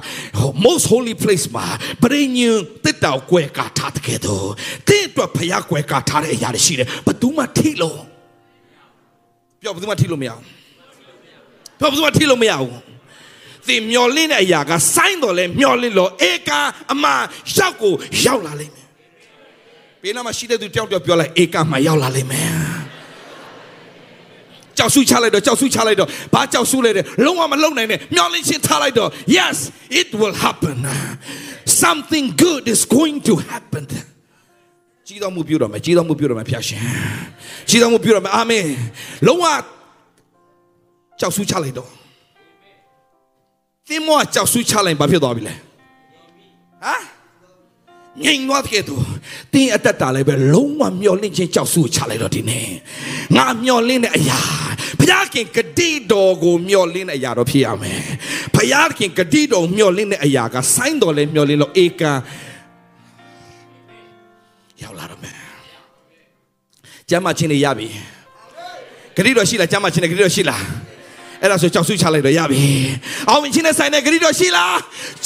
most holy place မှာပရိညင်တစ်တောက်ကွယ်ကာထားတဲ့ကဲတော့တဲ့အတွက်ဖခင်ကွယ်ကာထားတဲ့အရာတွေရှိတယ်ဘယ်သူမှထိလို့ပြောဘယ်သူမှထိလို့မရဘူးပြောဘယ်သူမှထိလို့မရဘူးသင်မျော်လင့်တဲ့အရာကစိုင်းတော်လဲမျော်လင့်လို့ဧကအမရောက်ကိုရောက်လာလိမ့်မယ်ဘေးနားမှာရှိတဲ့သူတယောက်တယောက်ပြောလိုက်ဧကမှာရောက်လာလိမ့်မယ် ကြောက်စုချလိုက်တော့ကြောက်စုချလိုက်တော့ဘာကြောက်စုလဲတဲ့လုံးဝမလုံနိုင်နဲ့မျောလင့်ချင်းထားလိုက်တော့ yes it will happen something good is going to happen ကြီးတော်မူပြုတော်မယ်ကြီးတော်မူပြုတော်မယ်ဖျာရှင်ကြီးတော်မူပြုတော်မယ်အာမင်လုံးဝကြောက်စုချလိုက်တော့သင်မောကြောက်စုချလိုက်ဘာဖြစ်သွားပြီလဲဟမ်ငိမ်သွားတဲ့သူတင်းအသက်တာလည်းပဲလုံးဝမျောလင့်ခြင်းကြောက်စုချလိုက်တော့ဒီနေ့ငါမျောလင့်တဲ့အရာ ဘုရားခင်ဂတိတော်ကိုမျောလင့်တဲ့အရာတော့ဖြစ်ရမယ်ဘုရားခင်ဂတိတော်မျောလင့်တဲ့အရာကဆိုင်းတော်လည်းမျောလင့်လို့ဧကန်ရောက်လာတော့မယ်ကျမ်းမာခြင်းတွေရပြီဂတိတော်ရှိလားကျမ်းမာခြင်းတွေဂတိတော်ရှိလားအဲ့ဒါဆိုကြောက်စုချလိုက်တော့ရပြီအောင်ဝင်ခြင်းနဲ့ဆိုင်တဲ့ဂတိတော်ရှိလား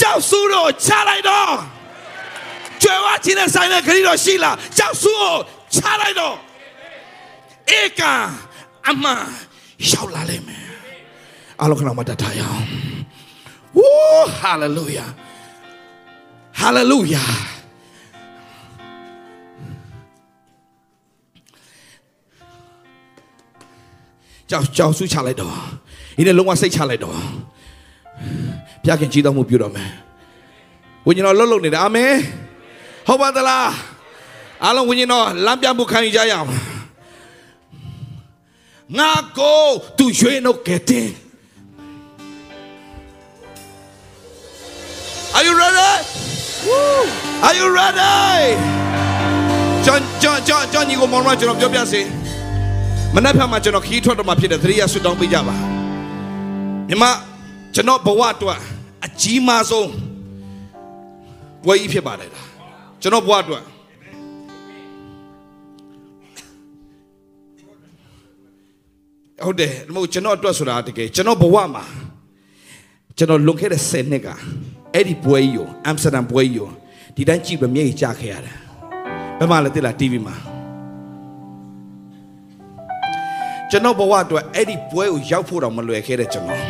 ကြောက်စုတော့ချလိုက်တော့ကျွဲဝချင်းနဲ့ဆိုင်တဲ့ခရီးတော်ရှိလားကြောက်စုကိုချလိုက်တော့ဧကအမန် ရောက်လာလိမ့်မယ်အလောကနာမတတ်ထားရအောင်ဝိုးဟာလေလုယာဟာလေလုယာကြောက်ကြောက်စုချလိုက်တော့ဒီနေ့လုံးဝစိတ်ချလိုက်တော့ဘုရားခင်ကြည်တော်မူပြုတော်မယ်ဝိညာဉ်တော်လှုပ်လှုပ်နေတယ်အာမင်ဟုတ်ပါသလားအားလုံးဝိညာဉ်တော်လမ်းပြမှုခံယူကြရအောင် ငါကိုသူရွှေနှုတ်ကဲတင် Are you ready? Woo! Are you ready? ကျွန်ကျွန်ကျွန်ကျွန်ညီကိုမောင်မကျွန်တော်ပြောပြစေမနေ့ဖက်မှာကျွန်တော်ခီးထွက်တော့မှဖြစ်တဲ့သတိရဆွတောင်းပေးကြပါမြမကျွန်တော်ဘဝအတွက်အကြီးမားဆုံးပွဲကြီးဖြစ်ပါတယ်လားကျွန်တော်ဘဝအတွက် ဟုတ်တယ်ဒီမို့ကျွန်တော်အတွက်ဆိုတာတကယ်ကျွန်တော်ဘဝမှာကျွန်တော်လွန်ခဲ့တဲ့10နှစ်ကအဲ့ဒီပွဲကြီးကိုအမ်စတာဒမ်ပွဲကြီးကိုဒီတိုင်းကြည့်ပြီးမျက်ရည်ကျခဲ့ရတယ်ဘယ်မှာလဲတိလား TV မှာကျွန်တော်ဘဝအတွက်အဲ့ဒီပွဲကိုရောက်ဖို့တော့မလွယ်ခဲ့တဲ့ကျွန်တော်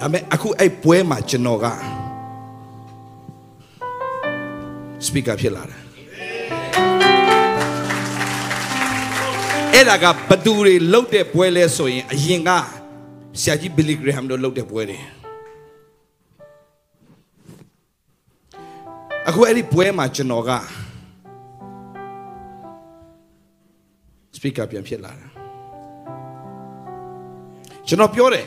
ဒါပေမဲ့အခုအဲ့ပွဲမှာကျွန်တော်က speaker ဖြစ်လာတယ် အဲ့ဒါကဘသူတွေလှုပ်တဲ့ပွဲလဲဆိုရင်အရင်ကဆရာကြီးဘီလီဂရဟမ်တို့လှုပ်တဲ့ပွဲတွေအခုအဲ့ဒီပွဲမှာကျွန်တော်က speaker ပြန်ဖြစ်လာတာကျွန်တော်ပြောတယ်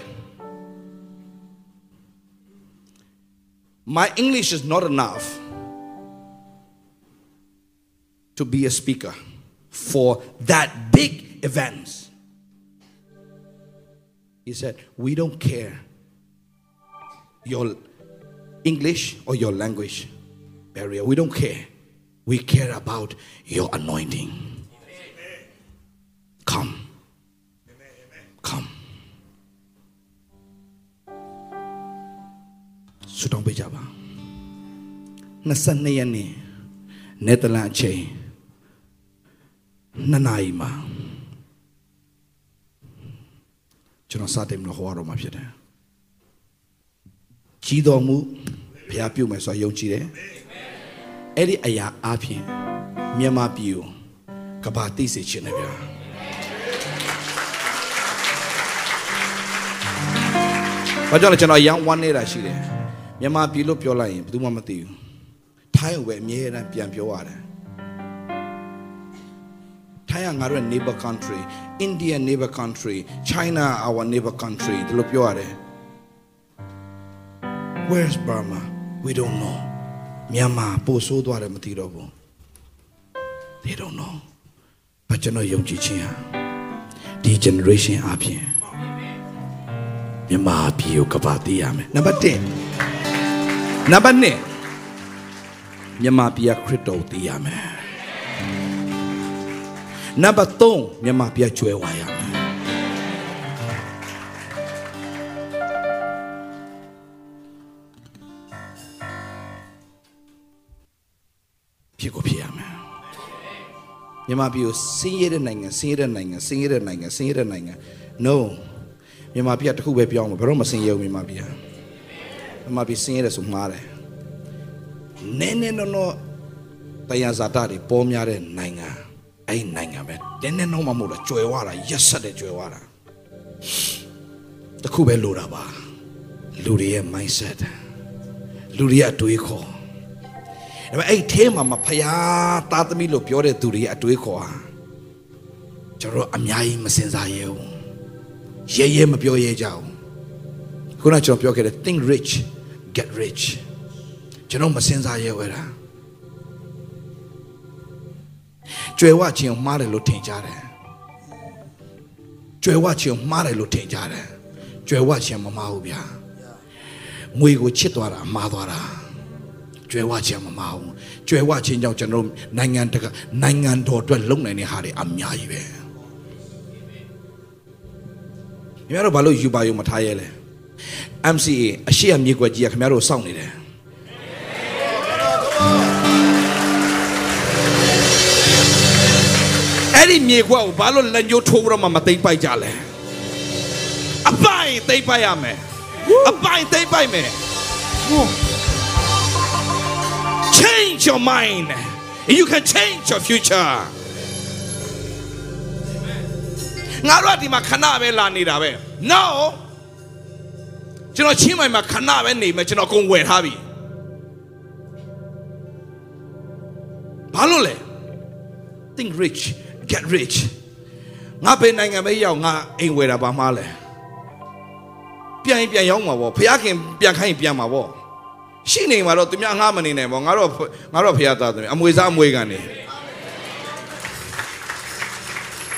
My English is not enough to be a speaker for that big events. He said, We don't care your English or your language barrier. We don't care. We care about your anointing. Come. Come. ဆုတောင်းပေးကြပါ22ရက်နေ့နယ်သာလ န်အချိန်2နာရီမှာကျွန်တော်စတင်မလို့ဟောရတော့မှာဖြစ်တယ်ကြီးတော်မူဘုရားပြုမယ်ဆိုတော့ယုံကြည်တယ်အဲ့ဒီအရာအပြင်မြန်မာပြည်ကိုကဘာသိစေခြင်းနဲ့ဗျာဘာကြောင့်လဲကျွန်တော်ရန်ဝမ်းနေတာရှိတယ်မြန်မာပြည်လို့ပြောလိုက်ရင်ဘယ်သူမှမသိဘူးထိုင်းကိုပဲအမြဲတမ်းပြန်ပြောရတယ် ထိုင်းကငါတို့ရဲ့ neighbor country India neighbor country China our neighbor country ဒီလိုပြောရတယ် Where's Burma we don't know မြန်မာပို့ဆိုးသွားတယ်မသိတော့ဘူး they don't know ဘာကျွန်တော်ယုံကြည်ခြင်းဟာဒီ generation အပြင်မြန်မာပြည်ကိုကဘာသိရမယ်နံပါတ်1နံပါတ်2မြန်မာပြည်ကခရစ်တော်ကိုသိရမယ် နံပါတ်3မြန်မာပြည်ကကျွဲဝါရမယ်ဖြစ်ကိုဖြစ်ရမယ်မြန်မာပြည်ကိုစင်းရဲတဲ့နိုင်ငံစင်းရဲတဲ့နိုင်ငံစင်းရဲတဲ့နိုင်ငံစင်းရဲတဲ့နိုင်ငံ no မြန်မာပြည်ကတစ်ခုပဲပြောင်းမှာဘယ်တော့မစင်းရဲဘူးမြန်မာပြည်ကမြန်မာပြည်စင်းရဲတယ်ဆိုမှားတယ်နည်းနည်းတော့တော့တရားဇာတာတွေပေါ်များတဲ့နိုင်ငံ အဲ့ဒီနိုင်ငံပဲနည်းနည်းတော့မှမဟုတ်လားကျွယ်ဝတာရက်ဆက်တဲ့ကျွယ်ဝတာတစ်ခုပဲလိုတာပါလူတွေရဲ့ mindset လူတွေရဲ့အတွေးခေါ်ဒါပေမဲ့အဲ့ဒီထဲမှာမဖျားသားသမီးလို့ပြောတဲ့သူတွေရဲ့အတွေးခေါ်ဟာကျွန်တော်တို့အများကြီးမစင်စားရဲဘူးရဲရဲမပြောရဲကြဘူးခုနကကျွန်တော်ပြောခဲ့တဲ့ think rich get rich ကျွန်တော်မစင်စားရဲဝဲတာ ကျွယ်ဝခြင်းကိုမှားတယ်လို့ထင်ကြတယ်ကျွယ်ဝခြင်းကိုမှားတယ်လို့ထင်ကြတယ်ကျွယ်ဝခြင်းမမှားဘူးဗျာငွေကိုချစ်သွားတာမှားသွားတာကျွယ်ဝခြင်းမမှားဘူးကျွယ်ဝခြင်းကြောင့်ကျွန်တော်တို့နိုင်ငံတကာနိုင်ငံတော်အတွက်လုံနိုင်တဲ့ဟာတွေအများကြီးပဲခင်ဗျားတို့ဘာလို့ယူပါယုံမထားရဲလဲ MCA အရှိအမြေကွက်ကြီးကခင်ဗျားတို့စောင့်နေတယ် ဒီမြေခွက်ကိုဘာလို့လက်ညှိုးထိုးပြီးတော့မှမသိမ့်ပိုက်ကြလဲအပိုင်သိမ့်ပိုက်ရမယ်အပိုင်သိမ့်ပိုက်မယ် change your mind and you can change your future ငါတို့ကဒီမှာခဏပဲလာနေတာပဲ no ကျွန်တော်ချင်းမိုင်မှာခဏပဲနေမယ်ကျွန်တော်အကုန်ဝယ်ထားပြီဘာလို့လဲ think rich get rich ငါဘယ်နိုင်ငံပဲရောက်ငါအိမ်ဝယ်တာဘာမှလဲပြန်ရင်ပြန်ရောက်မှာပေါ့ဖះခင်ပြန်ခိုင်းရင်ပြန်မှာပေါ့ရှိနေမှာတော့သူများငါမနေနိုင်ပေါ့ငါတော့ငါတော့ဖះသားတယ်အမွေစားအမွေကန်နေ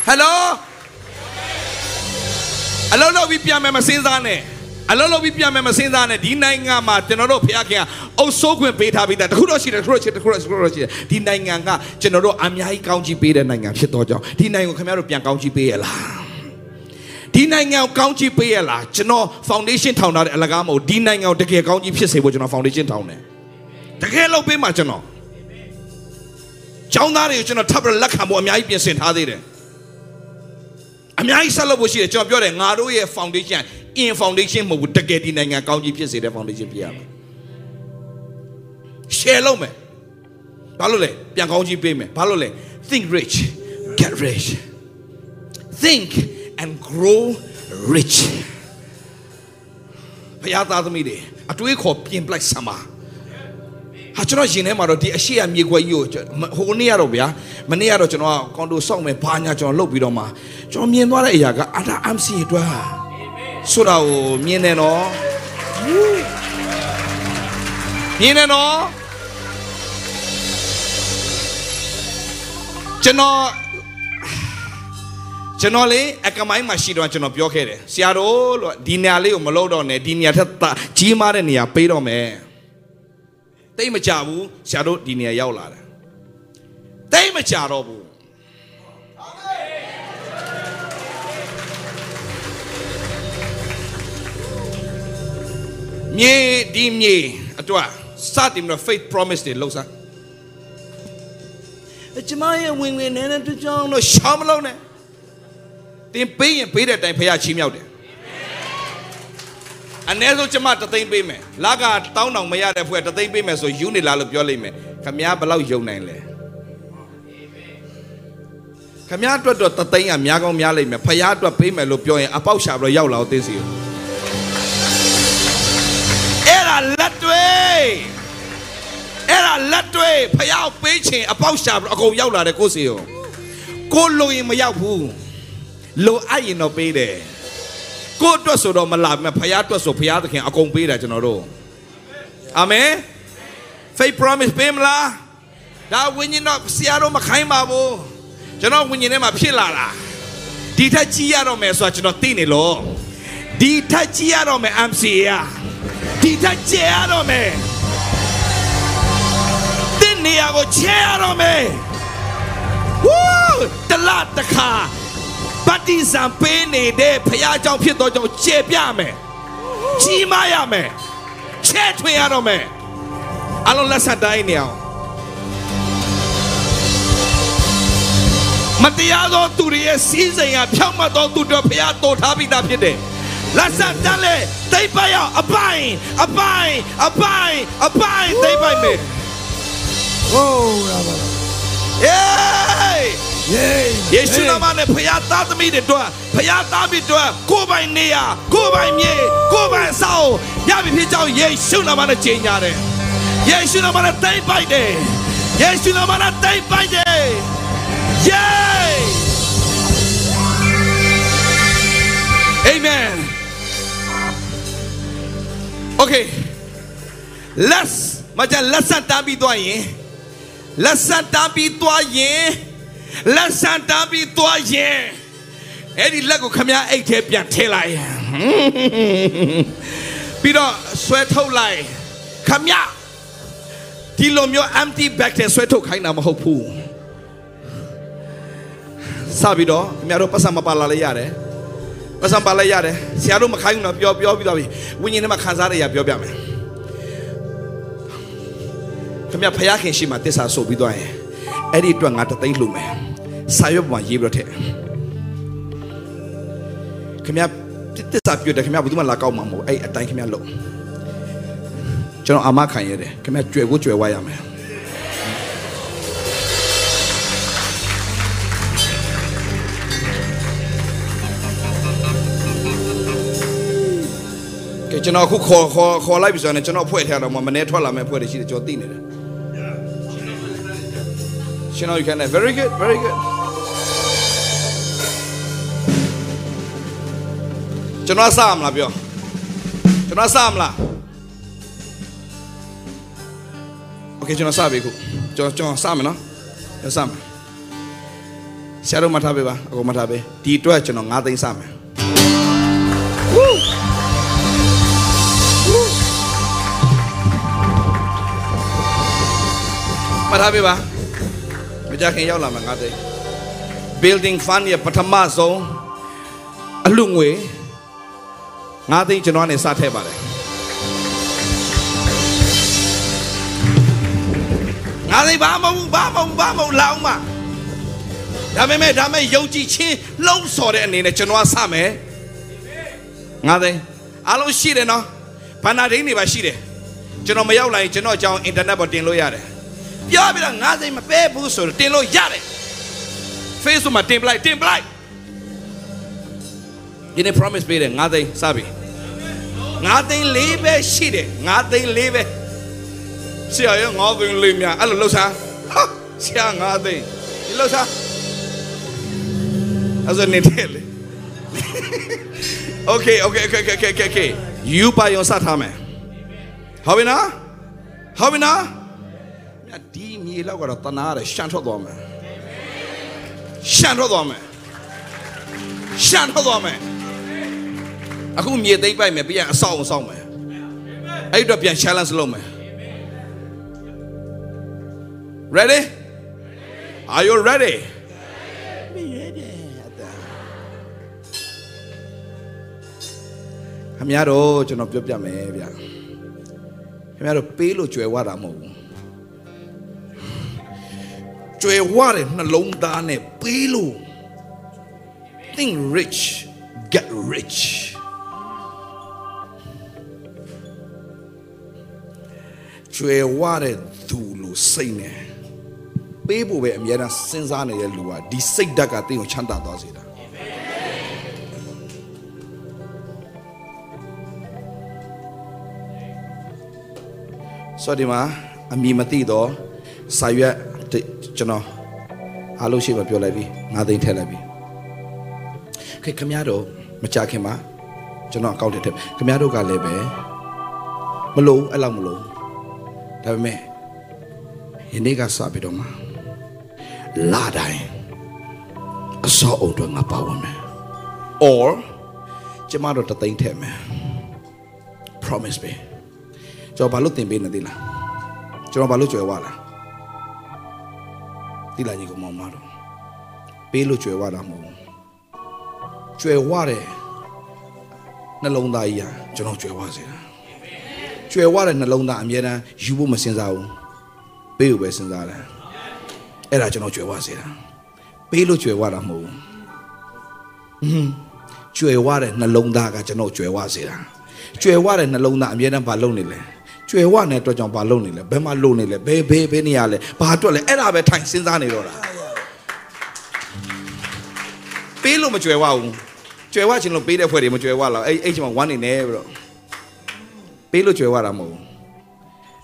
ဟယ်လိုအလုံးလုံးပြီးပြန်မယ်မစင်းစားနဲ့ အလုံးလုံးပြီးပြန်မယ်မစင်းစားနဲ့ဒီနိုင်ငံမှာကျွန်တော်တို့ဖះခင်ကအုပ်စိုးခွင့်ပေးထားပြီးသားတခုတော့ရှိတယ်တခုတော့ရှိတယ်တခုတော့တခုတော့ရှိတယ်ဒီနိုင်ငံကကျွန်တော်တို့အများကြီးကောင်းချီးပေးတဲ့နိုင်ငံဖြစ်တော့ကြောင်းဒီနိုင်ငံကိုခင်ဗျားတို့ပြန်ကောင်းချီးပေးရလားဒီနိုင်ငံကိုကောင်းချီးပေးရလားကျွန်တော် foundation ထောင်ထားတဲ့အလကားမဟုတ်ဒီနိုင်ငံကိုတကယ်ကောင်းချီးဖြစ်စေဖို့ကျွန်တော် foundation ထောင်တယ်တကယ်လုပ်ပေးမှာကျွန်တော်ကျောင်းသားတွေကိုကျွန်တော်ထပ်ပြီးလက်ခံဖို့အများကြီးပြင်ဆင်ထားသေးတယ်အများကြီးဆက်လုပ်ဖို့ရှိတယ်ကျွန်တော်ပြောတယ်ငါတို့ရဲ့ foundation in foundation မဟုတ်ဘူးတကယ်ဒီနိုင်ငံကောင်းကြီးဖြစ်စေတဲ့ foundation ဖြစ်ရမယ် share လုပ်မယ်ဘာလို့လဲပြန်ကောင်းကြီးပေးမယ်ဘာလို့လဲ think rich get rich think and grow rich ဘုရားသားသမီးတွေအတွေးခေါ်ပြင်ပလိုက်စမ်းပါဟာကျွန်တော်ရင်ထဲမှာတော့ဒီအရှိရမြေခွက်ကြီးကိုကျွန်တော်ဟိုနေ့ကတော့ဗျာမနေ့ကတော့ကျွန်တော်ကွန်ဒိုစောင့်မယ်ဘာညာကျွန်တော်လုပ်ပြီးတော့မှကျွန်တော်မြင်သွားတဲ့အရာကအတာ MC အတွက် ဆိုတာကိုမြင်နေတော့မြင်နေတော့ကျွန်တော်ကျွန်တော်လေအကမိုင်းမှာရှိတော့ကျွန်တော်ပြောခဲ့တယ်ဆရာတော်လို့ဒီနေရာလေးကိုမလုပ်တော့နဲ့ဒီနေရာထက်ကြီးမားတဲ့နေရာပေးတော့မယ်တိတ်မကြဘူးဆရာတို့ဒီနေရာရောက်လာတယ်တိတ်မကြတော့ဘူး မြေဒီမြေအတွက်စတင်တော့ faith promise တွေလောက်စားကျမရဲ့ဝင်ဝင်နဲ့နဲ့တကြောင်တော့ရှောင်းမလုံးနဲ့တင်ပေးရင်ပေးတဲ့အတိုင်းဖခင်ချီးမြှောက်တယ်အ ਨੇ ဆုံးကျမတသိန်းပေးမယ်လကတောင်းတောင်မရတဲ့ဖွဲ့တသိန်းပေးမယ်ဆိုယူနေလားလို့ပြောလိုက်မယ်ခမ ्या ဘယ်လောက်ယုံနိုင်လဲခမ ्या အတွက်တော့တသိန်းကများကောင်းများလိမ့်မယ်ဖခင်အတွက်ပေးမယ်လို့ပြောရင်အပေါက်ရှာပြီးတော့ရောက်လာအောင်သိစီအဲ့ အဲ့ဒါလက်တွေဖခင်ပေးချင်အပေါက်ရှာပြီးအကုန်ရောက်လာတယ်ကိုစီရောကိုလိုရင်မရောက်ဘူးလိုအပ်ရင်တော့ပေးတယ်ကိုအတွက်ဆိုတော့မလာဘူးဖခင်အတွက်ဆိုဖခင်သခင်အကုန်ပေးတယ်ကျွန်တော်တို့အာမင် faith promise ပေးမလားဒါဝိညာဉ်တော့ဆရာတို့မခိုင်းပါဘူးကျွန်တော်ဝိညာဉ်ထဲမှာဖြစ်လာတာဒီထက်ကြီးရတော့မယ်ဆိုတာကျွန်တော်သိနေလို့ဒီထက်ကြီးရတော့မယ် MCA ဒီထက်ကျရတော့မယ်တင်း နေရာကိုချဲရတော့မယ်ဝူးတလတခါပတိစံပေးနေတဲ့ဖခင်ကြောင့်ဖြစ်တော့ကြောင့်ကျေပြမယ်ကြီးမားရမယ်ချဲထွင်ရတော့မယ်အလုံးလက်ဆက်တိုင်းနေအောင်မတရားသောသူတွေရဲ့စီးစိမ်ကဖြောင့်မတ်သောသူတို့ဖျားတော်ထားပြီးသားဖြစ်တယ်။လက်ဆက်တန်းလေတိတ်ပိုက်အောင်အပိုင်အပိုင်အပိုင်အပိုင်တိတ်ပိုက်မယ်ဟိုးရာပါ။ ယေးယေးယေရှုနာမနဲ့ဖျားသားသမီးတွေတို့ဖျားသားပြီးတို့ကိုယ်ပိုင်နေရကိုယ်ပိုင်မြေကိုယ်ပိုင်ဆောက်ရပြီဖြစ်ကြောင်းယေရှုနာမနဲ့ချိန်ညာတယ်။ယေရှုနာမနဲ့တိတ်ပိုက်တယ်။ယေရှုနာမနဲ့တိတ်ပိုက်တယ်။ Yay! Amen. Okay. Let's မကြလက်ဆန်တားပြီးသွားရင် လက်ဆန်တားပြီးသွားရင်လက်ဆန်တားပြီးသွားရင်အဲ့ဒီလက်ကိုခမည်းအိတ်ထဲပြန်ထည့်လိုက်ပြီးတော့ဆွဲထုတ်လိုက်ခမည်းဒီလိုမျိုး empty bag ထဲဆွဲထုတ်ခိုင်းတာမဟုတ်ဘူးစပြီးတော့ခင်ဗျားတို့ပတ်စံမပါလာလဲရတယ်ပတ်စံပါလဲရတယ်ဆရာတို့မခိုင်းဘူးတော့ပြောပြောပြီးတော့ပြီဝိညာဉ်ထဲမှာခံစားရရပြောပြမယ် ခင်ဗျာဖယားခင်ရှိမှတစ္ဆာဆိုပြီးသွားရင်အဲ့ဒီအတွက်ငါတသိန်းလှူမယ်စာရွက်ပေါ်မှာရေးပြီးတော့ထည့်ခင်ဗျာတစ္ဆာပြတယ်ခင်ဗျာဘယ်သူမှလာကောက်မှာမဟုတ်အဲ့အတိုင်းခင်ဗျာလုပ်ကျွန်တော်အာမခံရတယ်ခင်ဗျာကြွယ်ကိုကြွယ်ဝရမယ်ကဲကဲကျွန်တော်အခုခေါ်ခေါ်ခေါ်လိုက်ပြီဆိုရင်ကျွန်တော်ဖွဲ့ထားတော့မှမနေ့ထွက်လာမယ့်ဖွဲ့တွေရှိတယ်ကျွန်တော်သိနေတယ် ရှင်တော် you can very good very good ကျွန်တော်စမလားပြောကျွန်တော်စမလား Okay ကျွန်တော်စပြီခုကျွန်တော်ကျွန်တော်စမယ်နော်ကျွန်တော်စမယ်ဆရာတို့မထားပေးပါအကုန်မထားပေးဒီအတွက်ကျွန်တော်9သိန်းစမယ်မထားပေးပါမ ကြခင်ရောက်လာမှာငါသိ building fund ရဲ့ပထမဆုံးအလူငွေငါသိကျွန်တော်ကနေစထည့်ပါတယ်ငါသိဘာမဟုတ်ဘူးဘာမဟုတ်ဘူးဘာမဟုတ်ဘူးလောင်းမဒါပေမဲ့ဒါပေမဲ့ယုံကြည်ခြင်းလုံးစော်တဲ့အနေနဲ့ကျွန်တော်ကစမယ်ငါသိအားလုံးရှိတယ်နော်ဘန္နာဒိန်းတွေပါရှိတယ်ကျွန်တော်မရောက်လာရင်ကျွန်တော်အကြောင်းအင်တာနက်ပေါ်တင်လို့ရတယ် ပြောပြီးတော့ငါးစိမ့်မပဲဘူးဆိုတော့တင်လို့ရတယ် Facebook မှာတင်ပလိုက်တင်ပလိုက်ဒီနေ့ promise ပေးတယ်ငါးသိန်းစပြီငါးသိန်းလေးပဲရှိတယ်ငါးသိန်းလေးပဲဆရာရောငါးသိန်းလေးများအဲ့လိုလှုပ်စားဟာဆရာငါးသိန်းဒီလှုပ်စားအဲ့ဒါနေတယ်လေ Okay okay okay okay okay okay okay you ပါ yon စထားမယ်ဟုတ်ပြီနော်ဟုတ်ပြီနော်မြ တ်ဒီမြေလောက်ကတော့တနာရတယ်ရှန်ထွက်သွားမယ်ရှန်ထွက်သွားမယ်ရှန်ထွက်သွားမယ်အခုမြေသိမ့်ပိုက်မယ်ပြန်အဆောင်အဆောင်မယ်အဲ့တော့ပြန် challenge လုပ်မယ် ready are you ready ခမရတော့ကျွန်တော်ပြောပြမယ်ဗျခမရတော့ပေးလို့ကြွယ်ဝတာမဟုတ်ဘူး ကြွယ်ဝတဲ့နှလုံးသားနဲ့ပေးလို့ think rich get rich ကြွယ်ဝတဲ့သူလို့စိတ်နဲ့ပေးဖို့ပဲအများအားစဉ်းစားနေတဲ့လူကဒီစိတ်ဓာတ်ကတင်းကိုချမ်းသာသွားစေတာဆိုတော့ဒီမှာအမည်မသိတော့စာရွက်တစ် ကျွန်တော်အားလုံးရှိမှပြောလိုက်ပြီငါးသိန်းထည့်လိုက်ပြီခေခမရတော့မကြခင်မှာကျွန်တော်အကောင့်ထဲထည့်ခမရတို့ကလည်းပဲမလို့အဲ့လောက်မလို့ဒါပေမဲ့ယနေ့ကစပြီးတော့မှလာတိုင်းအစောအုပ်တော့ငါပါဝင်မယ် or ကျမတို့တသိန်းထည့်မယ် promise ပဲကျွန်တော်ဘာလို့တင်ပေးနေသေးလားကျွန်တော်ဘာလို့ကြွယ်ဝလား တိလာကြီးကမောင်မတော့ပေးလို့ကြွယ်ဝတာမဟုတ်ဘူးကြွယ်ဝတဲ့နှလုံးသားကြီးอ่ะကျွန်တော်ကြွယ်ဝစေတာကြွယ်ဝတဲ့နှလုံးသားအမြဲတမ်းယူဖို့မစင်စားဘူးပေးဖို့ပဲစဉ်းစားတယ်အဲ့ဒါကျွန်တော်ကြွယ်ဝစေတာပေးလို့ကြွယ်ဝတာမဟုတ်ဘူးဟွန်းကြွယ်ဝတဲ့နှလုံးသားကကျွန်တော်ကြွယ်ဝစေတာကြွယ်ဝတဲ့နှလုံးသားအမြဲတမ်းဘာလုပ်နေလဲ ကြွယ်ဝတဲ့အတွက်ကြောင့်ဘာလုပ်နေလဲဘယ်မှာလုပ်နေလဲဘယ်ဘယ်ဘယ်နေရလဲဘာအတွက်လဲအဲ့ဒါပဲထိုင်စဉ်းစားနေတော့တာပေးလို့မကြွယ်ဝဘူးကြွယ်ဝခြင်းလို့ပေးတဲ့ဖွဲ့တွေမကြွယ်ဝလောက်အဲ့အဲ့ချိန်မှာဝမ်းနေနေပြီးတော့ပေးလို့ကြွယ်ဝတာမဟုတ်ဘူး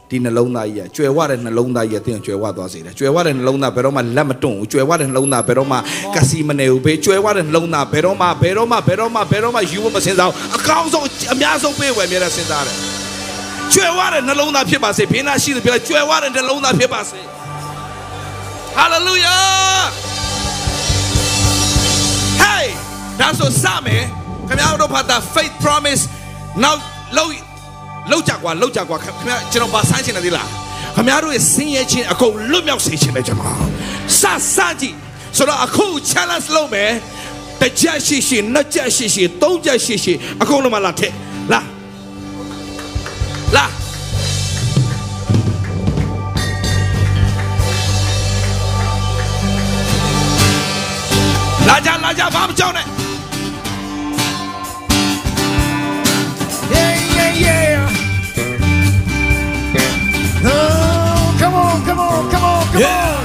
ဒီနှလုံးသားကြီးကကြွယ်ဝတဲ့နှလုံးသားကြီးကတင်းကြွယ်ဝသွားစေတယ်ကြွယ်ဝတဲ့နှလုံးသားဘယ်တော့မှလက်မတွန့်ဘူးကြွယ်ဝတဲ့နှလုံးသားဘယ်တော့မှကစီမနေဘူးဘေးကြွယ်ဝတဲ့နှလုံးသားဘယ်တော့မှဘယ်တော့မှဘယ်တော့မှဘယ်တော့မှယူဖို့မစင်စားဘူးအကောင်းဆုံးအများဆုံးပေးဝယ်မြဲတဲ့စဉ်းစားတယ် ကြွယ်ဝတဲ့နှလုံးသားဖြစ်ပါစေဘေးနာရှိတယ်ပြောကြွယ်ဝတဲ့နှလုံးသားဖြစ်ပါစေ hallelujah hey ဒါဆိုစမယ်ခင်ဗျားတို့ဖတ်တာ faith promise နောက်လုံးလောက်ကြကွာလောက်ကြကွာခင်ဗျားကျွန်တော်ဗာဆန်းချင်တယ်ဒီလားခင်ဗျားတို့ရဲ့ဆင်းရဲခြင်းအကုန်လွတ်မြောက်စေချင်တယ်ကျွန်တော်စစကြည့်ဆိုတော့အခု challenge လုပ်မယ်တစ်ချက်ရှိရှိနှစ်ချက်ရှိရှိသုံးချက်ရှိရှိအကုန်လုံးမလာထက် လာလာလာကြလာကြဘာမကြောက်နဲ့ Yeah, yeah, yeah. Oh, come on, come on, come on, come Yeah. on.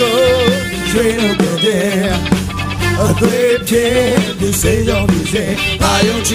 Go, train over there. အသေးဖြစ်ဒီစေရောဒီစေအာယုံကြ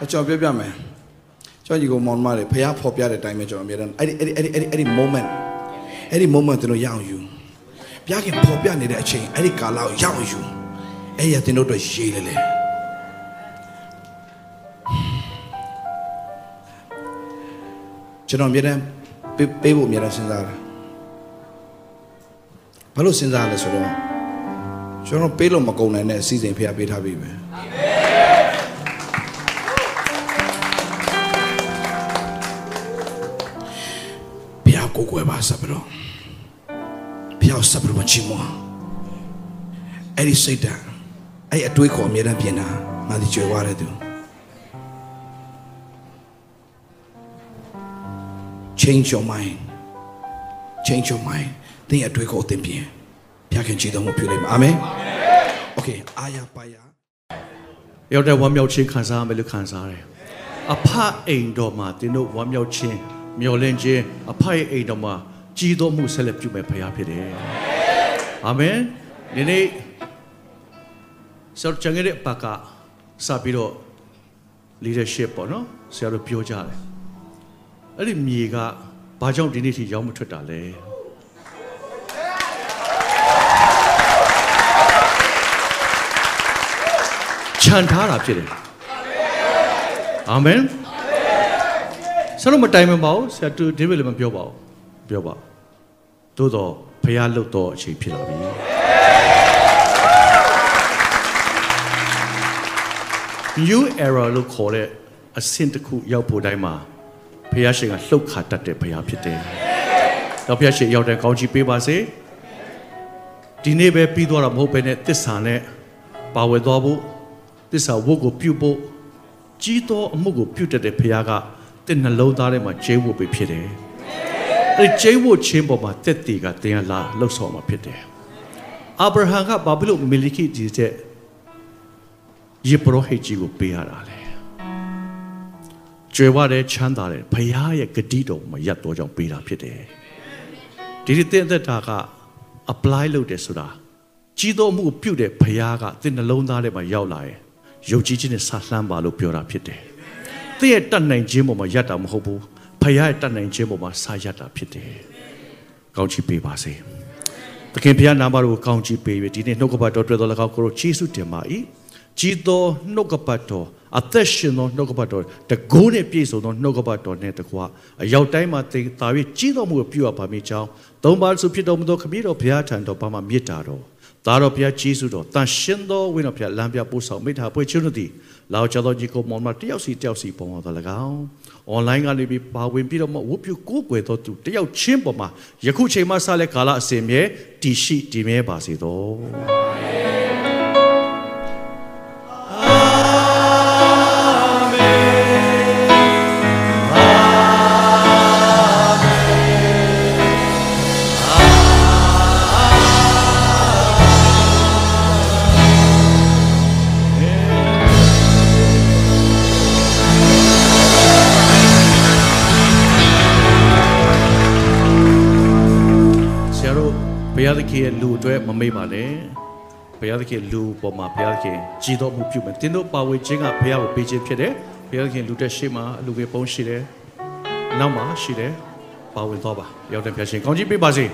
ကြည်သည်ရှက်ကြောက်ခြင်းများရှက်ကြောက်ခြင်းများယူဆောင်သွားချမ်းပါပြီချမ်းသာပြီးဒါမှတော့နိုင်အာယုံကြည်ယုံကြည်သည် Hey, hey, hey, hey. I'll let it to me. ဟာလေလုယာဟာလေလုယာအကျွန်တော်ပြောပြမယ်ကျွန်တော်ညီကောင်မောင်မတွေဖះဖော်ပြတဲ့အတိုင်းပဲကျွန်တော်အမြဲတမ်းအဲ့ဒီအဲ့ဒီအဲ့ဒီအဲ့ဒီအဲ့ဒီ moment အဲ့ဒီ moment ကျွန်တော်ရအောင်ယူပြခင်ဖော်ပြနေတဲ့အချိန်အဲ့ဒီကာလကိုရအောင်ယူအဲ့ရတင်တို့တော့ရေးလေလေကျွန်တော်အမြဲတမ်းပေးပေးဖို့အမြဲတမ်းစဉ်းစားတယ်ဘာလို့စဉ်းစားလဲဆိုတော့ကျွန်တော်ပေးလို့မကုန်နိုင်တဲ့အစီအစဉ်ဖះပေးထားပြီပဲဘုရား ကိုကိုယ်ပါစပ်ပြီးတော့ဘုရားစပ်ပြီးတော့ချီးမွမ်းအဲ့ဒီစိတ်ဓာတ်အဲ့ဒီအတွေးခေါ်အမြဲတမ်းပြင်တာငါဒီကြွယ်ဝတဲ့သူ change your mind change your mind သင်ရဲ့အတွေးခေါ်အသင်ပြင်ဘုရားခင်ကြည်တော်မူပြုလိမ့်မယ်အာမင် okay အာရပါယာရောက်တဲ့ဝမ်းမြောက်ခြင်းခံစားရမယ်လို့ခံစားရတယ်။အဖအိမ်တော်မှာသင်တို့ဝမ်းမြောက်ခြင်း မျော်လင့်ခြင်းအဖရဲ့အိမ်တော်မှာကြီးတော်မှုဆက်လက်ပြုမဲ့ဖခင်ဖြစ်တယ်။အာမင်။ဒီနေ့ဆောချန်ရဲ့ပကစပြီးတော့ leadership ပေါ့နော်ဆရာတို့ပြောကြတယ်။အဲ့ဒီမြေကဘာကြောင့်ဒီနေ့ထိရောက်မထွက်တာလဲ။ခြံထားတာဖြစ်တယ်အာမင် ဆရာတို့မတိုင်မပါဘူးဆရာတူဒီဘယ်လည်းမပြောပါဘူးပြောပါသို့တော့ဖះလွတ်တော့အချိန်ဖြစ်လာပြီ new era လို့ခေါ်တဲ့အဆင့်တစ်ခုရောက်ဖို့တိုင်းမှာဖះရှင်ကလှုပ်ခါတတ်တဲ့ဖះဖြစ်တယ်တော့ဖះရှင်ရောက်တဲ့ကောင်းချီးပေးပါစေဒီနေ့ပဲပြီးသွားတာမဟုတ်ဘဲနဲ့တစ္ဆာနဲ့ပါဝယ်သွားဖို့သစ္စာဝတ်ကိုပြုဖို့ကြီးသောအမှုကိုပြုတတ်တဲ့ဖခင်က တင့်နှလုံးသားထဲမှာကျဲဝတ်ပဲဖြစ်တယ်။အဲဒီကျဲဝတ်ခြင်းပေါ်မှာတက်တီကတင်ရလာလှုပ်ဆောင်မှာဖြစ်တယ်။အာဗြဟံကဘာဖြစ်လို့မီလီခိဒီတဲ့ယေဘရဟိတ်ကြီးကိုပေးရတာလဲ။ကျွေဝတဲ့ချမ်းသာတဲ့ဖခင်ရဲ့ဂတိတော်မှာရပ်တော်ကြောင့်ပေးတာဖြစ်တယ်။ဒီဒီတဲ့သက်တာက apply လုပ်တယ်ဆိုတာကြီးသောအမှုကိုပြုတဲ့ဖခင်ကတင့်နှလုံးသားထဲမှာရောက်လာရင်ယုံကြည်ခြင်းနဲ့ဆာလှမ်းပါလို့ပြောတာဖြစ်တယ်။ သင်ရဲ့တတ်နိုင်ခြင်းပေါ်မှာယက်တာမဟုတ်ဘူး။ဖခင်ရဲ့တတ်နိုင်ခြင်းပေါ်မှာဆာယက်တာဖြစ်တယ်။ကောင်းချီးပေးပါစေ။သခင်ဖခင်နာမတော်ကိုကောင်းချီးပေးပြီးဒီနေ့နှုတ်ကပတ်တော်တွေ့တော်၎င်းကိုယေရှုတင်ပါ၏။ကြီးသောနှုတ်ကပတ်တော်အသက်ရှင်သောနှုတ်ကပတ်တော်တကိုးနဲ့ပြည့်စုံသောနှုတ်ကပတ်တော်နဲ့တကွာအရောက်တိုင်းမှာသင်သာ၍ကြီးတော်မူကိုပြုအပ်ပါမည်ကြောင်းသုံးပါးစုဖြစ်တော်မူသောခမည်းတော်ဘုရားထံတော်ဘာမှမေတ္တာတော်သားတော်ဘုရားကျေးဇူးတော်တန်ရှင်သောဝိညာဉ်ဘုရားလမ်းပြပို့ဆောင်မိထားပွေချွန်းတို့သည် လာကြသောကြီးကိုမောင်မတယောက်စီတယောက်စီပုံတော်တော်၎င်း online ကနေပြီးပါဝင်ပြီးတော့မှဝတ်ပြုကိုးကွယ်သောသူတယောက်ချင်းပေါ်မှာယခုချိန်မှစလဲကာလအစဉ်မြဲတည်ရှိတည်မြဲပါစေသော ခင်ရဲ့လူအတွက်မမေ့ပါနဲ့ဘုရားသခင်လူပေါ်မှာဘုရားသခင်ကြည်တော်မှုပြုမယ်တင်းတို့ပါဝင်ခြင်းကဘုရားကိုပေးခြင်းဖြစ်တယ်ဘုရားသခင်လူတက်ရှိမှလူတွေပုံရှိတယ်နောက်မှရှိတယ်ပါဝင်တော့ပါရောက်တဲ့ဘုရားရှင်ကောင်းကြီးပေးပါစေ